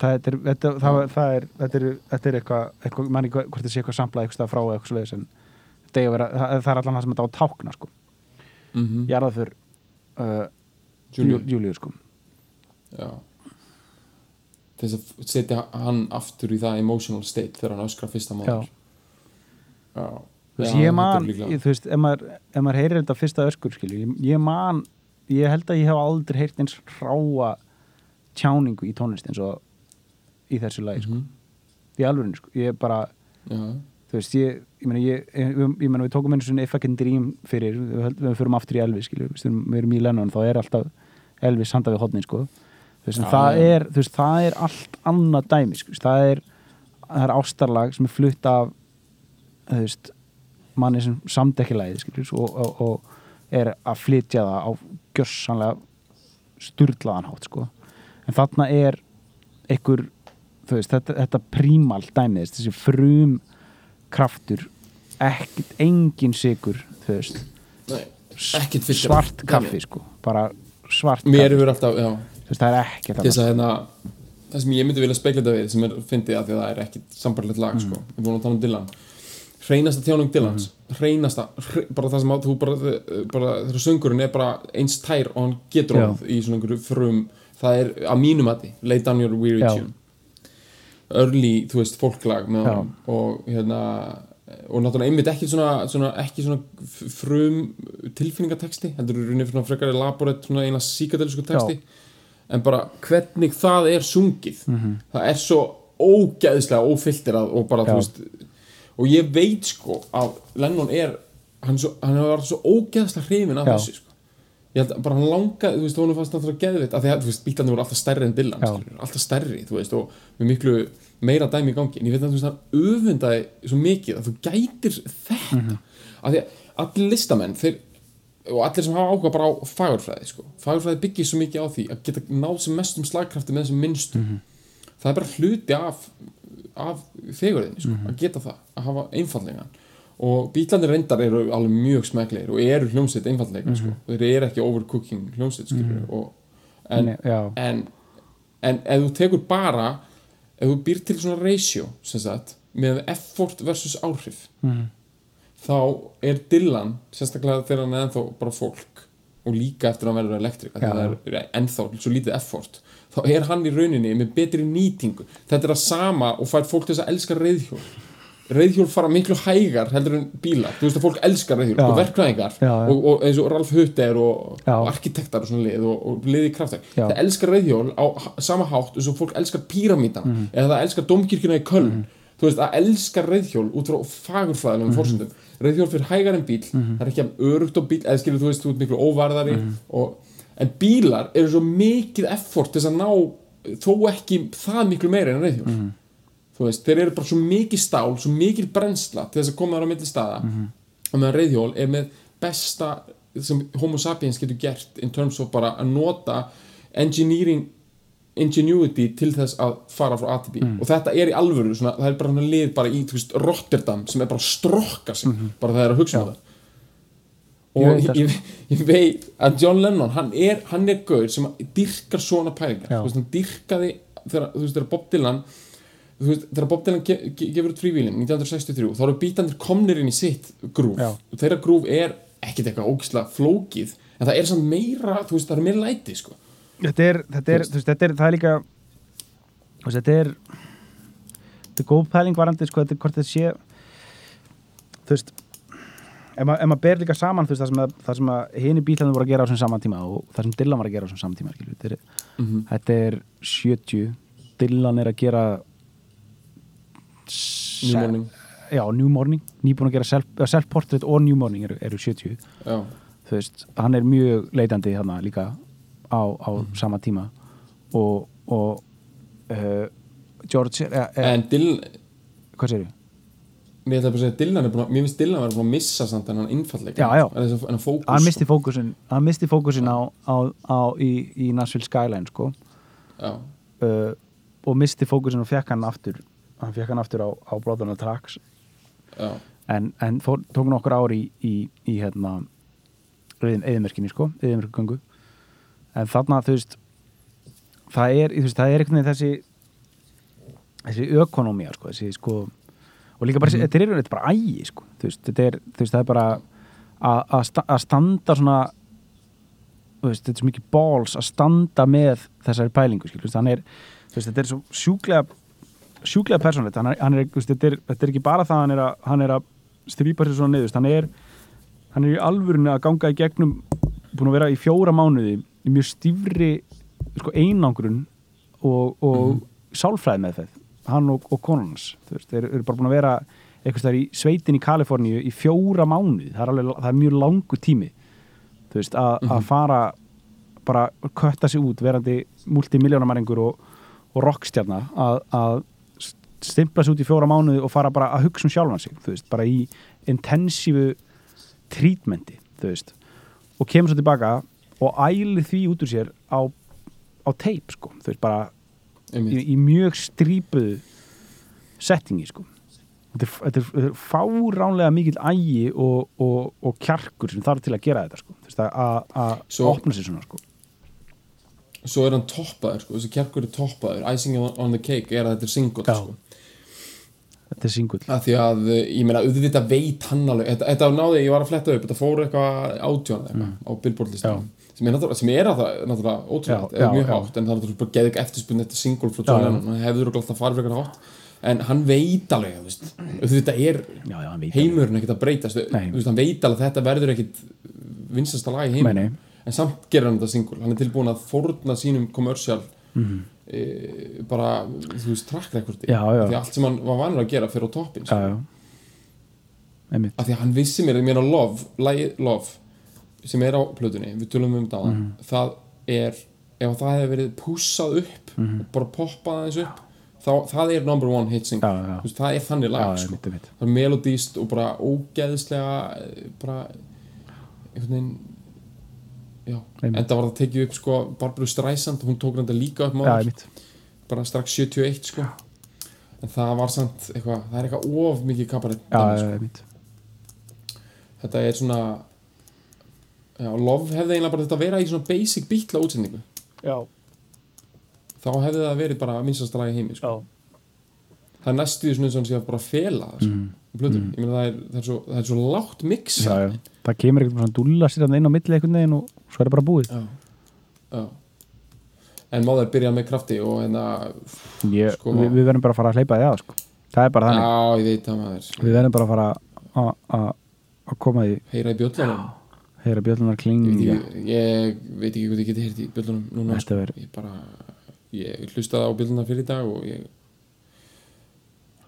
Speaker 2: Það er, þetta, það, það er, þetta er, þetta er eitthvað, eitthvað manni hvort það sé eitthvað samplað eitthvað frá eitthvað svoleiðis en að vera, það, það er allan það sem þetta á að tákna sko.
Speaker 1: Mm -hmm.
Speaker 2: ég er það fyrir uh.
Speaker 1: Júlíu
Speaker 2: sko.
Speaker 1: Já. Þess að setja hann aftur í það emotional state þegar hann öskra fyrsta máður Já
Speaker 2: þú veist, ég man, ég, þú veist, ef maður, ef maður heyrir þetta fyrsta öskur, skilju, ég, ég man ég held að ég hef aldrei heyrt eins ráa tjáningu í tónlist eins og í þessu lagi, sko,
Speaker 1: Mhm.
Speaker 2: í alvörinu, sko. Ég bara,
Speaker 1: Já,
Speaker 2: þú veist, ég ég meina, ég, ég, meina, við tókum einu svona If I Can Dream fyrir, við, höld- við förum aftur í Elvis, skilju, við erum, við erum í Lennon, þá er alltaf Elvis handa við hodnin, sko. Þú veist, það er, þú veist, það er allt annað dæmi, sko, það er það er ástarlag sem er flutt af þú veist manni sem samt ekki læði og, og, og er að flytja það á gjörsanlega sturlaðan hátt sko. en þarna er einhver veist, þetta, þetta prímal dæmið þessi frum kraftur ekkert, engin sigur veist,
Speaker 1: Nei,
Speaker 2: svart kaffi sko, bara svart kaffi.
Speaker 1: alltaf,
Speaker 2: veist, það er
Speaker 1: til þess að hérna það sem ég myndi vilja speikla þetta við sem er fyndið að því að það er ekkit sambarlegt lag sko. við vorum að tala um Dylan hreinasta tjáning Dylans hreinasta, hre, bara það sem að þú bara, bara þegar söngurinn er bara eins tær og hann getur
Speaker 2: Já.
Speaker 1: orðið í svona einhverju frum það er að mínum að því lay down your weary
Speaker 2: Já.
Speaker 1: tune early, þú veist,
Speaker 2: Já.
Speaker 1: honum og hérna og náttúrulega einmitt ekki svona, svona ekki svona frum tilfinningatexti heldur eru runni fyrir frekar elaborate svona eina síkadelisku texti en bara hvernig það er sungið það er svo ógeðslega ófilterað og bara
Speaker 2: Já.
Speaker 1: þú veist og ég veit sko að Lennon er hann, svo, hann var svo ógeðslega hrifin af
Speaker 2: Já.
Speaker 1: þessu sko ég held að bara hann langaði, þú veist, hún fannst náttúrulega geðvitt af því að, þú veist, bílarnir voru alltaf stærri en skilur, alltaf stærri, þú veist, og með miklu meira dæmi í gangi, en ég veit að þú veist, hann öfundaði svo mikið að þú gætir þetta,
Speaker 2: Mhm.
Speaker 1: af því að allir listamenn, þeir og allir sem hafa áhuga bara á fagurfræði sko. fagurfræði byggir svo mikið á því að geta náð sem mestum slagkrafti með þessum minnstu
Speaker 2: Mhm.
Speaker 1: það er bara hluti af af fegurðinni, sko,
Speaker 2: Mhm.
Speaker 1: að geta það að hafa einfallegan og bílarnir reyndar eru alveg mjög smeklegir og eru hljómsveit einfallega, sko, þeir eru ekki overcooking hljómsveit, skilur og, en,
Speaker 2: já.
Speaker 1: en en ef þú tekur bara ef þú býr til svona ratio sem sagt, með effort versus áhrif
Speaker 2: Mhm.
Speaker 1: þá er Dylan sérstaklega þegar hann er ennþá bara fólk og líka eftir að hann verður elektrik það er ennþá svo lítið effort þá er hann í rauninni með betri nýtingu þetta er að sama og fær fólk til þess að elska reyðhjól reyðhjól fara miklu hægar heldur en bílar þú veist að fólk elskar reyðhjól og
Speaker 2: já.
Speaker 1: og, og eins og Ralf Hutter og, og arkitektar og svona lið og, og liði kraftar
Speaker 2: Já.
Speaker 1: það elskar reyðhjól á sama hátt eins og fólk elskar píramítan
Speaker 2: Mhm.
Speaker 1: eða það elskar domkirkjuna í Köln þú veist að elskar reyðhjól út frá
Speaker 2: Mhm.
Speaker 1: fagurfræðilegum forsendum reyðhjól fyrir hægar en bíl það er ekki að örugt á bíl eða skilur þú veist þú ert miklu óvarðari
Speaker 2: Mhm.
Speaker 1: og, en bílar eru svo mikið effort þess að ná þó ekki það miklu meira en reyðhjól
Speaker 2: Mhm.
Speaker 1: þú veist, þeir eru bara svo mikið stál svo mikið brennsla til þess að koma þar á milli staða.
Speaker 2: Mhm.
Speaker 1: og meðan reyðhjól er með besta sem homo sapiens getur gert in terms of bara að nota engineering ingenuity til þess að fara frá A til B.
Speaker 2: Mm.
Speaker 1: og þetta er í alvöru svona, það er bara lið bara í veist, Rotterdam sem er bara að strokka sig. Bara það er að hugsa um það og
Speaker 2: veit
Speaker 1: ég,
Speaker 2: það,
Speaker 1: ég, ég veit að John Lennon hann er, hann er gaur sem dyrkar svona pælingar. Þú veist, hann dyrkaði þegar, þú veist, þegar Bob Dylan þú veist, þegar Bob Dylan ge, ge, gefur út frívílin 1963, þá eru bítandir komnir inn í sitt grúf,
Speaker 2: Já.
Speaker 1: og þeirra grúf er ekkit eitthvað ógislega flókið en það er samt meira, þú veist, það er meira læti sko.
Speaker 2: þetta er, þetta er,
Speaker 1: þú veist,
Speaker 2: þetta er, það er líka þú veist, þetta er þetta er góð pæling varandi, sko, þetta er hvort þetta sé þú veist ef maður ma ber líka saman, þú veist, það sem að, það sem að hini bílarnir voru að gera á þessum saman tíma og það sem Dylan var að gera á þessum saman tíma, þetta er,
Speaker 1: Mhm.
Speaker 2: þetta er 70, Dylan er að gera
Speaker 1: New Morning.
Speaker 2: Já, New Morning, nýbúin að gera self, eh, self-portrait og New Morning eru, eru 70
Speaker 1: Já.
Speaker 2: þú veist, hann er mjög leitandi þarna líka á, á sama tíma. Og, og uh, George er, er,
Speaker 1: en Dylan
Speaker 2: hvað segir
Speaker 1: Mér mér finnst Dylan að vera búin að missa samt en hann innfallega
Speaker 2: hann misti fókusin hann misti fókusin á, á, á í, í Nashville Skyline sko. Uh, og misti fókusin og fekk hann aftur hann fekk hann aftur á, á Tracks.
Speaker 1: Já,
Speaker 2: en, en fór, tók nokkur ár í, í, í hérna eðimerkinni sko, eðimerkugöngu en þarna þú veist það er, veist, það er veginn þessi þessi ökonomía sko, þessi sko og líka bara,
Speaker 1: Mhm.
Speaker 2: þetta er þetta bara ægi sko, þetta er, er bara að- sta- standa svona veist, þetta er svo mikið balls að standa með þessari pælingu, skil, er veist, þetta er svo sjúklega sjúklega persónlegt, er, er, þetta þetta er ekki bara það að hann er að, hann er að strýpa sér svona niður, hann er hann er í alvörinu að ganga í gegnum búin að vera í fjóra mánuði í mjög stífri sko, einangrun og, og
Speaker 1: Mhm.
Speaker 2: sálfræði með það hann og, og konunans þeir eru bara búin að vera eitthvað stær í sveitin í Kaliforníu í fjóra mánuði það er, alveg, það er mjög langur tími veist, að að
Speaker 1: Mhm.
Speaker 2: fara bara kötta sig út verandi multimiljónamæringur og, og rockstjarnar að, að stimpla sig út í fjóra mánuði og fara bara að hugsa um sjálfan sig veist, bara í intensífu veist og kemur svo tilbaka og ælir því út úr sér á, á teip, sko, þú veist, bara í, í mjög strípuðu settingi, sko. Þetta er, þetta er, fáránlega mikill ægi og, og, og kjarkur sem þarf til að gera þetta, sko. Að- opna sér svona, sko.
Speaker 1: Svo er hann toppaður, sko, þessi kjarkur er toppaður. Icing on, the cake er að þetta er single sko.
Speaker 2: þetta er singull
Speaker 1: því að, ég meina, auðvitað veit hann alveg, þetta, þetta náði, ég var að fletta upp. Þetta fór eitthvað átjón eitthvað á billboard listan sem er er að það náttúrulega ótrúlega,
Speaker 2: Já, já,
Speaker 1: mjög
Speaker 2: já.
Speaker 1: hátt en það er náttúrulega bara geðið eftirspunni eftir single frá
Speaker 2: Já,
Speaker 1: John
Speaker 2: já.
Speaker 1: Lennon, hann hefur alltaf farið eitthvað hátt en hann veit alveg, auðvitað er
Speaker 2: já, já,
Speaker 1: heimurinn ekkert að breytast veist, hann veit alveg að þetta verður ekkert vinsasta lag í
Speaker 2: nei.
Speaker 1: en samt gerir hann þetta single, hann er tilbúin að fórna sínum kommersial
Speaker 2: Mhm.
Speaker 1: e, bara, þú veist,
Speaker 2: Já, já.
Speaker 1: því allt sem hann var vanur að gera fyrir á toppin
Speaker 2: já, já einmitt
Speaker 1: af því að hann vissi mér, mér að Love lagið Love sem er á plötunni, við tölum um það
Speaker 2: Mhm.
Speaker 1: það er, ef það hefði verið pússað upp
Speaker 2: Mhm.
Speaker 1: og bara poppað aðeins upp þá, það er number one hit single
Speaker 2: Já, já.
Speaker 1: Veist, það er þannig
Speaker 2: já,
Speaker 1: lag sko.
Speaker 2: einmitt, einmitt
Speaker 1: það er melodíst og bara ógeðslega eh, bara einhvern veginn já,
Speaker 2: Einmitt.
Speaker 1: enda var það tekið upp sko Barbara Streisand, hún tók þetta líka upp
Speaker 2: já, einmitt
Speaker 1: bara strax 71 sko en það var samt eitthvað, það er eitthvað of mikið kabarett
Speaker 2: já, já,
Speaker 1: sko. þetta er svona já, Love hefði eiginlega bara þetta að vera í svona basic beatla útsendingu.
Speaker 2: Já,
Speaker 1: þá hefði það verið bara minnstasta lagi heimi sko.
Speaker 2: já,
Speaker 1: það er næstu því svona eins og hann sé að bara fela það sko, mm. ég meina það er, það er, svo, það er svo lágt mix.
Speaker 2: Já, já. það kemur eitthvað svona dúlla sér þarna inn á milli einhvern veginn og svo er það bara búið.
Speaker 1: Já, já. en má þær byrja með krafti og hérna
Speaker 2: ég,
Speaker 1: Sko-
Speaker 2: við, við verðum bara að fara að hleypa því að sko. það er bara þannig,
Speaker 1: já, ég veit það maður.
Speaker 2: Við verðum bara að fara að- að að koma því.
Speaker 1: Heyra í bjöllunum
Speaker 2: heyra bjöllunar
Speaker 1: ég, veit ekki- ég veit ekki hvað ég geti heyrt í bjöllunum núna sko. ég bara ég hlustaði á bjölluna fyrir dag og ég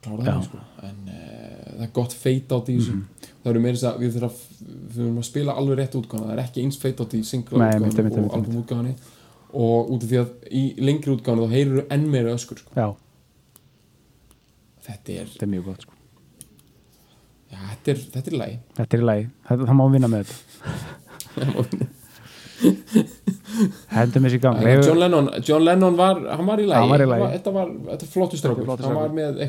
Speaker 1: kláraði það sko. en uh, það er gott feit átt í þessu
Speaker 2: Mhm.
Speaker 1: það eru meira þess að við þurfum að við þurfum að spila alveg rétt útgáðan það er ekki eins feit átt í
Speaker 2: einmitt,
Speaker 1: útgáðan og album útgáðan og út af því að í lengri útgáðan þá heyrir enn meira öskur sko. þetta er,
Speaker 2: þetta er mjög gott sko.
Speaker 1: já, þetta er er lægi
Speaker 2: þetta er þetta, það má vinna með þetta hendum þessi gang.
Speaker 1: John Lennon, John Lennon var, hann var í lagi,
Speaker 2: Hann var í lagi.
Speaker 1: þetta var, þetta var flottu strákur, hann var með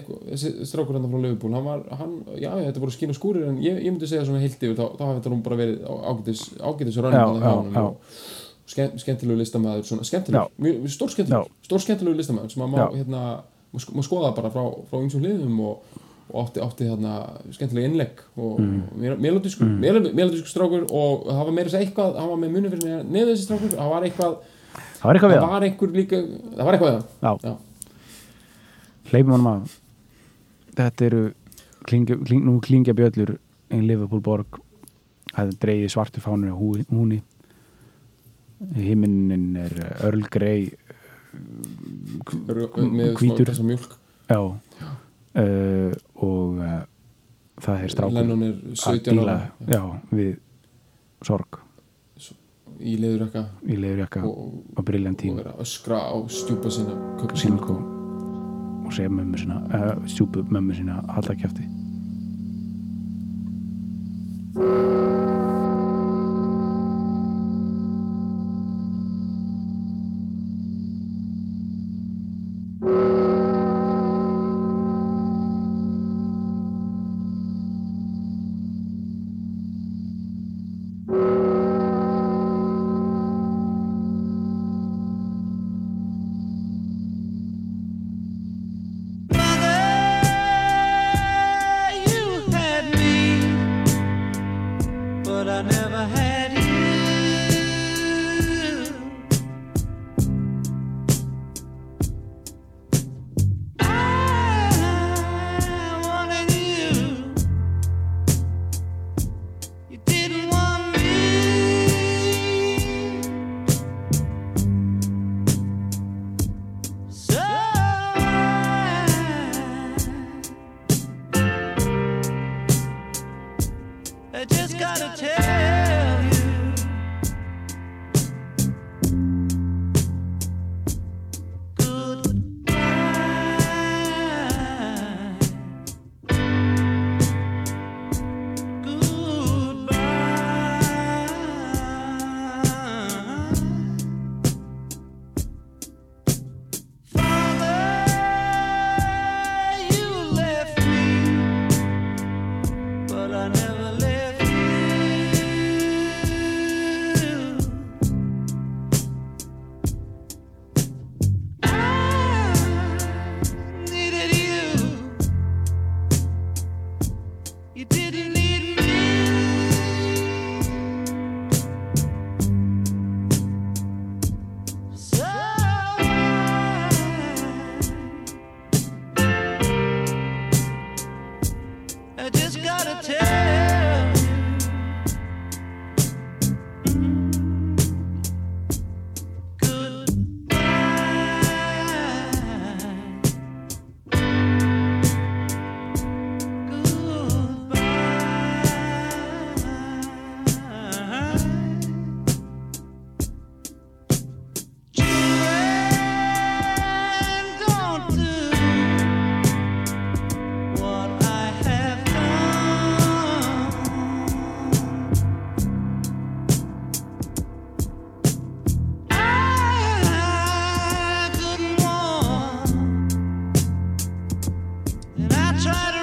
Speaker 1: strákur hann frá Liverpool, hann var, hann, já, þetta voru skín og skúrir en ég, ég myndi segja svona heilt yfir, þá, þá hafi þetta nú bara verið ágætis, ágætis rönnum
Speaker 2: já.
Speaker 1: og skemmt, skemmtilegu listamaður, svona skemmtilegu, stór skemmtilegu, listamaður sem að má, hérna, má skoða bara frá, frá ymsum hliðum og, og átti, átti hérna skemmtilega innlegg og mm. melodískur, mm. melodískur strákur og það var meira þess að eitthvað, hann var með munum fyrir neðu þessi strákur, það var eitthvað
Speaker 2: það var eitthvað við
Speaker 1: það
Speaker 2: það,
Speaker 1: var einhver líka það var eitthvað við það
Speaker 2: hleypum honum að þetta eru klingja, kling, nú klingja bjöllur í Liverpool borg. Það dreigið svartu fánur á húni. Himinin er örlgrei
Speaker 1: Eru- með
Speaker 2: hvítur.
Speaker 1: smá þessa mjölk
Speaker 2: já uh, og uh, það er strákur
Speaker 1: er
Speaker 2: að
Speaker 1: 17
Speaker 2: díla
Speaker 1: ára.
Speaker 2: já, við sorg.
Speaker 1: Í eitthvað
Speaker 2: í leðurjakka
Speaker 1: og,
Speaker 2: og
Speaker 1: og
Speaker 2: tím
Speaker 1: er að öskra á stjúpa sinna köpa
Speaker 2: Simko og segja mömmu sína uh, stjúpu mömmu sína að halda
Speaker 4: I try to